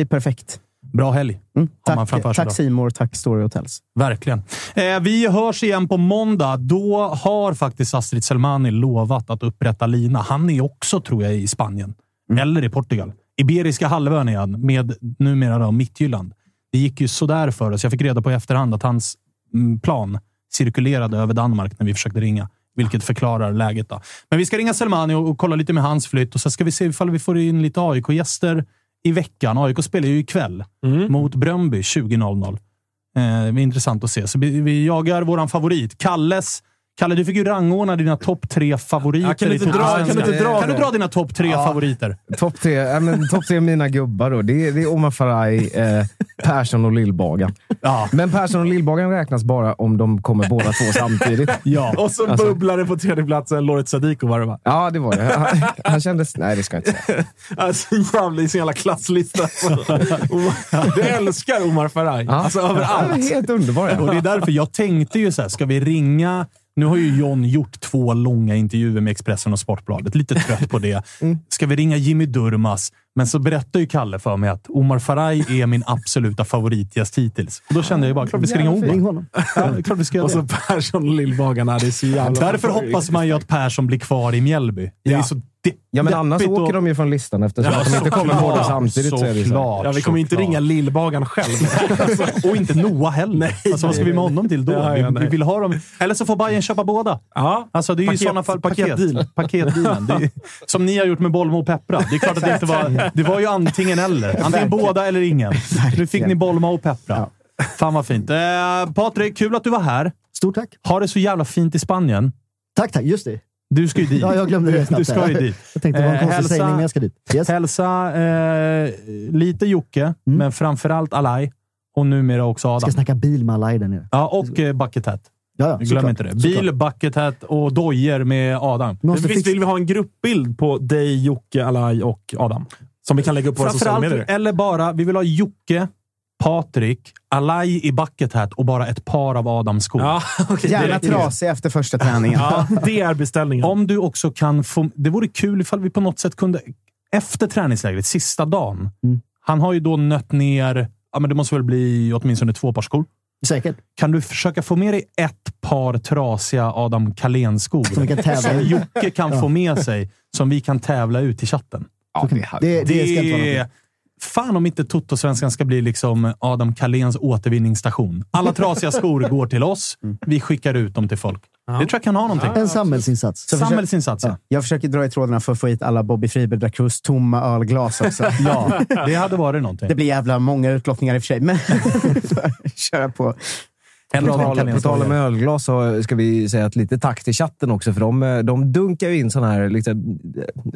Det är perfekt. Bra helg. Mm. Tack, tack. Simor, tack Story Hotels. Verkligen. Eh, vi hörs igen på måndag. Då har faktiskt Astrid Selmani lovat att upprätta lina. Han är också, tror jag, i Spanien. Mm. Eller i Portugal. Iberiska halvön är han, med numera då Midtjylland. Det gick ju sådär för oss. Jag fick reda på i efterhand att hans mm, plan cirkulerade över Danmark när vi försökte ringa. Vilket förklarar läget. Då. Men vi ska ringa Selmani och, och kolla lite med hans flytt. Och så ska vi se ifall vi får in lite AIK-gäster i veckan. AIK spelar ju ikväll mot Bröndby 20.00. Eh, det är intressant att se. Så vi, vi jagar våran favorit. Kalles. Kalle, du fick ju rangordna dina topp tre favoriter kan du i inte dra- kan du inte dra Kan du det? dra dina topp tre Ja. favoriter? Topp tre, men, top tre mina gubbar då. Det är, det är Omar Faraj, eh, Persson och Lillbagan. Ja. Men Persson och Lillbagan räknas bara om de kommer båda två samtidigt. [laughs] Ja. Och så Alltså- bubblade på tredjeplatsen Loret Sadiko var det va? Ja, det var det. Han, han kändes... Nej, det ska jag inte säga. [laughs] Alltså jävla, sin jävla klasslista. [laughs] Du älskar Omar Faraj. Ja. Alltså Han överallt. är helt underbar. Och Ja. det är därför jag tänkte ju så här, ska vi ringa... Nu har ju John gjort två långa intervjuer med Expressen och Sportbladet. Lite trött på det. Ska vi ringa Jimmy Durmas? Men så berättar ju Kalle för mig att Omar Faraj är min absoluta favoritgäst hittills. Och då kände jag bara, klart vi ska ringa Ring Omar. honom. Ja, det klart vi ska göra Och så det. Persson och Lillbagan. ja, Det är så jävla Därför hoppas man ju att Persson blir kvar i Mjällby. Det är Ja. så Ja, men annars åker och- de ju från listan eftersom Ja, att de inte kommer såklart. båda samtidigt. Så är det så. Såklart. Ja, vi kommer inte såklart. ringa Lillbagan själv. [laughs] Och inte Noah heller. Nej, alltså, vad ska vi med honom till då? [laughs] Ja, ja, vi, nej. vi vill ha dem. Eller så får Bayern köpa båda. Ja, Alltså, det är ju Paket- i sådana fall paket. paketdeal. [laughs] Paketdealen. Det är, som ni har gjort med Bolmo och Peppra. Det är klart att det inte var... Det var ju antingen eller. [laughs] Antingen båda eller ingen. Nu fick ni Bolmo och Peppra. Ja. Fan vad fint. Eh, Patrik, kul att du var här. Stort tack. Ha det så jävla fint i Spanien. Tack, tack. Just det. Du ska ju dit. Ja, jag glömde det [laughs] snabbt. Du ska ju dit. Jag tänkte det var en Eh, konstig hälsa- sägning, men jag ska dit. Yes. Hälsa eh, lite Jocke, Mm. men framförallt Alai. Och numera också Jag Adam. ska snacka bil med alla i där nere. Ja, och eh, Bucket Hat. Ja, ja, Glöm såklart. inte det. Bil, Bucket Hat och dojer med Adam. Måste Visst fixa- vill vi ha en gruppbild på dig, Jocke, Alai och Adam? Som vi kan lägga upp på våra sociala Framförallt, medier. eller bara, vi vill ha Jocke, Patrik, Alai i Bucket Hat och bara ett par av Adams skor. Ja, [laughs] okej. Gärna trasig efter första träningen. [laughs] Ja, det är beställningen. Om du också kan få... Det vore kul ifall vi på något sätt kunde... Efter träningslägret, sista dagen. Mm. Han har ju då nött ner... Ja, men det måste väl bli åtminstone två par skor. Säkert. Kan du försöka få med dig ett par trasiga Adam Carlén-skor? Som vi kan tävla Som i. Jocke kan Ja. få med sig, som vi kan tävla ut i chatten. Ja, det, Det, det, ska inte vara. Fan om inte Toto-svenskan ska bli liksom Adam Carléns återvinningsstation. Alla trasiga skor går till oss. Vi skickar ut dem till folk. Det tror jag kan ha någonting. En samhällsinsats. Samhällsinsats, ja. Jag försöker dra i trådarna för att få hit alla Bobby Friberg Dracus tomma ölglas också. [laughs] Ja, det hade varit någonting. Det blir jävla många utlottningar i och för sig, men [laughs] köra på. En På tal, om ölglas så ska vi säga ett litet tack till chatten också. För de, eh, de dunkar ju in sådana här liksom,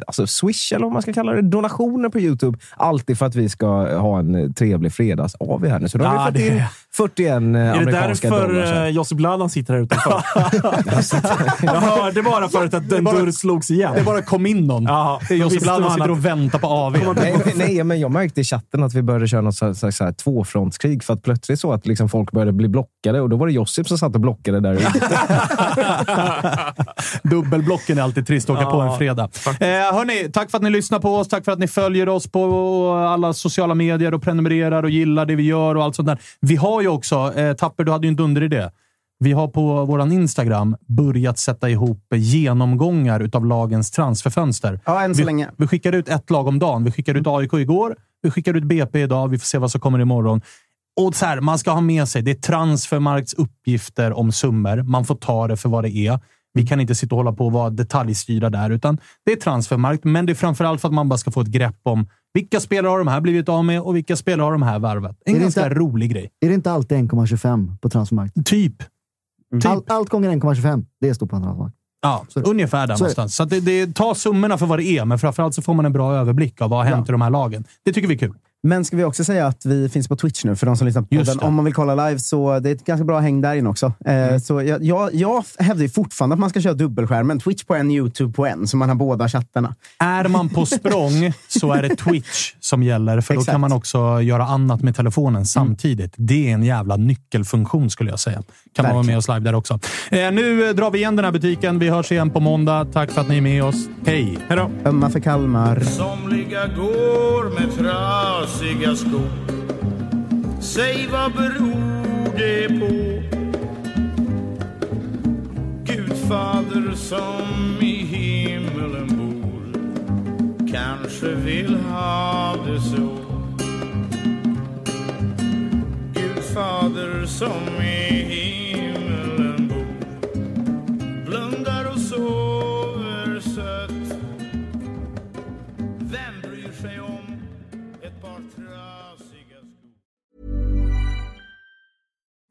alltså swish, eller vad man ska kalla det, donationer på YouTube. Alltid för att vi ska ha en trevlig fredags AW här nu. Så då har Ja, vi fått in 41 eh, Är det amerikanska dollar. därför så uh, Josip Bladan sitter här utanför? [laughs] jag hörde bara förut att en bara- dörr slogs igen. Det bara kom in någon. Ja, Det är Josip visste Bladan sitter och väntar på AW. Nej, nej, men jag märkte i chatten att vi började köra något slags så här tvåfrontskrig. För att plötsligt så att liksom folk började bli blockade och då var det Josip som satt och blockade där. [laughs] Dubbelblocken är alltid trist att åka på en fredag. Eh, hörni, tack för att ni lyssnar på oss. Tack för att ni följer oss på alla sociala medier och prenumererar och gillar det vi gör och allt sånt där. Vi har ju också, eh, Tapper, du hade ju en dunderidé. Vi har på vår Instagram börjat sätta ihop genomgångar utav lagens transferfönster. Ja, än så vi, länge. Vi skickar ut ett lag om dagen. Vi skickade ut AIK igår. Vi skickar ut BP idag. Vi får se vad som kommer imorgon. Och så här, man ska ha med sig, det är Transfermarkts uppgifter om summor. Man får ta det för vad det är. Vi kan inte sitta och hålla på och vara detaljstyrda där, utan det är Transfermarkt. Men det är framförallt för att man bara ska få ett grepp om Vilka spelare har de här blivit av med och vilka spelare har de här värvat? En Är ganska inte- rolig grej. Är det inte alltid 1,25 på transfermarknaden? Typ. typ. Allt, allt gånger 1,25. Det står på transfermarknaden. Ja, Så- ungefär där så någonstans. Så det, det, ta summorna för vad det är, men framförallt så får man en bra överblick av vad har hänt i de här lagen. Det tycker vi är kul. Men ska vi också säga att vi finns på Twitch nu för de som lyssnar på podden. det. Om man vill kolla live så det är ett ganska bra häng där inne också. Eh, Så jag, jag, jag hävdar ju fortfarande att man ska köra dubbelskärmen. Twitch på en, YouTube på en, så man har båda chattarna. Är man på språng [laughs] så är det Twitch som gäller, för då Exakt. kan man också göra annat med telefonen samtidigt. Det är en jävla nyckelfunktion skulle jag säga. Kan man vara Verkligen. med oss live där också. Eh, nu drar vi igen den här butiken. Vi hörs igen på måndag. Tack för att ni är med oss. Hej! Hej då! Ömma för Kalmar. Somliga går med trasiga skor Säg vad beror det på? Gudfader som i himmelen bor Kanske vill ha det så Gudfader som i himmelen